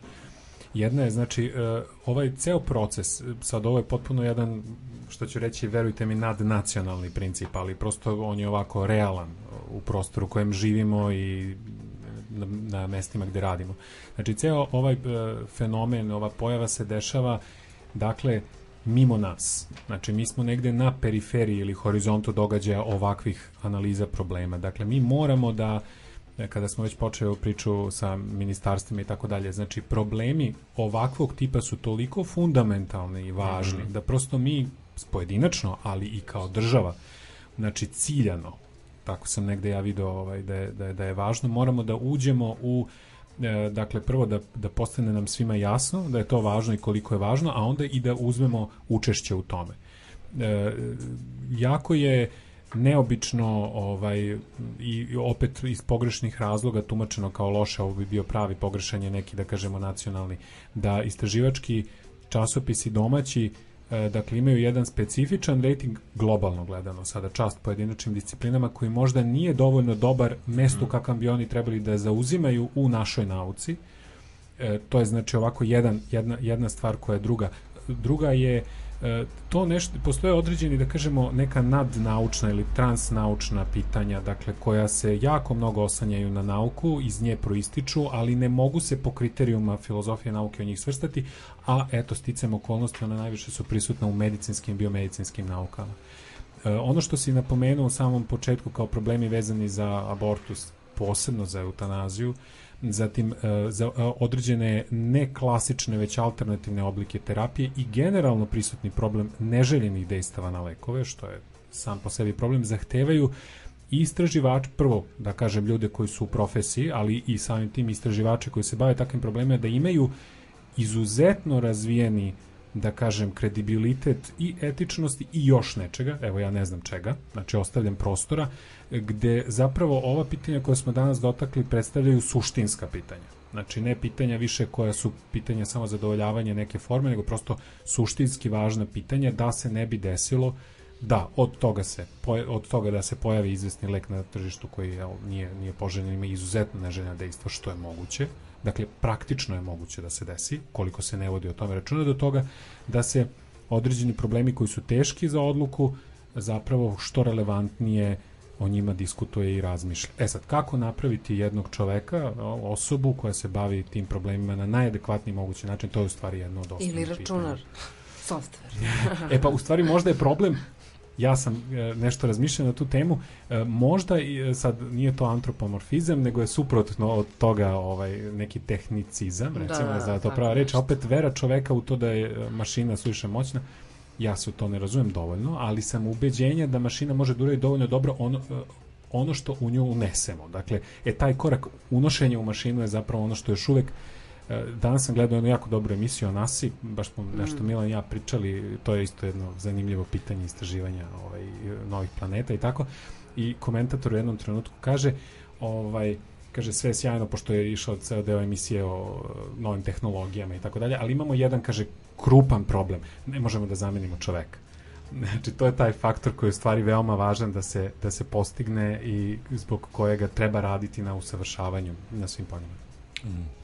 Jedna je, znači, e, ovaj ceo proces, e, sad ovo je potpuno jedan, što ću reći, verujte mi, nadnacionalni princip, ali prosto on je ovako realan u prostoru u kojem živimo i na, na mestima gde radimo. Znači, ceo ovaj e, fenomen, ova pojava se dešava, dakle, mimo nas. Znači, mi smo negde na periferiji ili horizontu događaja ovakvih analiza problema. Dakle, mi moramo da e, kada smo već počeli ovu priču sa ministarstvima i tako dalje, znači problemi ovakvog tipa su toliko fundamentalni i važni da prosto mi pojedinačno, ali i kao država, znači ciljano, tako sam negde ja video ovaj, da, je, da, je, da je važno, moramo da uđemo u e, dakle prvo da, da postane nam svima jasno da je to važno i koliko je važno, a onda i da uzmemo učešće u tome. E, jako je neobično ovaj i i opet iz pogrešnih razloga tumačeno kao loše, ovo bi bio pravi pogrešan je neki da kažemo nacionalni da istraživački časopisi domaći e, dakle imaju jedan specifičan rating globalno gledano sada čast pojedinačnim disciplinama koji možda nije dovoljno dobar mestu kakav bi oni trebali da zauzimaju u našoj nauci. E, to je znači ovako jedan, jedna, jedna stvar koja je druga. Druga je to nešto, postoje određeni da kažemo neka nadnaučna ili transnaučna pitanja dakle koja se jako mnogo osanjaju na nauku iz nje proističu ali ne mogu se po kriterijuma filozofije nauke o njih svrstati a eto sticam okolnosti ona najviše su prisutna u medicinskim i biomedicinskim naukama. E, ono što si napomenuo u samom početku kao problemi vezani za abortus, posebno za eutanaziju, zatim e, za e, određene ne klasične već alternativne oblike terapije i generalno prisutni problem neželjenih dejstava na lekove, što je sam po sebi problem, zahtevaju istraživač, prvo da kažem ljude koji su u profesiji, ali i samim tim istraživači koji se bave takvim problemima da imaju izuzetno razvijeni da kažem kredibilitet i etičnosti i još nečega, evo ja ne znam čega, znači ostavljam prostora gde zapravo ova pitanja koja smo danas dotakli predstavljaju suštinska pitanja. Znači ne pitanja više koja su pitanja samo zadovoljavanja neke forme, nego prosto suštinski važna pitanja da se ne bi desilo da od toga se od toga da se pojavi izvesni lek na tržištu koji jel, nije nije poželjen ima izuzetno neželjena dejstva što je moguće dakle praktično je moguće da se desi koliko se ne vodi o tome računa do toga da se određeni problemi koji su teški za odluku zapravo što relevantnije o njima diskutuje i razmišlja. E sad, kako napraviti jednog čoveka, osobu koja se bavi tim problemima na najadekvatniji mogući način, to je u stvari jedno od osnovnih Ili računar. Softver. (laughs) E pa u stvari možda je problem ja sam e, nešto razmišljao na tu temu e, možda i e, sad nije to antropomorfizam nego je suprotno od toga ovaj neki tehnicizam Da, recimo da, da, da, to prava reč opet vera čoveka u to da je mašina suviše moćna ja se u to ne razumem dovoljno ali sam ubeđenja da mašina može da uradi dovoljno dobro ono ono što u nju unesemo. Dakle, e taj korak unošenja u mašinu je zapravo ono što još uvek E, Danas sam gledao jednu jako dobru emisiju o NASA, baš smo nešto Milan i ja pričali, to je isto jedno zanimljivo pitanje istraživanja ovaj, novih planeta i tako. I komentator u jednom trenutku kaže, ovaj, kaže sve je sjajno pošto je išao ceo deo emisije o novim tehnologijama i tako dalje, ali imamo jedan, kaže, krupan problem. Ne možemo da zamenimo čoveka. Znači, to je taj faktor koji je stvari veoma važan da se, da se postigne i zbog kojega treba raditi na usavršavanju na svim poljima. la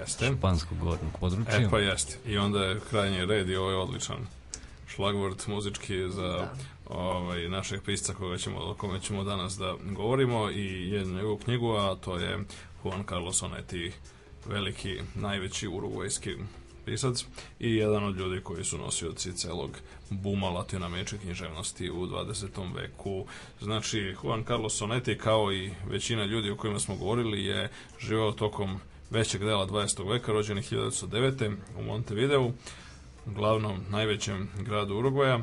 Jeste. španskog govornog područja. E pa jeste. I onda je krajnji red i ovo je odličan šlagvort muzički za ovaj, našeg pisca koga ćemo, o kome ćemo danas da govorimo i jednu njegovu knjigu, a to je Juan Carlos Onetti, veliki, najveći urugvajski pisac i jedan od ljudi koji su nosioci celog buma latinoameričke književnosti u 20. veku. Znači, Juan Carlos Onetti, kao i većina ljudi o kojima smo govorili, je živao tokom većeg dela 20. veka, rođen je 1909. u Montevideu, glavnom najvećem gradu Urugvaja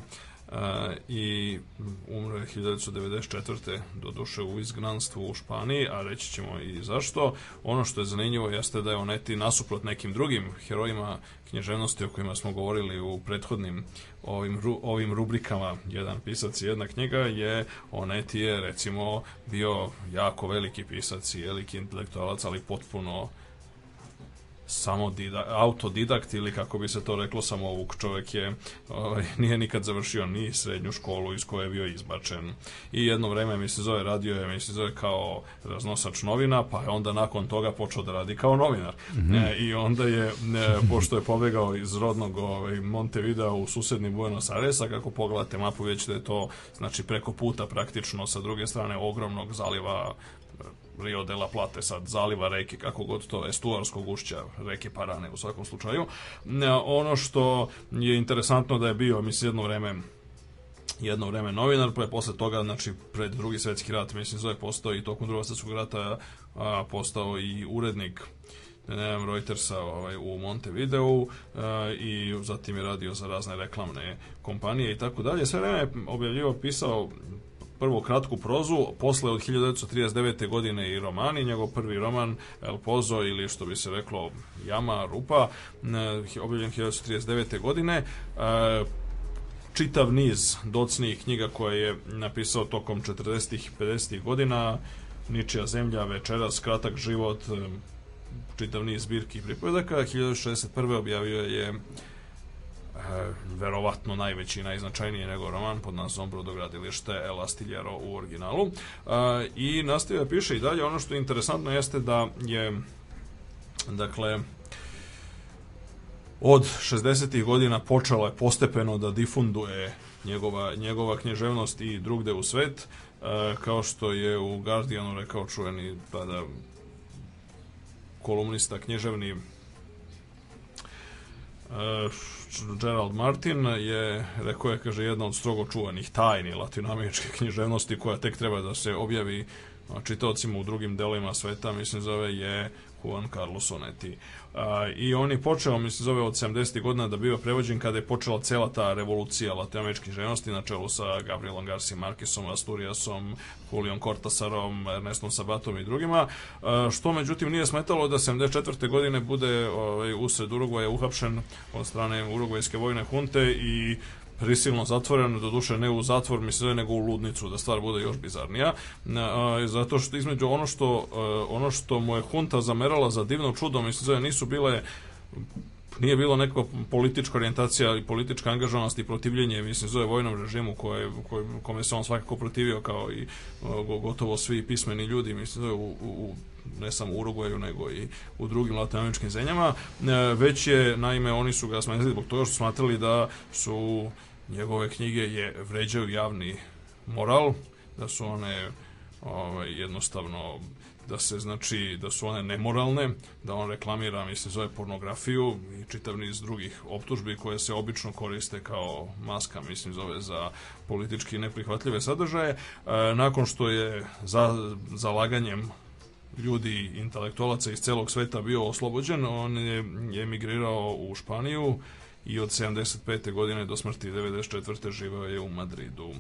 a, i umro je 1994. do duše u izgnanstvu u Španiji, a reći ćemo i zašto. Ono što je zanimljivo jeste da je Oneti nasuprot nekim drugim herojima književnosti o kojima smo govorili u prethodnim ovim, ovim rubrikama jedan pisac i jedna knjiga je Oneti je recimo bio jako veliki pisac i veliki intelektualac, ali potpuno samo dida, autodidakt ili kako bi se to reklo samouk. Čovjek je ovaj, (laughs) nije nikad završio ni srednju školu iz koje je bio izbačen. I jedno vreme mi se zove radio je mi se zove kao raznosač novina pa je onda nakon toga počeo da radi kao novinar. E, i onda je e, pošto je pobegao iz rodnog ovaj, Montevidea u susedni Buenos Airesa kako pogledate mapu već da je to znači preko puta praktično sa druge strane ogromnog zaliva Rio de la Plate, sad zaliva reke, kako god to, estuarskog ušća reke Parane u svakom slučaju. Ne, Ono što je interesantno da je bio, mislim, jedno vreme jedno vreme novinar, pa je posle toga, znači, pred drugi svetski rat, mislim, zove postao i tokom drugog svetskog rata a, postao i urednik ne Reutersa ovaj, u Montevideu a, i zatim je radio za razne reklamne kompanije i tako dalje. Sve vreme je objavljivo, pisao prvo kratku prozu, posle od 1939. godine i romani, njegov prvi roman El Pozo ili što bi se reklo Jama, Rupa, e, objavljen 1939. godine. E, čitav niz docnijih knjiga koje je napisao tokom 40. i 50. godina, Ničija zemlja, Večeras, Kratak život, e, čitav niz zbirki pripovedaka. 1961. objavio je verovatno najveći i najznačajniji nego roman pod nazivom Brodogradilište El Astillero u originalu. E, I nastavio piše i dalje. Ono što je interesantno jeste da je dakle od 60. godina počela je postepeno da difunduje njegova, njegova književnost i drugde u svet, e, kao što je u Guardianu rekao čuveni tada kolumnista književni e, Gerald Martin je, rekao je, kaže, jedna od strogo čuvanih tajni latinoameričke književnosti koja tek treba da se objavi a, čitaocima u drugim delovima sveta, mislim zove je Juan Carlos Onetti. I on je počeo, mislim zove od 70. godina da biva prevođen kada je počela cela ta revolucija latinoameričke književnosti na čelu sa Gabrielom Garcia Marquesom, Asturiasom, Julian Cortasarom, Ernestom Sabatom i drugima, što međutim nije smetalo da 74. godine bude ovaj, usred Urugvaja uhapšen od strane Urugvajske vojne hunte i prisilno zatvoren, do duše ne u zatvor, mislim nego u ludnicu, da stvar bude još bizarnija. Zato što između ono što, a, ono što mu je hunta zamerala za divno čudo, mislim nisu bile nije bilo neka politička orijentacija i politička angažovanost i protivljenje, mislim, zove vojnom režimu koje, koje, kome se on svakako protivio kao i gotovo svi pismeni ljudi, mislim, zove u, u ne samo u Uruguayu, nego i u drugim latinoameričkim zemljama, e, već je, naime, oni su ga smenili zbog toga što smatrali da su njegove knjige je vređaju javni moral, da su one ovaj, jednostavno da se znači da su one nemoralne, da on reklamira mislim zove pornografiju i čitav niz drugih optužbi koje se obično koriste kao maska mislim zove za politički neprihvatljive sadržaje. E, nakon što je za zalaganjem ljudi intelektualaca iz celog sveta bio oslobođen, on je emigrirao u Španiju i od 75. godine do smrti 94. živeo je u Madridu.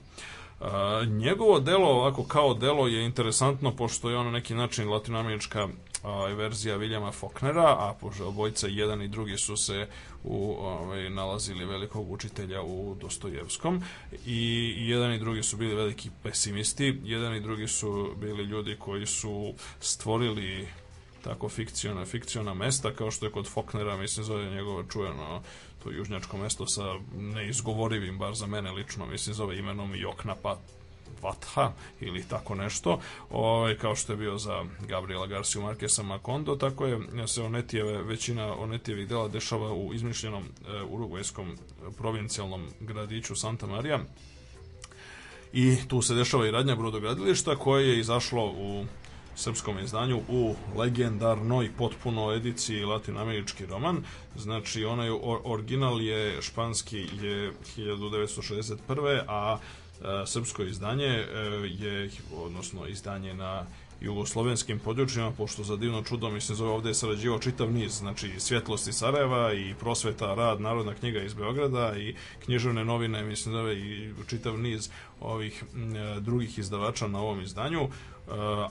A, njegovo delo, ovako kao delo, je interesantno pošto je ono neki način latinoamerička a, verzija Viljama Faulknera, a pošto obojica jedan i drugi su se u, ovaj, nalazili velikog učitelja u Dostojevskom i jedan i drugi su bili veliki pesimisti, jedan i drugi su bili ljudi koji su stvorili tako fikciona, fikciona mesta, kao što je kod Faulknera, mislim, zove njegovo čujeno to južnjačko mesto sa neizgovorivim, bar za mene lično, mislim, zove imenom Joknapa Vatha ili tako nešto, ovaj, kao što je bio za Gabriela Garcia Marquesa Macondo, tako je se Onetijeve, većina Onetijevih dela dešava u izmišljenom e, urugvajskom provincijalnom gradiću Santa Maria. I tu se dešava i radnja brodogradilišta koje je izašlo u srpskom izdanju u legendarnoj potpuno ediciji latinoamerički roman. Znači, onaj original je španski je 1961. a e, srpsko izdanje e, je, odnosno izdanje na jugoslovenskim područjima, pošto za divno čudo mi se zove ovde je sarađivao čitav niz, znači Svjetlosti Sarajeva i Prosveta rad, Narodna knjiga iz Beograda i književne novine, mislim da i čitav niz ovih e, drugih izdavača na ovom izdanju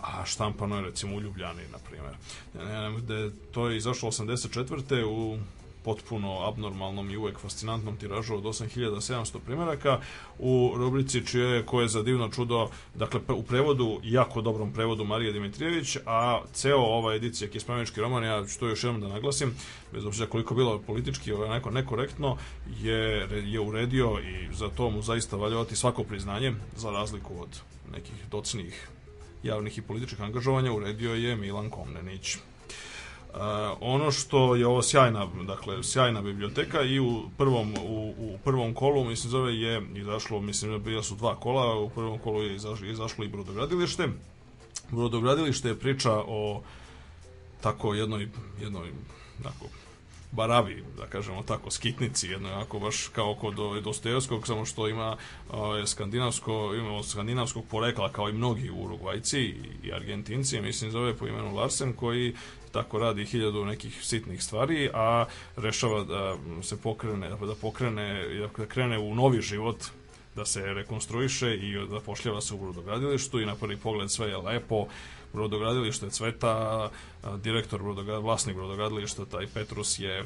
a štampano je recimo u Ljubljani, na primjer. Gde to je izašlo 84. u potpuno abnormalnom i uvek fascinantnom tiražu od 8700 primjeraka u rubrici čije koje je za divno čudo, dakle u prevodu, jako dobrom prevodu Marija Dimitrijević, a ceo ova edicija Kispanički roman, ja ću to još jednom da naglasim, bez obzira koliko bilo politički ovaj, neko nekorektno, je, je uredio i za to mu zaista valjavati svako priznanje, za razliku od nekih docnih javnih i političkih angažovanja uredio je Milan Komnenić. Uh, ono što je ovo sjajna, dakle sjajna biblioteka i u prvom u, u prvom kolu mislim zove je izašlo, mislim bila su dva kola, u prvom kolu je izašlo, izašlo i brodogradilište. Brodogradilište je priča o tako jednoj jednoj tako baravi, da kažemo tako, skitnici, jedno jako baš kao kod ovaj, Dostojevskog, samo što ima ovaj, skandinavsko, ima skandinavskog porekla kao i mnogi Urugvajci i, i Argentinci, mislim zove po imenu Larsen, koji tako radi hiljadu nekih sitnih stvari, a rešava da se pokrene, da pokrene, da krene u novi život, da se rekonstruiše i da pošljava se u brodogradilištu i na prvi pogled sve je lepo, brodogradilište Cveta, direktor brodogradilišta, vlasnik brodogradilišta, taj Petrus je e,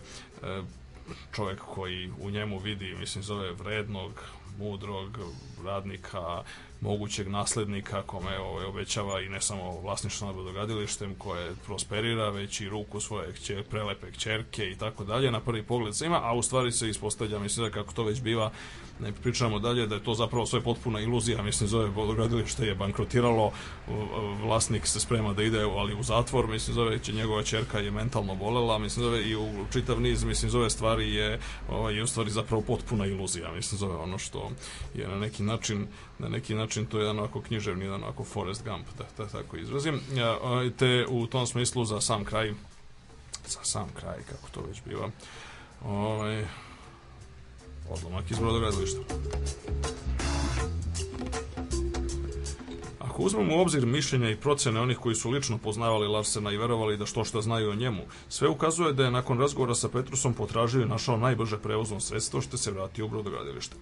čovjek koji u njemu vidi, mislim, zove vrednog, mudrog radnika, mogućeg naslednika kome ovaj, obećava i ne samo vlasništvo nad brodogradilištem koje prosperira, već i ruku svoje kćer, prelepe kćerke i tako dalje, na prvi pogled se ima, a u stvari se ispostavlja, mislim da kako to već biva, ne pričamo dalje, da je to zapravo sve potpuna iluzija, mislim zove brodogradilište je bankrotiralo, vlasnik se sprema da ide, ali u zatvor, mislim zove će njegova ćerka je mentalno bolela, mislim zove i u čitav niz, mislim zove stvari je, ovaj, je u stvari zapravo potpuna iluzija, mislim zove ono što je na neki način na neki način to je jedan ovako književni, jedan ovako Forrest Gump, da, da tako izrazim. Ja, te u tom smislu za sam kraj, za sam kraj, kako to već biva, ovaj, odlomak iz brodogradilišta. Ako uzmemo u obzir mišljenja i procene onih koji su lično poznavali Larsena i verovali da što šta znaju o njemu, sve ukazuje da je nakon razgovora sa Petrusom potražio i našao najbrže prevozno sredstvo što se vratio u brodogradilište.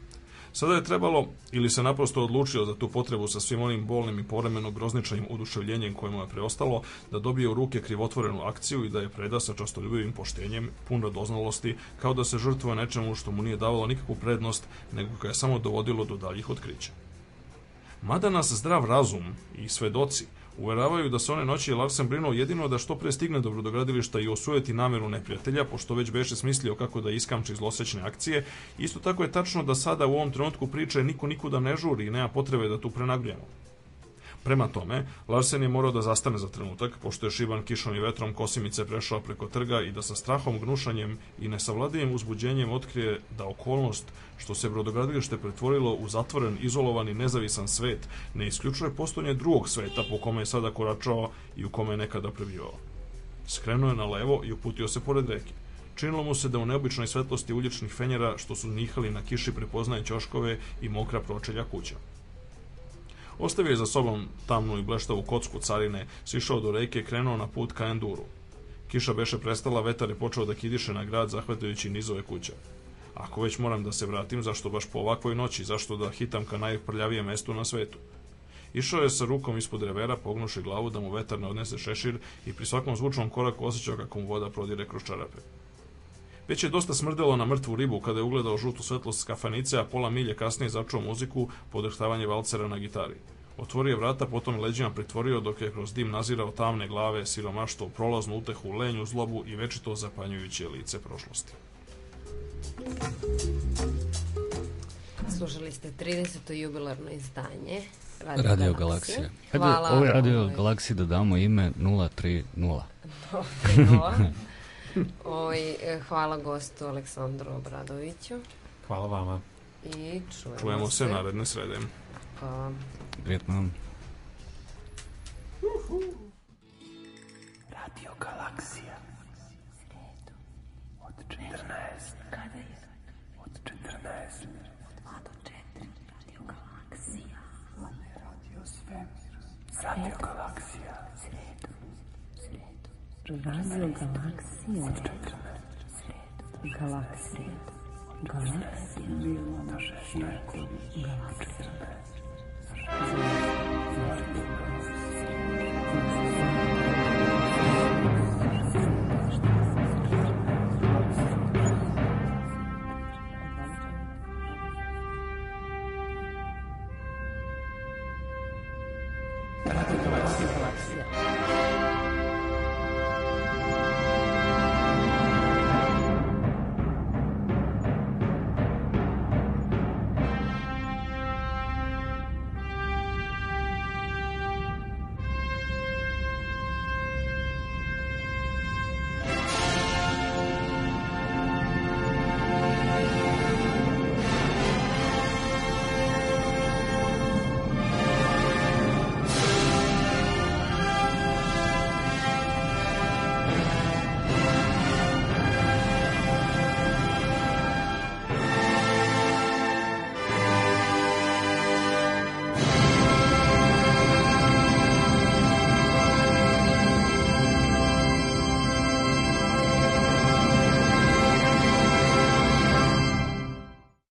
Sada je trebalo, ili se naprosto odlučio za tu potrebu sa svim onim bolnim i povremeno grozničanim uduševljenjem koje mu je preostalo, da dobije u ruke krivotvorenu akciju i da je preda sa častoljubivim poštenjem, pun radoznalosti, kao da se žrtvuje nečemu što mu nije davalo nikakvu prednost, nego ga je samo dovodilo do daljih otkrića. Mada nas zdrav razum i svedoci uveravaju da se one noći Larsen brinuo jedino da što pre stigne do brodogradilišta i osujeti nameru neprijatelja, pošto već beše smislio kako da iskamči zlosećne akcije, isto tako je tačno da sada u ovom trenutku priče niko nikuda ne žuri i nema potrebe da tu prenagljujemo. Prema tome, Larsen je morao da zastane za trenutak, pošto je šiban kišom i vetrom kosimice prešao preko trga i da sa strahom, gnušanjem i nesavladivim uzbuđenjem otkrije da okolnost što se brodogradilište pretvorilo u zatvoren, izolovani, nezavisan svet, ne isključuje postojanje drugog sveta po kome je sada koračao i u kome je nekada prebivao. Skrenuo je na levo i uputio se pored reke. Činilo mu se da u neobičnoj svetlosti ulječnih fenjera što su nihali na kiši prepoznaje ćoškove i mokra pročelja kuća. Ostavio je za sobom tamnu i bleštavu kocku carine, sišao do reke, krenuo na put ka Enduru. Kiša beše prestala, vetar je počeo da kidiše na grad, zahvatajući nizove kuća. Ako već moram da se vratim, zašto baš po ovakvoj noći, zašto da hitam ka najprljavijem mestu na svetu? Išao je sa rukom ispod revera, pognuši glavu da mu vetar ne odnese šešir i pri svakom zvučnom koraku osjećao kako mu voda prodire kroz čarape. Već je dosta smrdelo na mrtvu ribu kada je ugledao žutu svetlost kafanice, a pola milje kasnije začuo muziku, podrhtavanje valcera na gitari. Otvorio vrata, potom leđima pritvorio dok je kroz dim nazirao tamne glave, siromaštvo, prolaznu utehu, lenju, zlobu i večito zapanjujuće lice prošlosti. Slušali ste 30. jubilarno izdanje Radio, Radio Galaksije. Galaksija. Hvala. Hajde, ovoj Radio ovaj, Galaksiji da damo ime 030. Hvala. (laughs) (laughs) Oj, e, hvala gostu Aleksandru Obradoviću Hvala vama. i čujemo, Čujemo se naredne srede. Prijetno vam. Radio Galaksija. Od 14. Kada je? Od 14. Od 2 do 4. Radio Galaksija. Radio Svemir. Radio Galaksija. Sredu. Sredu. Radio Galaksija. Od 14. Sredu. Galaksija. Galaksija. Do 16. Galaksija. Radio Galaksija.